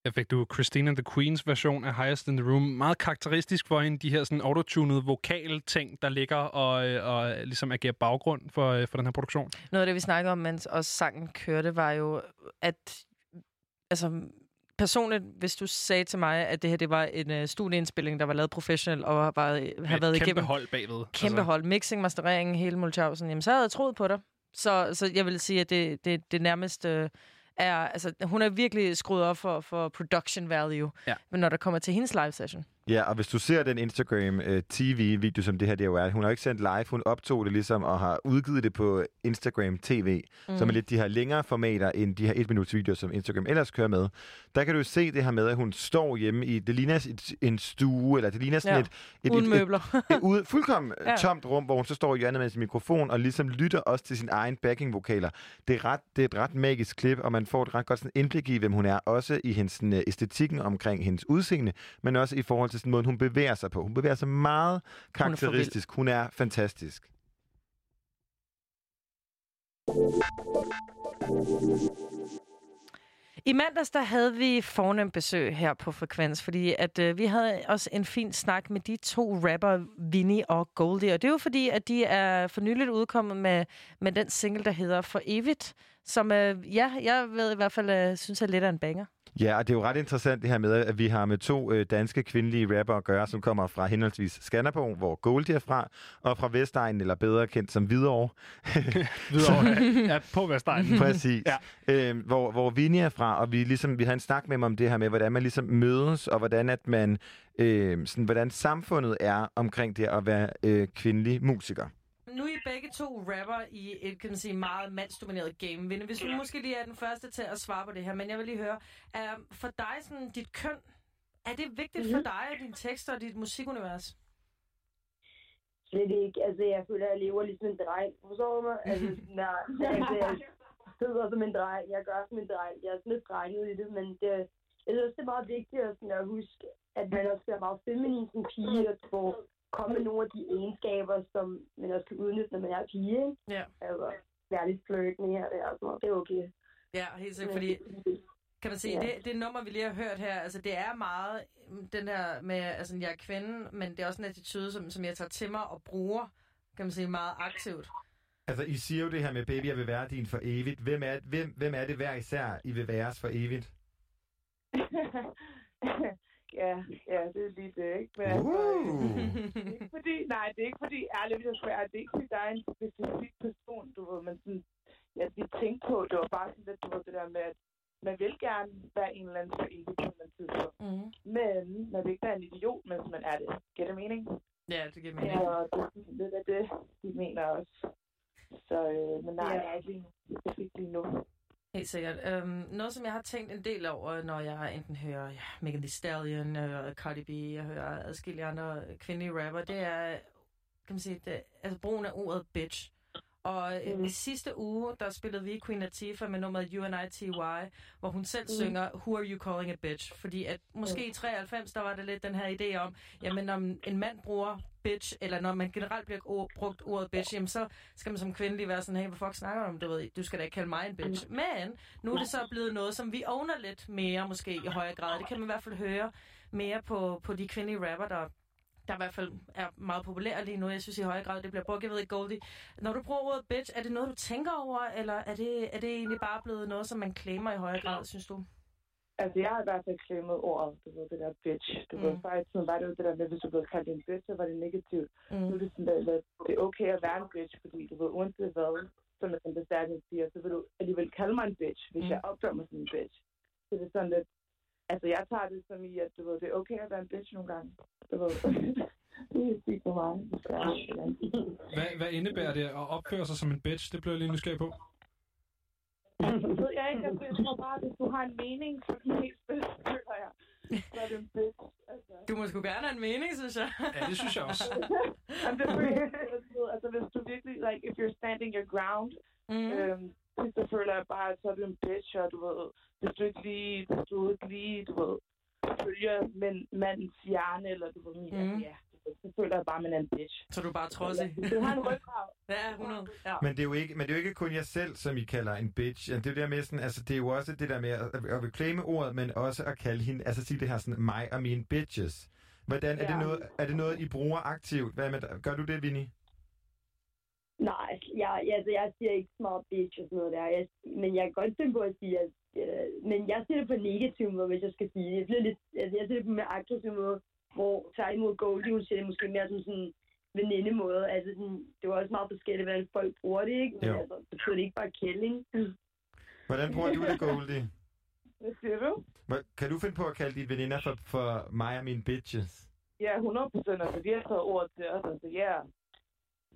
Jeg fik du Christina the Queens version af Highest in the Room. Meget karakteristisk for hende, de her sådan autotunede vokal-ting, der ligger og, øh, og ligesom agerer baggrund for, øh, for den her produktion. Noget af det, vi snakkede om, mens også sangen kørte, var jo, at altså, personligt, hvis du sagde til mig, at det her det var en uh, studieindspilling, der var lavet professionelt og har været, har et været kæmpe igennem... hold bagved. Kæmpe altså. hold. Mixing, mastering, hele Mulchausen. Jamen, så havde jeg troet på dig. Så, så jeg vil sige, at det, det, det nærmest øh, er, altså, hun er virkelig skruet op for, for production value, Ja. når der kommer til hendes live session. Ja, og hvis du ser den Instagram øh, TV-video, som det her det jo er, hun har ikke sendt live, hun optog det ligesom og har udgivet det på Instagram TV, mm. som er lidt de her længere formater end de her et minuts videoer, som Instagram ellers kører med. Der kan du se det her med, at hun står hjemme i, det ligner et, en stue, eller det ligner sådan Ja, et, et, uden et, møbler. (laughs) et, et, ude, fuldkommen Ja. ja. tomt rum, hvor hun så står i hjørnet med sin mikrofon og ligesom lytter også til sin egen backing-vokaler. Det er, ret, det er et ret magisk klip, og man får et ret godt sådan indblik i, hvem hun er, også i hendes sådan, øh, æstetikken omkring hendes udseende, men også i forhold til sådan måden, hun bevæger sig på. Hun bevæger sig meget for vild. karakteristisk. Hun er fantastisk. I mandags der havde vi fornemt besøg her på Frekvens, fordi at øh, vi havde også en fin snak med de to rapper, Vinny og Goldie. Og det er jo fordi, at de er for nyligt udkommet med, med den single, der hedder For Evigt, som øh, ja, jeg ved i hvert fald, øh, synes er lidt af en banger. Ja, og det er jo ret interessant det her med, at vi har med to øh, danske kvindelige rapper at gøre, som kommer fra henholdsvis Skanderborg, hvor Goldie er fra, og fra Vestegnen, eller bedre kendt som Hvidovre. (laughs) Hvidovre, ja, på Vestegnen. Præcis. Ja. Ja. Øh, hvor, hvor Vinnie er fra, og vi, ligesom, vi har en snak med dem om det her med, hvordan man ligesom mødes, og hvordan at man, øh, sådan, hvordan samfundet er omkring det at være øh, kvindelig musiker. Nu er I begge to rapper i et, kan man sige, meget mandsdomineret game. Vinde, hvis du måske lige er den første til at svare på det her, men jeg vil lige høre, er for dig sådan, dit køn, er det vigtigt mm-hmm. for dig, og dine tekster og dit musikunivers? Slet ikke. Altså, jeg føler, at jeg lever ligesom en dreng. Forstår du mig? Altså, (laughs) nej, altså, jeg sidder som en dreng. Jeg gør som en dreng. Jeg er sådan lidt drenget i det, men det, jeg synes, det er meget vigtigt at, sådan, at huske, at man også er meget feminin som pige, og får komme med nogle af de egenskaber, som man også kan udnytte, når man er pige. Ikke? Ja. Altså, være lidt flirtende her og der, og sådan noget. Det er okay. Ja, helt sikkert, fordi kan man sige, Ja. det, det nummer, vi lige har hørt her, altså det er meget mm, den her med, altså jeg er kvinde, men det er også en attitude, som, som jeg tager til mig og bruger, kan man sige, meget aktivt. Altså, I siger jo det her med, baby, jeg vil være din for evigt. Hvem er, hvem, hvem er det hver især, I vil væres for evigt? (laughs) ja, ja, det er lige det, ikke? Men altså, det er ikke fordi, nej, det er ikke fordi, ærligt, hvis jeg skal være, det er ikke fordi, der er en specifik person, du ved, man sådan, jeg lige tænkte på, det var bare sådan lidt, du ved, det der med, at man vil gerne være en eller anden for evigt på en tidspunkt. Mm. Men man vil ikke være en idiot, mens man er det. Giver det mening? Ja, det giver mening. Ja, og det er sådan lidt af det, de mener også. Så, øh, men nej, Ja. jeg er ikke lige, specifikt lige nu. Helt sikkert. Øhm, noget, som jeg har tænkt en del over, når jeg enten hører ja, Megan Thee Stallion, jeg hører Cardi B, jeg hører adskillige andre kvindelige rapper, det er, kan man sige, det, altså brugen af ordet bitch. Og mm. i sidste uge, der spillede vi Queen Latifah med nummeret UNITY, hvor hun selv Mm. mm. synger Who are you calling a bitch? Fordi at måske i 93, der var der lidt den her idé om, jamen når en mand bruger bitch, eller når man generelt bliver ord, brugt ordet bitch, jamen så skal man som kvinde lige være sådan, hey, hvad fuck snakker du om? Du, ved, du skal da ikke kalde mig en bitch. Men nu er det så blevet noget, som vi owner lidt mere, måske i højere grad. Det kan man i hvert fald høre mere på, på de kvindelige rapper, der der i hvert fald er meget populære lige nu. Jeg synes i højere grad, det bliver brugt. Jeg ved ikke, Goldie. Når du bruger ordet bitch, er det noget, du tænker over, eller er det, er det egentlig bare blevet noget, som man claimer i højere grad, synes du? Altså, jeg har i hvert fald claimet ordet, du ved, det der bitch. Du mm. ved, før i tiden var det jo det der med, hvis du blev kaldt en bitch, så var det negativt. Mm. Nu er det sådan, at det er okay at være en bitch, fordi du ved, uanset hvad, som den bestærkning siger, så vil du alligevel kalde mig en bitch, hvis Mm. jeg opfører mig som en bitch. Så det er sådan lidt, altså jeg tager det som i, at du ved, det er okay at være en bitch nogle gange. Du ved, (laughs) det er sygt for mig. Hvad, hvad indebærer det at opføre sig som en bitch? Det bliver jeg lige nysgerrig på. (laughs) Ved jeg ikke, altså, jeg tror bare, at hvis du har en mening for det meste, føler jeg, så er det en bitch. Altså. Du må sgu gerne have en mening, synes jeg. Ja, det synes jeg også. (laughs) Jamen, det føler jeg, altså, hvis du virkelig, like, if you're standing your ground, mm. øhm, så føler jeg bare, at så er du en bitch, og du ved, hvis du ikke lige, hvis du ikke lige, du ved, følger men, mandens hjerne, eller du ved, mm. Mm. ja, så føler jeg bare, at man er en bitch. Så du er bare trodsig. Du har en ryggrav. Ja, 100. Ja. Men det, er jo ikke, men det er jo ikke kun jer selv, som I kalder en bitch. Det er jo det der med sådan, altså det er jo også det der med at, at reclaime ordet, men også at kalde hende, altså sige det her sådan, mig og mine bitches. Hvordan, er, det Ja. noget, er det noget, I bruger aktivt? Hvad med, gør du det, Vinnie? Nej, jeg, jeg, altså, jeg siger ikke smart bitch og sådan noget der. Jeg, men jeg kan godt finde på at sige, at, øh, men jeg siger det på en negativ måde, hvis jeg skal sige det. Jeg siger, lidt, altså, jeg siger det på en mere aggressiv måde, hvor tværtimod Goldie, hun siger det måske mere som sådan en veninde-måde. Altså, sådan, det var også meget forskelligt, hvordan folk bruger det, ikke? Men Jo. altså, det betyder det ikke bare kælling. (laughs) Hvordan bruger du det, Goldie? Hvad siger du? Kan du finde på at kalde dine veninder for, for mig og mine bitches? Ja, 100 procent. Altså, de har taget ordet til os. Altså, ja. Yeah.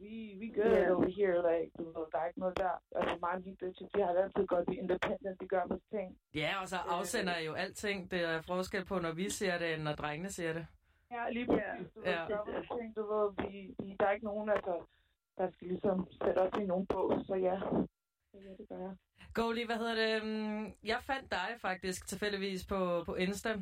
We, we good Ja. over here. Like, du ved, der er ikke noget der. Altså, mig og mine bitches, de har altid godt lide independent. De gør vores ting. Ja, og så afsender I jo alting. Det er forskel på, når vi ser det, end når drengene ser det. Ja, lige præcis. Du Ja. Du ved, vi, vi, der er ikke nogen, altså, der skal ligesom sætte os i nogen bås. Så ja. Ja, det gør jeg. Goldie, hvad hedder det? Mm, Jeg fandt dig faktisk tilfældigvis på, på Insta,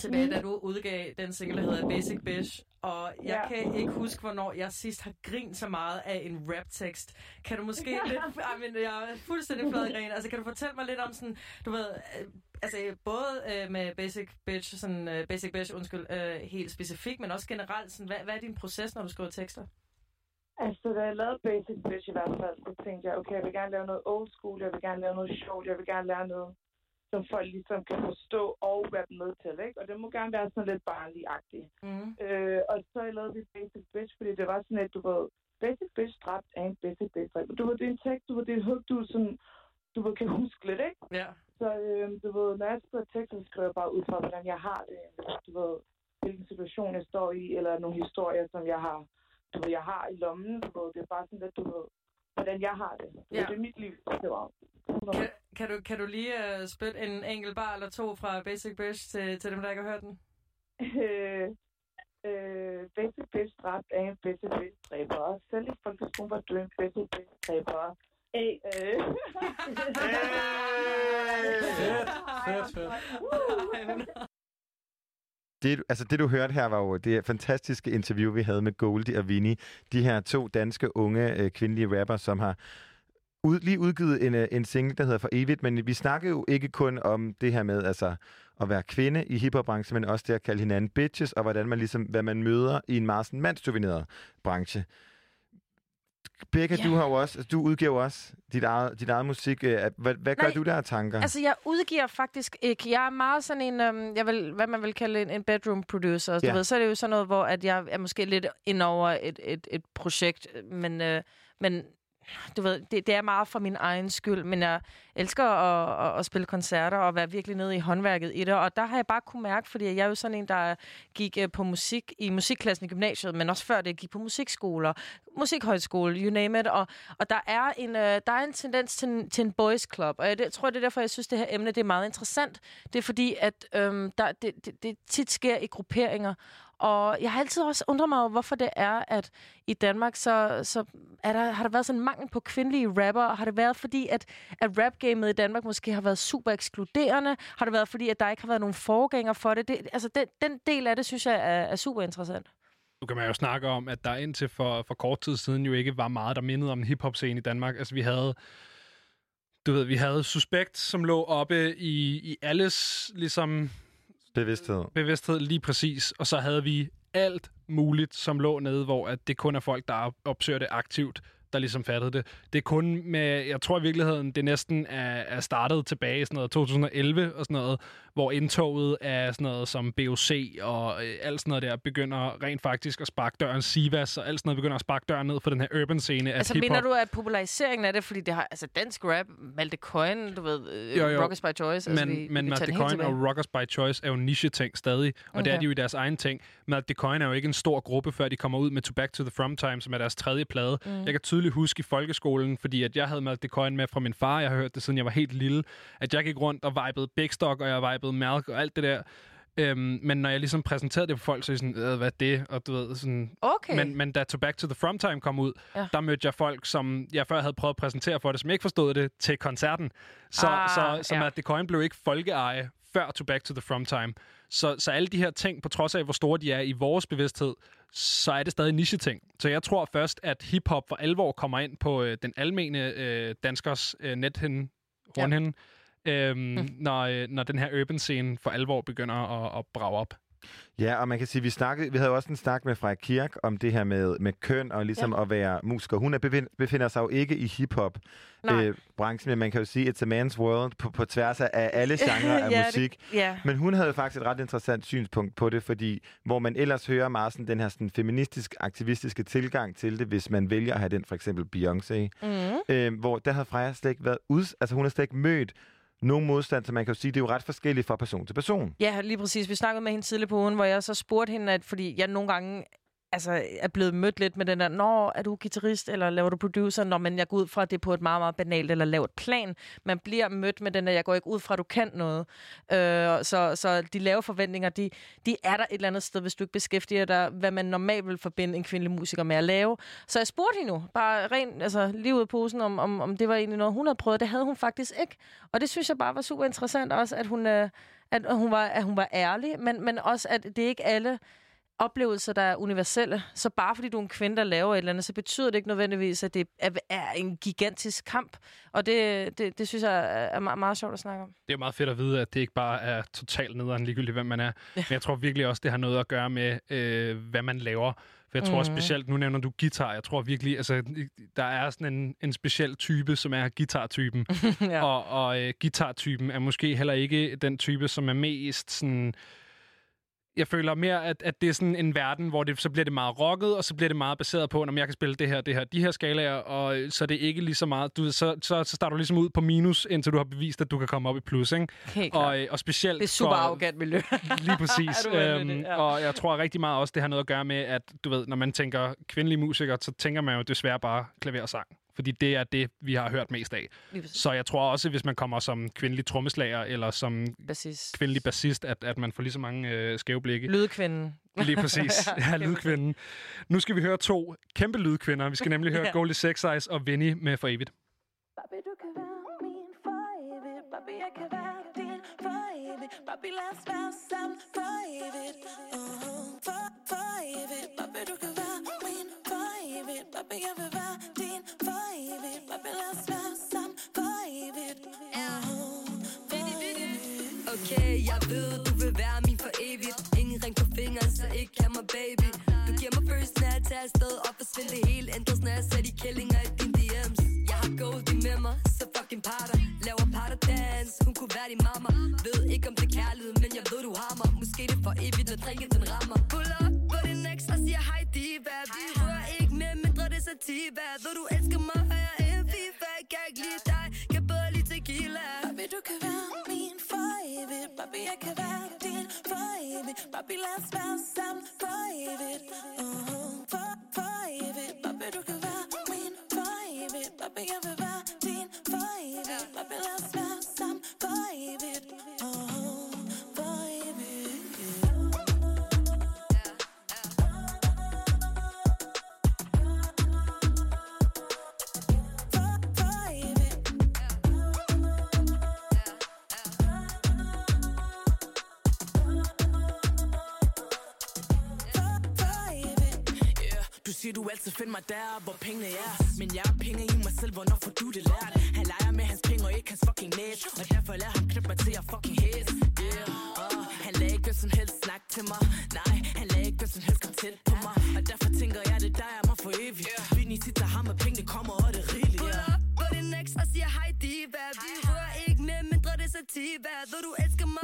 tilbage, Mm. da du udgav den single, der hedder Basic Bitch. Og jeg Ja. kan ikke huske, hvornår jeg sidst har grint så meget af en rap-tekst. Kan du måske (laughs) lidt... Ej, men jeg er fuldstændig flad grin. Altså, kan du fortælle mig lidt om sådan... Du ved, øh, altså både øh, med Basic Bitch, sådan øh, Basic Bitch, undskyld, øh, helt specifikt, men også generelt, sådan, hvad, hvad er din proces, når du skriver tekster? Altså, da jeg lavede Basic Bitch i hvert fald, så tænkte jeg, okay, jeg vil gerne lave noget old school, jeg vil gerne lave noget sjovt, jeg vil gerne lave noget, som folk ligesom kan forstå og rappe med til, ikke? Og det må gerne være sådan lidt barnlig-agtigt. Mm. Øh, og så lavede vi Basic Bitch, fordi det var sådan et, du ved, Basic Bitch dræbt er en Basic Bitch. Du ved, det er en tekst, du ved, det er et hook, du sådan, du ved, kan huske lidt, ikke? Ja. Så øh, du ved, når jeg skriver tekst, så skriver jeg bare ud fra, hvordan jeg har det. Du ved, hvilken situation jeg står i, eller nogle historier, som jeg har, du ved, jeg har i lommen. Du ved, det er bare sådan lidt, du ved, hvordan jeg har det. Du ved, Ja. det er mit liv. Det var. Kan, kan, du, kan du lige uh, spytte en enkelt bar eller to fra Basic Bitch til, til dem, der ikke har hørt den? Øh, øh, Basic Bitch dræbt er en Basic Bitch dræber. Selv i folkeskolen var du en Basic Bitch dræber. Hey. Øh. Fedt, fedt, fedt. Det, altså det, du hørte her, var jo det fantastiske interview, vi havde med Goldie og Vinnie. De her to danske unge øh, kvindelige rapper, som har ud, lige udgivet en, øh, en single, der hedder For Evigt. Men vi snakker jo ikke kun om det her med altså, at være kvinde i hiphopbranchen, men også det at kalde hinanden bitches, og hvordan man ligesom, hvad man møder i en meget sådan mandsdomineret branche. Becca, Ja. du har jo også, altså, du udgiver også dit eget, dit eget musik. Øh, Hvad, hvad gør du der af tanker? Altså, jeg udgiver faktisk ikke. Jeg er meget sådan en, øhm, jeg vil, hvad man vil kalde en, en bedroom producer. Du Ja. ved, så er det jo sådan noget, hvor at jeg er måske lidt ind over et, et, et projekt, men, øh, men du ved, det, det er meget for min egen skyld, men jeg elsker at, at, at spille koncerter og være virkelig nede i håndværket i det, og der har jeg bare kunne mærke, fordi jeg er jo sådan en, der gik øh, på musik i musikklassen i gymnasiet, men også før det gik på musikskoler, musikhøjskole, you name it, og, og der, er en, øh, der er en tendens til en, til en boys club, og jeg det, tror, det er derfor, jeg synes, det her emne det er meget interessant. Det er fordi, at øhm, der, det, det, det tit sker i grupperinger, og jeg har altid også undret mig over, hvorfor det er, at i Danmark så, så er der, har der været sådan en mangel på kvindelige rapper. Har det været fordi, at, at rapgamet i Danmark måske har været super ekskluderende? Har det været fordi, at der ikke har været nogen forgænger for det? det altså, den, den del af det, synes jeg er, er super interessant. Nu kan man jo snakke om, at der indtil for, for kort tid siden jo ikke var meget, der mindede om en hiphop-scene i Danmark. Altså, vi havde... Du ved, vi havde Suspekt, som lå oppe i, i alles ligesom, Bevidsthed. Øh, bevidsthed lige præcis. Og så havde vi alt muligt, som lå nede, hvor at det kun er folk, der opsøger det aktivt, der ligesom fattede det. Det er kun med, jeg tror i virkeligheden, det næsten er, er startet tilbage i sådan noget 2011 og sådan noget, hvor indtoget af sådan noget som BOC og øh, alt sådan noget der begynder rent faktisk at sparke døren, Sivas og alt sådan noget begynder at sparke døren ned for den her urban scene af Altså, mener du, at populariseringen af det, fordi det har, altså, dansk rap, Malte Coyne, du ved, øh, Jo, jo. Rockers by Choice, altså, men, vi, men vi helt Coyne og Rockers by Choice er jo niche-ting stadig, og okay. det er de jo i deres egen ting. Matt Coyne er jo ikke en stor gruppe, før de kommer ud med To Back to the From Time, som er deres tredje plade. Mm. Jeg kan tydeligt huske i folkeskolen, fordi at jeg havde Matt Coyne med fra min far, jeg har hørt det siden jeg var helt lille, at jeg gik rundt og vibede Big Stock, og jeg vibede Malk og alt det der. Øhm, men når jeg ligesom præsenterede det for folk, så er de sådan, øh, hvad er det? Og du ved, sådan... Okay. Men, men da To Back to the From Time kom ud, Ja. der mødte jeg folk, som jeg før havde prøvet at præsentere for det, som ikke forstod det til koncerten. Så, Ah, så, så ja. Matt Coyne blev ikke folkeeje før To Back to the From Time. Så, så alle de her ting, på trods af, hvor store de er i vores bevidsthed, så er det stadig niche-ting. Så jeg tror først, at hiphop for alvor kommer ind på øh, den almene øh, danskers øh, nethinde, Ja. hornhinde, øhm, når, øh, når den her urban scene for alvor begynder at, at brage op. Ja, og man kan sige, vi snakkede, vi havde jo også en snak med Freja Kirk om det her med, med køn og ligesom ja. at være musiker. Hun er befind, befinder sig jo ikke i hiphop Nej. øh, branchen, men man kan jo sige, it's a man's world på, på tværs af alle (laughs) genrer af Ja, det- musik. ja. Men hun havde faktisk et ret interessant synspunkt på det, fordi hvor man ellers hører meget sådan, den her sådan, feministisk, aktivistiske tilgang til det, hvis man vælger at have den, for eksempel Beyoncé, Mhm. øh, hvor der havde Freja slet ikke været ud, altså hun har slet ikke mødt nogen modstand, så man kan jo sige, det er jo ret forskelligt fra person til person. Ja, lige præcis. Vi snakkede med hende tidligere på ugen, hvor jeg så spurgte hende, at fordi jeg nogle gange altså, er blevet mødt lidt med den der, Nå, er du guitarist, eller laver du producer? Nå, men jeg går ud fra, at det er på et meget, meget banalt eller lavt plan. Man bliver mødt med den der, jeg går ikke ud fra, at du kan noget. Øh, så, så de lave forventninger, de, de er der et eller andet sted, hvis du ikke beskæftiger dig, hvad man normalt vil forbinde en kvindelig musiker med at lave. Så jeg spurgte hende nu, bare rent, altså lige ud af posen, om, om, om det var egentlig noget, hun havde prøvet. Det havde hun faktisk ikke. Og det synes jeg bare var super interessant også, at hun, øh, at hun, var, at hun var ærlig, men, men også, at det ikke alle oplevelser, der er universelle. Så bare fordi du er en kvinde, der laver et eller andet, så betyder det ikke nødvendigvis, at det er, en gigantisk kamp. Og det, det, det synes jeg er meget, meget sjovt at snakke om. Det er meget fedt at vide, at det ikke bare er totalt nederen ligegyldigt, hvem man er. Men jeg tror virkelig også, det har noget at gøre med, øh, hvad man laver. For jeg tror mm. specielt, nu nævner du guitar, jeg tror virkelig, altså, der er sådan en, en speciel type, som er guitartypen. (laughs) Ja. Og, og øh, guitartypen er måske heller ikke den type, som er mest sådan... Jeg føler mere, at, at det er sådan en verden, hvor det, så bliver det meget rocket, og så bliver det meget baseret på, om jeg kan spille det her, det her, de her skalaer, og øh, så er det ikke lige så meget... Du, så, så, så starter du ligesom ud på minus, indtil du har bevist, at du kan komme op i plus, ikke? Klart. og, øh, og specielt Det er super for, arrogant miljø. (laughs) Lige præcis. (laughs) I det? øhm, Ja. Og jeg tror rigtig meget også, det har noget at gøre med, at du ved, når man tænker kvindelige musikere, så tænker man jo desværre bare klaver og sang. Fordi det er det, vi har hørt mest af. Så jeg tror også, hvis man kommer som kvindelig trommeslager eller som Bassist. kvindelig bassist, at, at man får lige så mange øh, skæve blikke. Lydkvinden. Lige præcis. (laughs) ja, kæmpe lydkvinden. Nu skal vi høre to kæmpe lydkvinder. Vi skal nemlig høre (laughs) Ja. Goldie Sex Eyes og Vinnie med For Evigt. Baby, du kan være min for evigt Baby, jeg kan være din for evigt Baby, lad os være sammen for evigt uh-huh. for, for evigt Baby, du kan være min for evigt Baby, jeg vil være din Okay, jeg ved, du vil være min for evigt. Ingen ring på fingeren, så ikke kan mig baby. Du giver mig følelsen af at tage afsted Og forsvinde det hele. Ændres, når jeg ser de kællinger i din DM's Jeg har Goldie med mig, så fucking parter. Laver parter dance, hun kunne være din mamma. Ved ikke om det er kærlighed, men jeg ved du har mig. Måske det for evigt, når drinken den rammer. Pull up på din next og siger hej diva. Vi rører ikke med, mindre det er sativa. Ved du elsker mig, og jeg er en FIFA. Kan ikke lide dig, kan bedre lide tequila Baby, du kan være min for evigt Baby, jeg kan være din for evigt Baby, lad os være sammen for evigt uh-huh. for, for evigt Baby, du kan være min for evigt Baby, jeg vil være din for evigt Baby, lad os være siger, du altid finder mig der, hvor pengene er. Men jeg er penge i mig selv, hvornår får du det lært? Han leger med hans penge og ikke hans fucking net. Og derfor lader ham knippe mig til at fucking hit. Yeah, uh, han lader ikke hvem som helst snakke til mig. Nej, han lader ikke hvem som helst komme tæt på mig. Og derfor tænker jeg, det er dig, jeg må for evigt. Vinnie titter ham, og pengene kommer, og det er rigeligt Pull yeah. up på din next og siger hej diva. Vi rører ikke med, mindre det er sativa. Ved du elsker mig,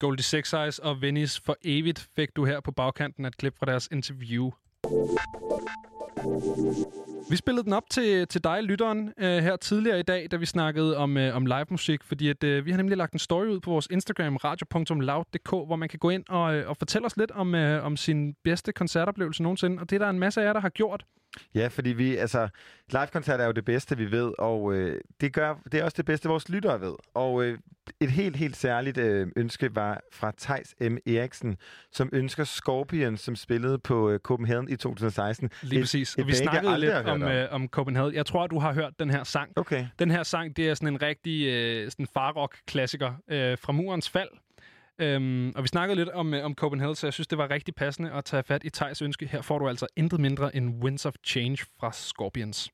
Goldie Sex Eyes og Venice for evigt fik du her på bagkanten at et klip fra deres interview. Vi spillede den op til, til dig, lytteren, øh, her tidligere i dag, da vi snakkede om, øh, om live musik, fordi at, øh, vi har nemlig lagt en story ud på vores Instagram, radio.loud.dk, hvor man kan gå ind og, øh, og fortælle os lidt om, øh, om sin bedste koncertoplevelse nogensinde, og det er der en masse af jer, der har gjort. Ja, fordi vi, altså, live-koncert er jo det bedste, vi ved, og øh, det, gør, det er også det bedste, vores lyttere ved. Og øh, et helt, helt særligt øh, ønske var fra Tejs M. Eriksen, som ønsker Scorpion, som spillede på øh, Copenhagen i 2016. Lige Et- præcis. et Og vi snakkede lidt om, øh, om Copenhagen. Jeg tror, du har hørt den her sang. Okay. Den her sang, det er sådan en rigtig øh, sådan farrock-klassiker øh, fra murens fald. Øhm, og vi snakkede lidt om, øh, om Copenhagen, så jeg synes, det var rigtig passende at tage fat i Tejs ønske. Her får du altså intet mindre end Winds of Change fra Scorpions.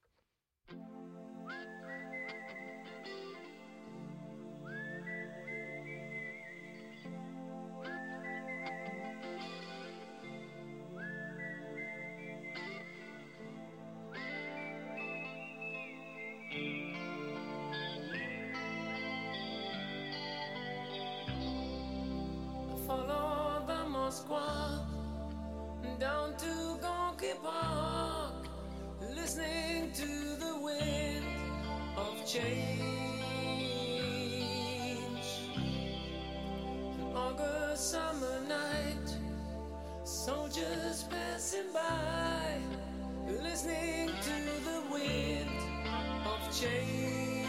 Moskva down to Gonky Park, listening to the wind of change. An August summer night, soldiers passing by, listening to the wind of change.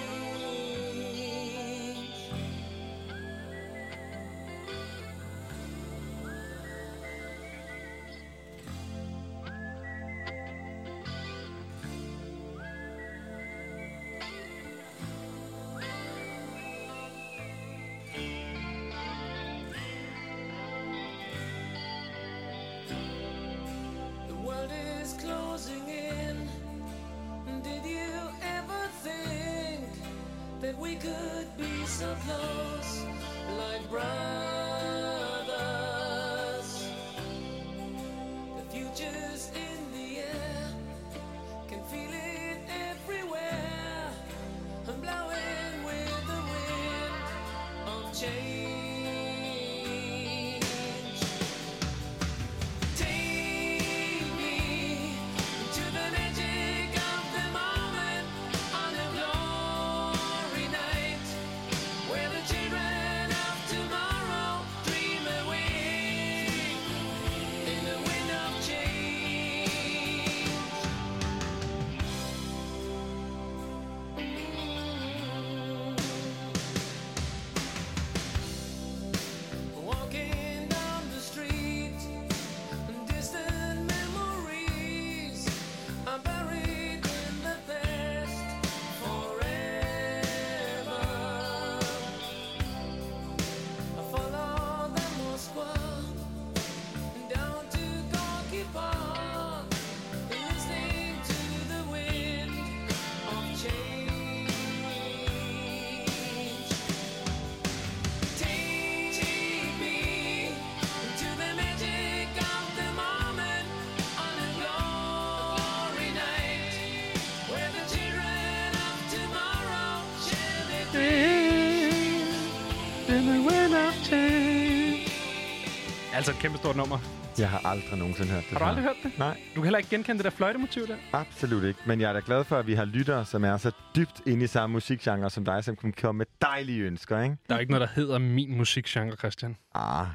Altså et kæmpe stort nummer. Jeg har aldrig nogensinde hørt det Har du aldrig hørt det? Nej. Du kan heller ikke genkende det der fløjtemotiv der? Absolut ikke. Men jeg er da glad for, at vi har lyttere, som er så dybt inde i samme musikgenre som dig, som kan komme med dejlige ønsker, ikke? Der er ikke noget, der hedder min musikgenre, Christian. Ah.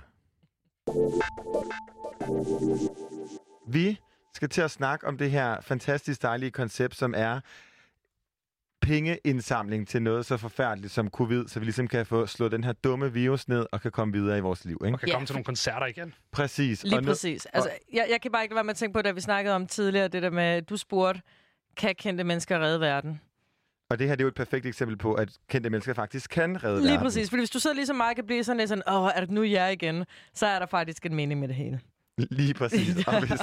Vi skal til at snakke om det her fantastisk dejlige koncept, som er pengeindsamling til noget så forfærdeligt som covid, så vi ligesom kan få slået den her dumme virus ned og kan komme videre i vores liv. Ikke? Og kan komme til nogle koncerter igen. Præcis. Lige Og nu- præcis. Altså, jeg, jeg kan bare ikke lade være med at tænke på, da vi snakkede om tidligere, det der med, du spurgte, kan kendte mennesker redde verden? Og det her det er jo et perfekt eksempel på, at kendte mennesker faktisk kan redde Lige verden. præcis, fordi hvis du sidder ligesom mig, kan blive sådan lidt sådan, åh, er det nu jeg igen? Så er der faktisk en mening med det hele. Lige præcis. Og (laughs) hvis,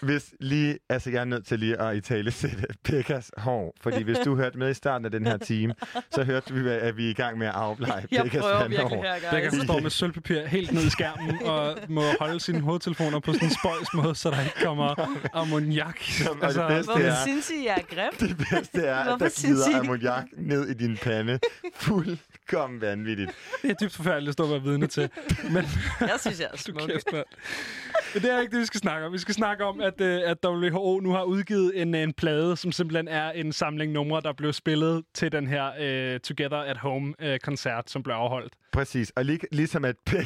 hvis lige, altså jeg er nødt til lige at i tale sætte Pekkas hår, fordi hvis du hørte med i starten af den her time, så hørte vi, at vi er i gang med at afblege Jeg Pekkas pandehår. virkelig her, guys. Pekka står med sølvpapir helt ned i skærmen og må holde sine hovedtelefoner på sådan en spøjs måde, så der ikke kommer ammoniak. og det bedste Hvorfor er- synes I, jeg er grim? Det bedste er, at der glider ammoniak ned i din pande. Fuldkommen vanvittigt. Det er dybt forfærdeligt at stå og være vidne til. Men, Jeg synes, jeg er Du smuk. Men det er ikke det, vi skal snakke om. Vi skal snakke om, at, uh, at WHO nu har udgivet en, en plade, som simpelthen er en samling numre, der blev spillet til den her uh, Together at Home-koncert, som blev afholdt. Præcis. Og lig, ligesom at hår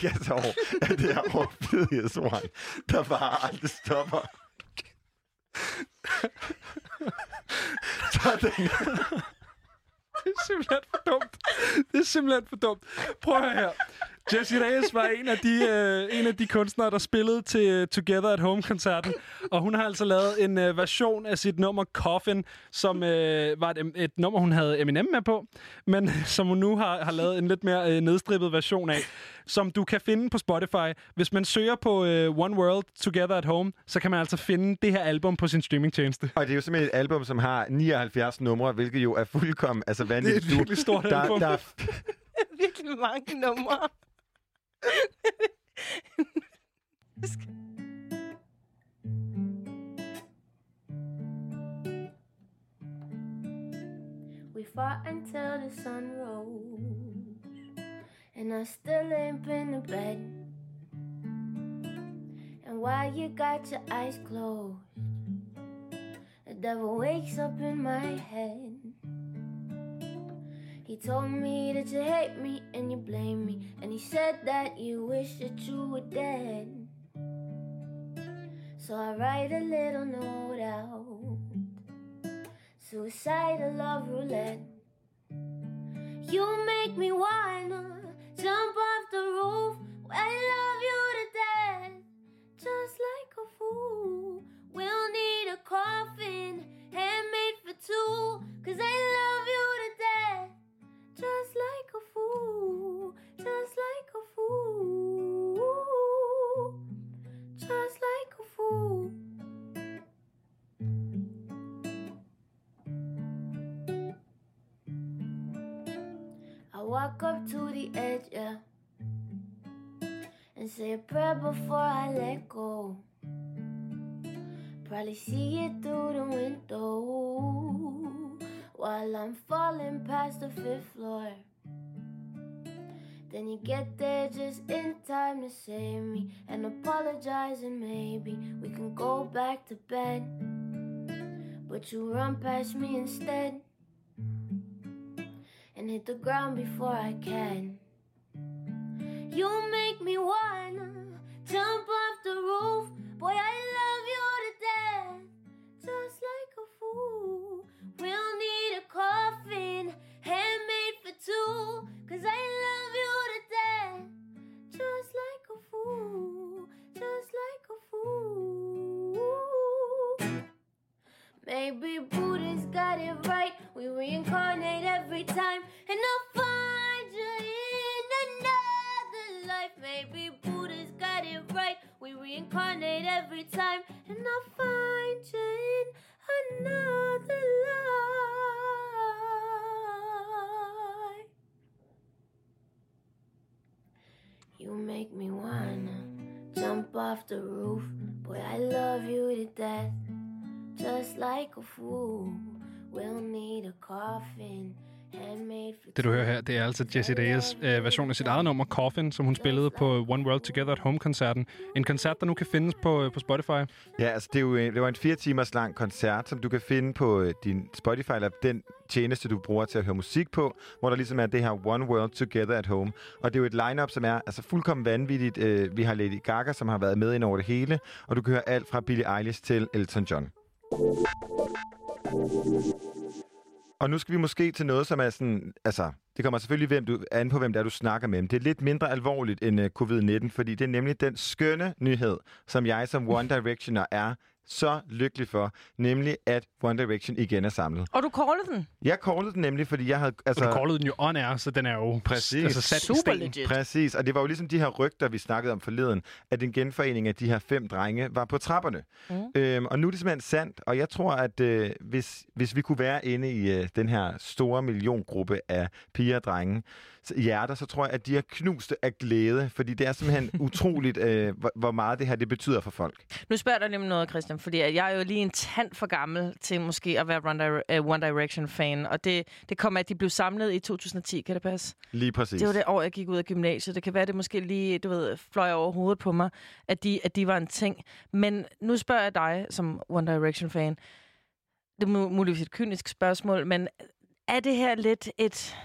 er det her overflødighedshorn, der bare aldrig stopper. (laughs) Sådan. Det er simpelthen for dumt. Det er simpelthen for dumt. Prøv at høre her. Jesse Reyes var en af, de, øh, en af de kunstnere, der spillede til øh, Together at Home-koncerten. Og hun har altså lavet en øh, version af sit nummer Coffin, som øh, var et, et nummer, hun havde Eminem med på, men øh, som hun nu har, har lavet en lidt mere øh, nedstrippet version af, som du kan finde på Spotify. Hvis man søger på øh, One World Together at Home, så kan man altså finde det her album på sin streamingtjeneste. Og det er jo simpelthen et album, som har 79 numre, hvilket jo er fuldkommen altså vanvittigt. Det er et virkelig stort der, album. Der, er (laughs) Virkelig mange numre. We fought until the sun rose, and I still ain't been to bed. And while you got your eyes closed, the devil wakes up in my head. He told me that you hate me and you blame me, and he said that you wish that you were dead. So I write a little note out. Suicidal love roulette. You make me wanna jump off the roof. I love you to death, just like a fool. We'll need a coffin, handmade for two. Cause I love you to death, just like a fool. Just like a fool. Just like a fool. Walk up to the edge, yeah, and say a prayer before I let go. Probably see it through the window while I'm falling past the fifth floor. Then you get there just in time to save me and apologize, and maybe we can go back to bed. But you run past me instead and hit the ground before I can. You make me wanna jump off the roof. Boy, I love you to death, just like a fool. We'll need a coffin, handmade for two. Cause I love you to death, just like a fool, just like a fool. Maybe Buddha's got it right. We reincarnate every time, and I'll find you in another life. Maybe Buddha's got it right. We reincarnate every time, and I'll find you in another life. You make me wanna jump off the roof. Boy, I love you to death. Det du hører her, det er altså Jessie Reyes øh, version af sit eget nummer, Coffin, som hun spillede på One World Together at Home-koncerten. En koncert, der nu kan findes på, øh, på Spotify. Ja, altså det, er jo, en- det var en fire timers lang koncert, som du kan finde på øh, din Spotify, eller den tjeneste, du bruger til at høre musik på, hvor der ligesom er det her One World Together at Home. Og det er jo et lineup, som er altså fuldkommen vanvittigt. Øh, vi har Lady Gaga, som har været med ind over det hele, og du kan høre alt fra Billie Eilish til Elton John. Og nu skal vi måske til noget, som er sådan... Altså, det kommer selvfølgelig hvem du, an på, hvem det er, du snakker med. Men det er lidt mindre alvorligt end øh, uh, covid-19, fordi det er nemlig den skønne nyhed, som jeg som One Directioner er så lykkelig for, nemlig at One Direction igen er samlet. Og du callede den? Jeg callede den nemlig, fordi jeg havde... Altså, og du callede den jo on air, så den er jo Præcis. altså sat i Super sten. legit. Præcis, og det var jo ligesom de her rygter, vi snakkede om forleden, at en genforening af de her fem drenge var på trapperne. Mm. Øhm, og nu er det simpelthen sandt, og jeg tror, at øh, hvis, hvis vi kunne være inde i øh, den her store milliongruppe af piger og drenge, hjerter, så tror jeg, at de er knuste af glæde, fordi det er simpelthen (laughs) utroligt, øh, hvor, meget det her det betyder for folk. Nu spørger jeg dig nemlig noget, Christian, fordi jeg er jo lige en tand for gammel til måske at være One, Dire- uh, One Direction-fan, og det, det kommer af, at de blev samlet i 2010, kan det passe? Lige præcis. Det var det år, jeg gik ud af gymnasiet. Det kan være, det måske lige, du ved, fløj over hovedet på mig, at de, at de var en ting. Men nu spørger jeg dig som One Direction-fan. Det er mu- muligvis et kynisk spørgsmål, men er det her lidt et,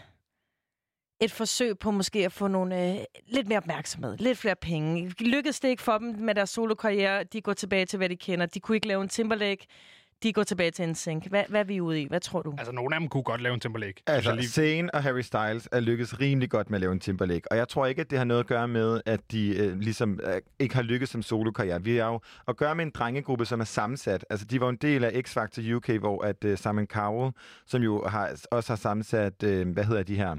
et forsøg på måske at få nogle øh, lidt mere opmærksomhed, lidt flere penge? Lykkedes det ikke for dem med deres solokarriere? De går tilbage til, hvad de kender. De kunne ikke lave en Timberlake. De går tilbage til en sync. Hvad, hvad er vi ude i? Hvad tror du? Altså, nogle af dem kunne godt lave en Timberlake. Altså, lige- Zayn og Harry Styles er lykkes rimelig godt med at lave en Timberlake. Og jeg tror ikke, at det har noget at gøre med, at de øh, ligesom øh, ikke har lykkes som solokarriere. Vi er jo at gøre med en drengegruppe, som er sammensat. Altså, de var en del af X-Factor UK, hvor at øh, Simon Cowell, som jo har, også har sammensat, øh, hvad hedder de her,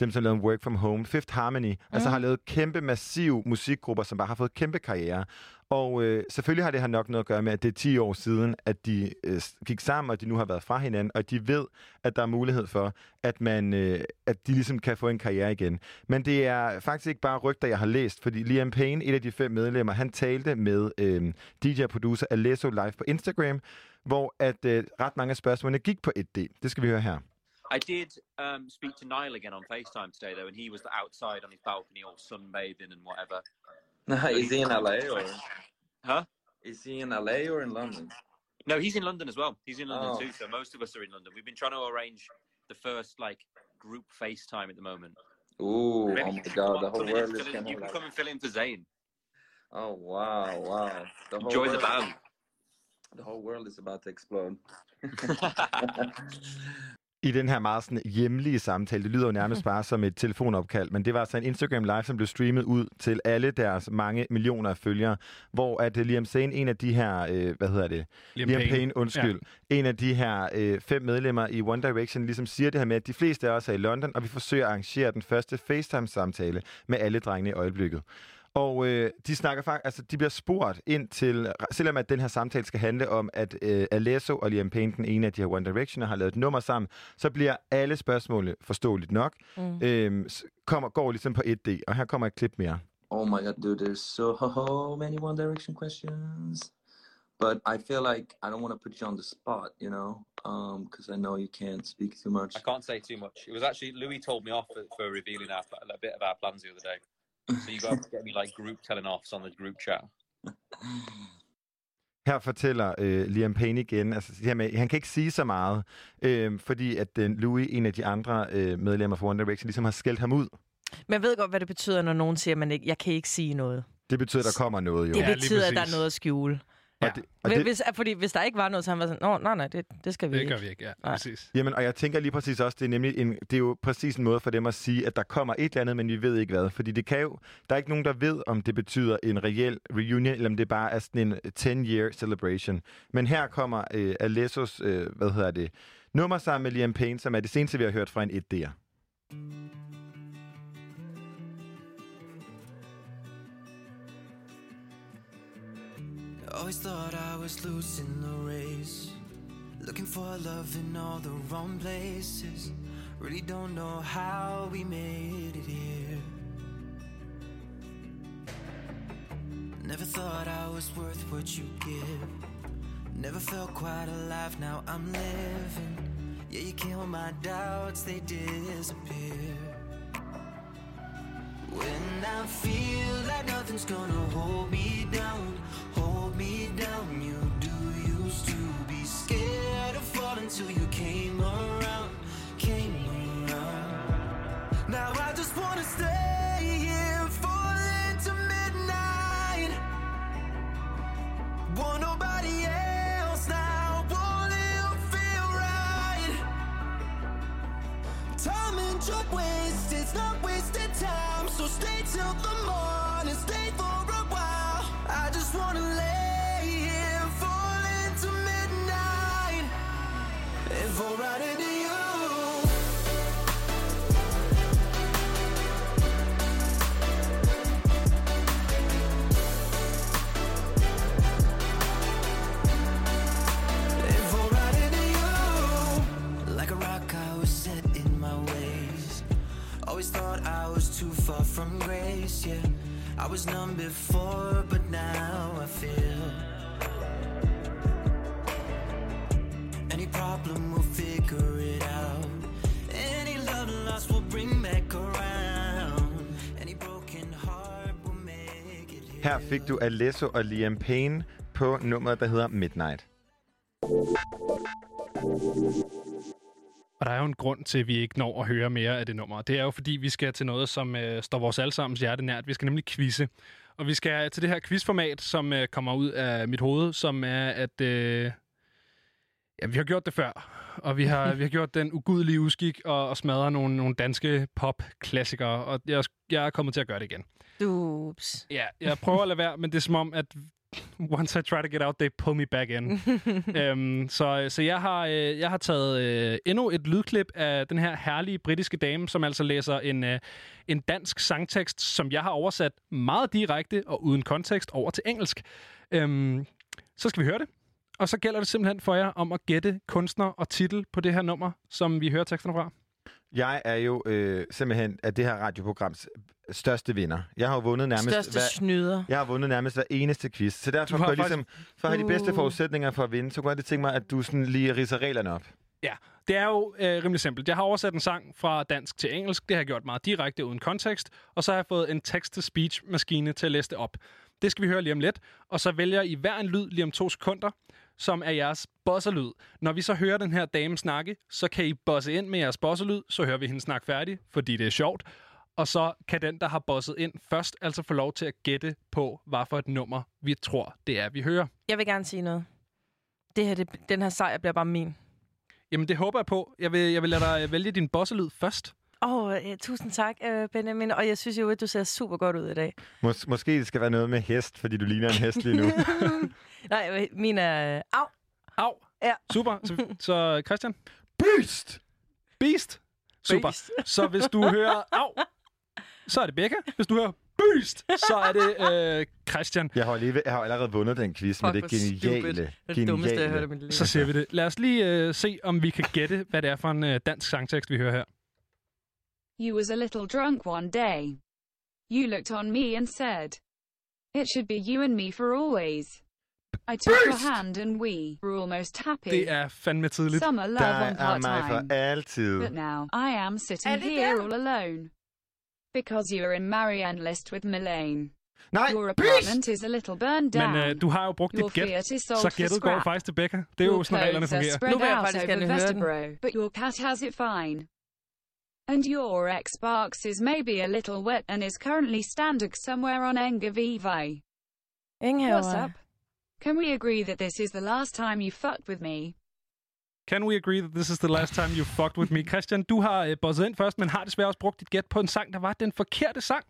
dem som lavede Work From Home, Fifth Harmony, mm. altså har lavet kæmpe, massiv musikgrupper, som bare har fået kæmpe karriere. Og øh, selvfølgelig har det her nok noget at gøre med, at det er 10 år siden, at de øh, gik sammen, og de nu har været fra hinanden, og de ved, at der er mulighed for, at, man, øh, at de ligesom kan få en karriere igen. Men det er faktisk ikke bare rygter, jeg har læst, fordi Liam Payne, et af de fem medlemmer, han talte med øh, DJ-producer Alesso live på Instagram, hvor at øh, ret mange af spørgsmålene gik på 1D. Det skal vi høre her. I did um, speak to Niall again on FaceTime today, though, and he was outside on his balcony, all sunbathing and whatever. (laughs) Is he in LA or? Huh? Is he in LA or in London? No, he's in London as well. He's in London Oh. too, so most of us are in London. We've been trying to arrange the first like group FaceTime at the moment. Ooh, Maybe oh my God, the whole come in and world is in- gonna You can like- come and fill in for Zayn. Oh wow, wow! The Enjoy the band. (laughs) The whole world is about to explode. (laughs) i den her meget sådan hjemlige samtale. Det lyder jo nærmest bare som et telefonopkald, men det var altså en Instagram Live, som blev streamet ud til alle deres mange millioner af følgere, hvor at øh, Liam Zane, en af de her, øh, hvad hedder det? Liam Liam Payne. Payne, undskyld. Ja. En af de her øh, fem medlemmer i One Direction ligesom siger det her med, at de fleste af os er i London, og vi forsøger at arrangere den første FaceTime-samtale med alle drengene i øjeblikket. Og øh, de snakker faktisk, altså de bliver spurgt ind til, selvom at den her samtale skal handle om, at øh, Alesso og Liam Payne, den ene af de her One Directioner, har lavet et nummer sammen, så bliver alle spørgsmål forståeligt nok. Mm. S- kommer, går ligesom på 1D, og her kommer et klip mere. Oh my God, dude! There's so (laughs) many One Direction questions, but I feel like I don't want to put you on the spot, you know, um, because I know you can't speak too much. I can't say too much. It was actually Louis told me off for, for revealing our, a bit of our plans the other day. So you got to get me like group telling offs on the group chat. Her fortæller øh, Liam Payne igen, altså det her med, han kan ikke sige så meget, øh, fordi at øh, Louis, en af de andre øh, medlemmer fra One Direction, ligesom har skældt ham ud. Men jeg ved godt, hvad det betyder, når nogen siger, at man ikke, jeg kan ikke sige noget. Det betyder, at der kommer noget jo. Det betyder, at der er noget at skjule. Og det, og Hvis, det, hvis, fordi hvis der ikke var noget, så han var sådan, Nå, nej, nej, det, det skal vi Det ikke. gør vi ikke, ja. Nej. Præcis. Jamen, og jeg tænker lige præcis også, det er nemlig en, det er jo præcis en måde for dem at sige, at der kommer et eller andet, men vi ved ikke hvad. Fordi det kan jo, der er ikke nogen, der ved, om det betyder en reel reunion, eller om det bare er sådan en 10-year celebration. Men her kommer øh, Alessos, øh, hvad hedder det, nummer sammen med Liam Payne, som er det seneste, vi har hørt fra en 1D'er. Always thought I was losing the race. Looking for love in all the wrong places. Really don't know how we made it here. Never thought I was worth what you give. Never felt quite alive, now I'm living. Yeah, you kill my doubts, they disappear. When I feel like nothing's gonna too far from grace, yeah. I was numb before, but now I feel. Any problem, we'll figure it out. Any love lost, we'll bring back around. Any broken heart, we'll make it Her fik du Alesso og Liam Payne på nummeret, der hedder Midnight. Og der er jo en grund til, at vi ikke når at høre mere af det nummer. Det er jo, fordi vi skal til noget, som øh, står vores allesammens hjerte nært. Vi skal nemlig quizze. Og vi skal til det her quizformat, som øh, kommer ud af mit hoved, som er, at øh, ja, vi har gjort det før. Og vi har, (laughs) vi har gjort den ugudelige uskik og, og smadret nogle, nogle danske pop-klassikere. Og jeg, jeg er kommet til at gøre det igen. Dups. Ja, jeg prøver at lade være, men det er som om, at (laughs) once I try to get out, they pull me back in. (laughs) øhm, så så jeg, har, øh, jeg har taget øh, endnu et lydklip af den her herlige britiske dame, som altså læser en, øh, en dansk sangtekst, som jeg har oversat meget direkte og uden kontekst over til engelsk. Øhm, så skal vi høre det. Og så gælder det simpelthen for jer om at gætte kunstner og titel på det her nummer, som vi hører teksterne fra. Jeg er jo øh, simpelthen af det her radioprograms største vinder. Jeg har jo vundet nærmest... Største snyder. Jeg har vundet nærmest hver eneste quiz. Så derfor Du har kunne jeg ligesom, for at have de bedste Uh. forudsætninger for at vinde, så kunne jeg det tænke mig, at du sådan lige ridser reglerne op. Ja, det er jo øh, rimelig simpelt. Jeg har oversat en sang fra dansk til engelsk. Det har jeg gjort meget direkte uden kontekst. Og så har jeg fået en text-to-speech-maskine til at læse det op. Det skal vi høre lige om lidt. Og så vælger I hver en lyd lige om to sekunder, som er jeres bosserlyd. Når vi så hører den her dame snakke, så kan I bosse ind med jeres bosserlyd. Så hører vi hende snakke færdig, fordi det er sjovt. Og så kan den, der har bosset ind først, altså få lov til at gætte på, hvad for et nummer vi tror, det er, vi hører. Jeg vil gerne sige noget. Det her, det, den her sejr bliver bare min. Jamen, det håber jeg på. Jeg vil, jeg vil lade dig vælge din bosselyd først. Åh, oh, øh, tusind tak, øh, Benjamin. Og jeg synes jo, at du ser super godt ud i dag. Mås- måske det skal være noget med hest, fordi du ligner en hest lige nu. (laughs) Nej, øh, min er... Au! Au! Ja. Super. Så, så Christian? Beast! Beast? Super. Beast. Så hvis du hører au, så er det Becca. Hvis du hører Beast, så er det øh, Christian. Jeg har, lige, jeg har allerede vundet den quiz Fuck, med det hvor geniale. stupid. Det er det dummeste, jeg har hørt i mit liv. Så ser vi det. Lad os lige øh, se, om vi kan gætte, hvad det er for en øh, dansk sangtekst, vi hører her. You was a little drunk one day. You looked on me and said, It should be you and me for always. I took your hand and we were almost happy. Det er fandme tidligt. Summer love Der on er mig part-time. altid. But now I am sitting Er det here der? all alone. Because you're in Marianne list with Milane. Nej, Your apartment is a little burned down. Men øh, du har jo brugt Your dit gæt, Fiat is sold så for gættet går scrap. faktisk til Becca. Det er jo Your sådan, reglerne clothes are fungerer. spread Nu vil jeg out faktisk over gerne høre den. Vesterbro, but your cat has it fine. And your Xbox is maybe a little wet and is currently standing somewhere on Engavive. Ingen What's up? Can we agree that this is the last time you fucked with me? Can we agree that this is the last time you fucked with me? (laughs) Christian, du har øh, bosset ind først, men har desværre også brugt dit gæt på en sang, der var den forkerte sang.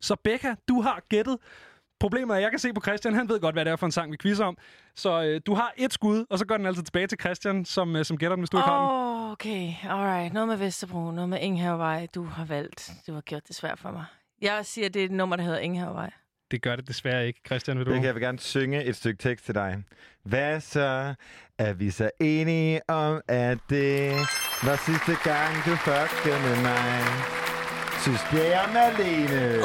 Så Becca, du har gættet. Problemet er, at jeg kan se på Christian, han ved godt, hvad det er for en sang, vi quizzer om. Så øh, du har et skud, og så går den altid tilbage til Christian, som, øh, som gætter den, hvis du ikke har den. Åh, okay. Alright. Noget med Vesterbro, noget med Ingehavevej. Du har valgt. Du har gjort det svært for mig. Jeg siger, det er et nummer, der hedder Ingehavevej. Det gør det desværre ikke. Christian, vil du? Det kan jeg vil gerne synge et stykke tekst til dig. Hvad så? Er vi så enige om, at det var sidste gang, du fuckede med mig? Synes Bjerre Malene.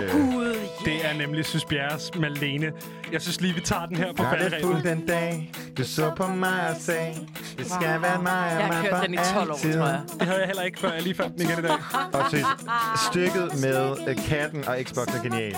Det er nemlig Sys Bjerres Malene. Jeg synes lige, vi tager den her på Var det fuld falderæbet. den dag, du så på mig og sagde, det skal Wow. være mig og Jeg har mig kørt for den i 12 år, tror jeg. Det havde jeg heller ikke, før jeg lige fandt den igen i dag. Og synes, stykket med øh, katten og Xbox er genial.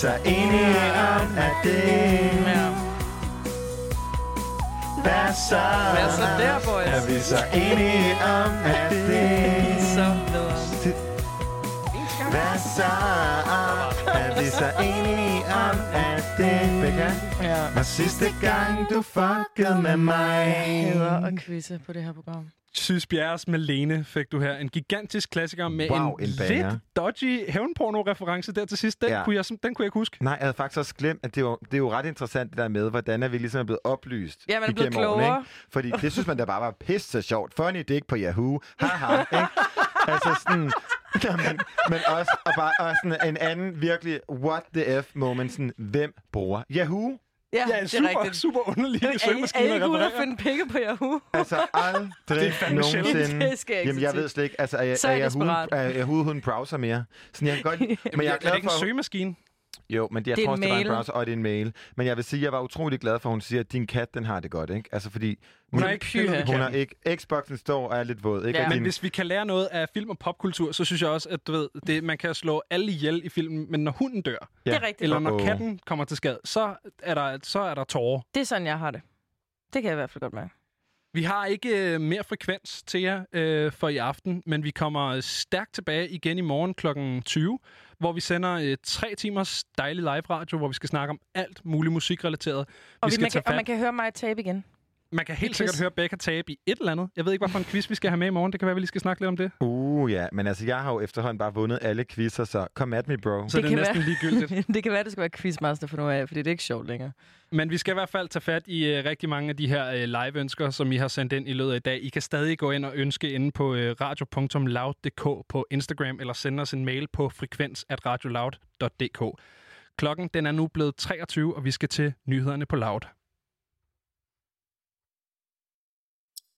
Så enige om, at det... Hvad så? Hvad så der, boys? Er vi så enige om, at det... Er vi så enige om, at det... Becca, Ja. var sidste gang, du fuckede med mig. Hader at quizze på det her program. Sys Bjerres Malene fik du her. En gigantisk klassiker med Wow, en, en banger. lidt dodgy hævnporno-reference der til sidst. Den, Ja. kunne jeg, den kunne jeg ikke huske. Nej, jeg havde faktisk også glemt, at det er, jo, det er jo ret interessant det der med, hvordan er vi ligesom er blevet oplyst Ja, man er blevet årene, klogere. ikke? Fordi det synes man da bare var pisse sjovt. Funny dick på Yahoo. Haha, ikke? (laughs) altså sådan... (laughs) Ja, men, men også, og bare, og sådan en anden virkelig what the F moment. Sådan, hvem bruger Yahoo? Ja, Ja, det er super, rigtigt. super underlig Er, er, I- søgemaskine ikke ude at finde pikke på Yahoo? Altså (laughs) aldrig Det er fandme nogensinde. Det skal jeg ikke Jamen, jeg ved slet ikke, altså er, er, er Yahoo, er Yahoo en browser mere? Sådan, jeg kan godt, men jeg er er glad det ikke en for... søgemaskine? Jo, men det, jeg Det er tror en også, det var en browser, og det er en mail. Men jeg vil sige, at jeg var utrolig glad for, at hun siger, at din kat, den har det godt, ikke? Altså, fordi... Hun har ikke ved Hun har katten. ikke... Xboxen står og er lidt våd, ikke? Ja, men din, hvis vi kan lære noget af film og popkultur, så synes jeg også, at du ved, det, man kan slå alle ihjel i filmen, men når hunden dør, Ja. Det er rigtigt. eller når katten kommer til skade, så er der, så er der tårer. Det er sådan, jeg har det. Det kan jeg i hvert fald godt mærke. Vi har ikke øh, mere frekvens til jer øh, for i aften, men vi kommer stærkt tilbage igen i morgen kl. 20, hvor vi sender øh, tre timers dejlig live radio, hvor vi skal snakke om alt muligt musikrelateret. Og, vi vi skal man, kan, og man kan høre mig tabe igen. Man kan helt sikkert høre Becca tabe i et eller andet. Jeg ved ikke, hvad for en quiz vi skal have med i morgen. Det kan være, vi lige skal snakke lidt om det. Uh, ja. Men altså, jeg har jo efterhånden bare vundet alle quizzer, så kom at me, bro. Så det, det er næsten være, ligegyldigt. (laughs) det kan være, det skal være quizmaster for nu af, fordi det er ikke sjovt længere. Men vi skal i hvert fald tage fat i øh, rigtig mange af de her øh, live-ønsker, som I har sendt ind i løbet af i dag. I kan stadig gå ind og ønske inde på øh, radio.loud.dk på Instagram, eller sende os en mail på frekvens.radioloud.dk. Klokken den er nu blevet 23, og vi skal til nyhederne på Loud.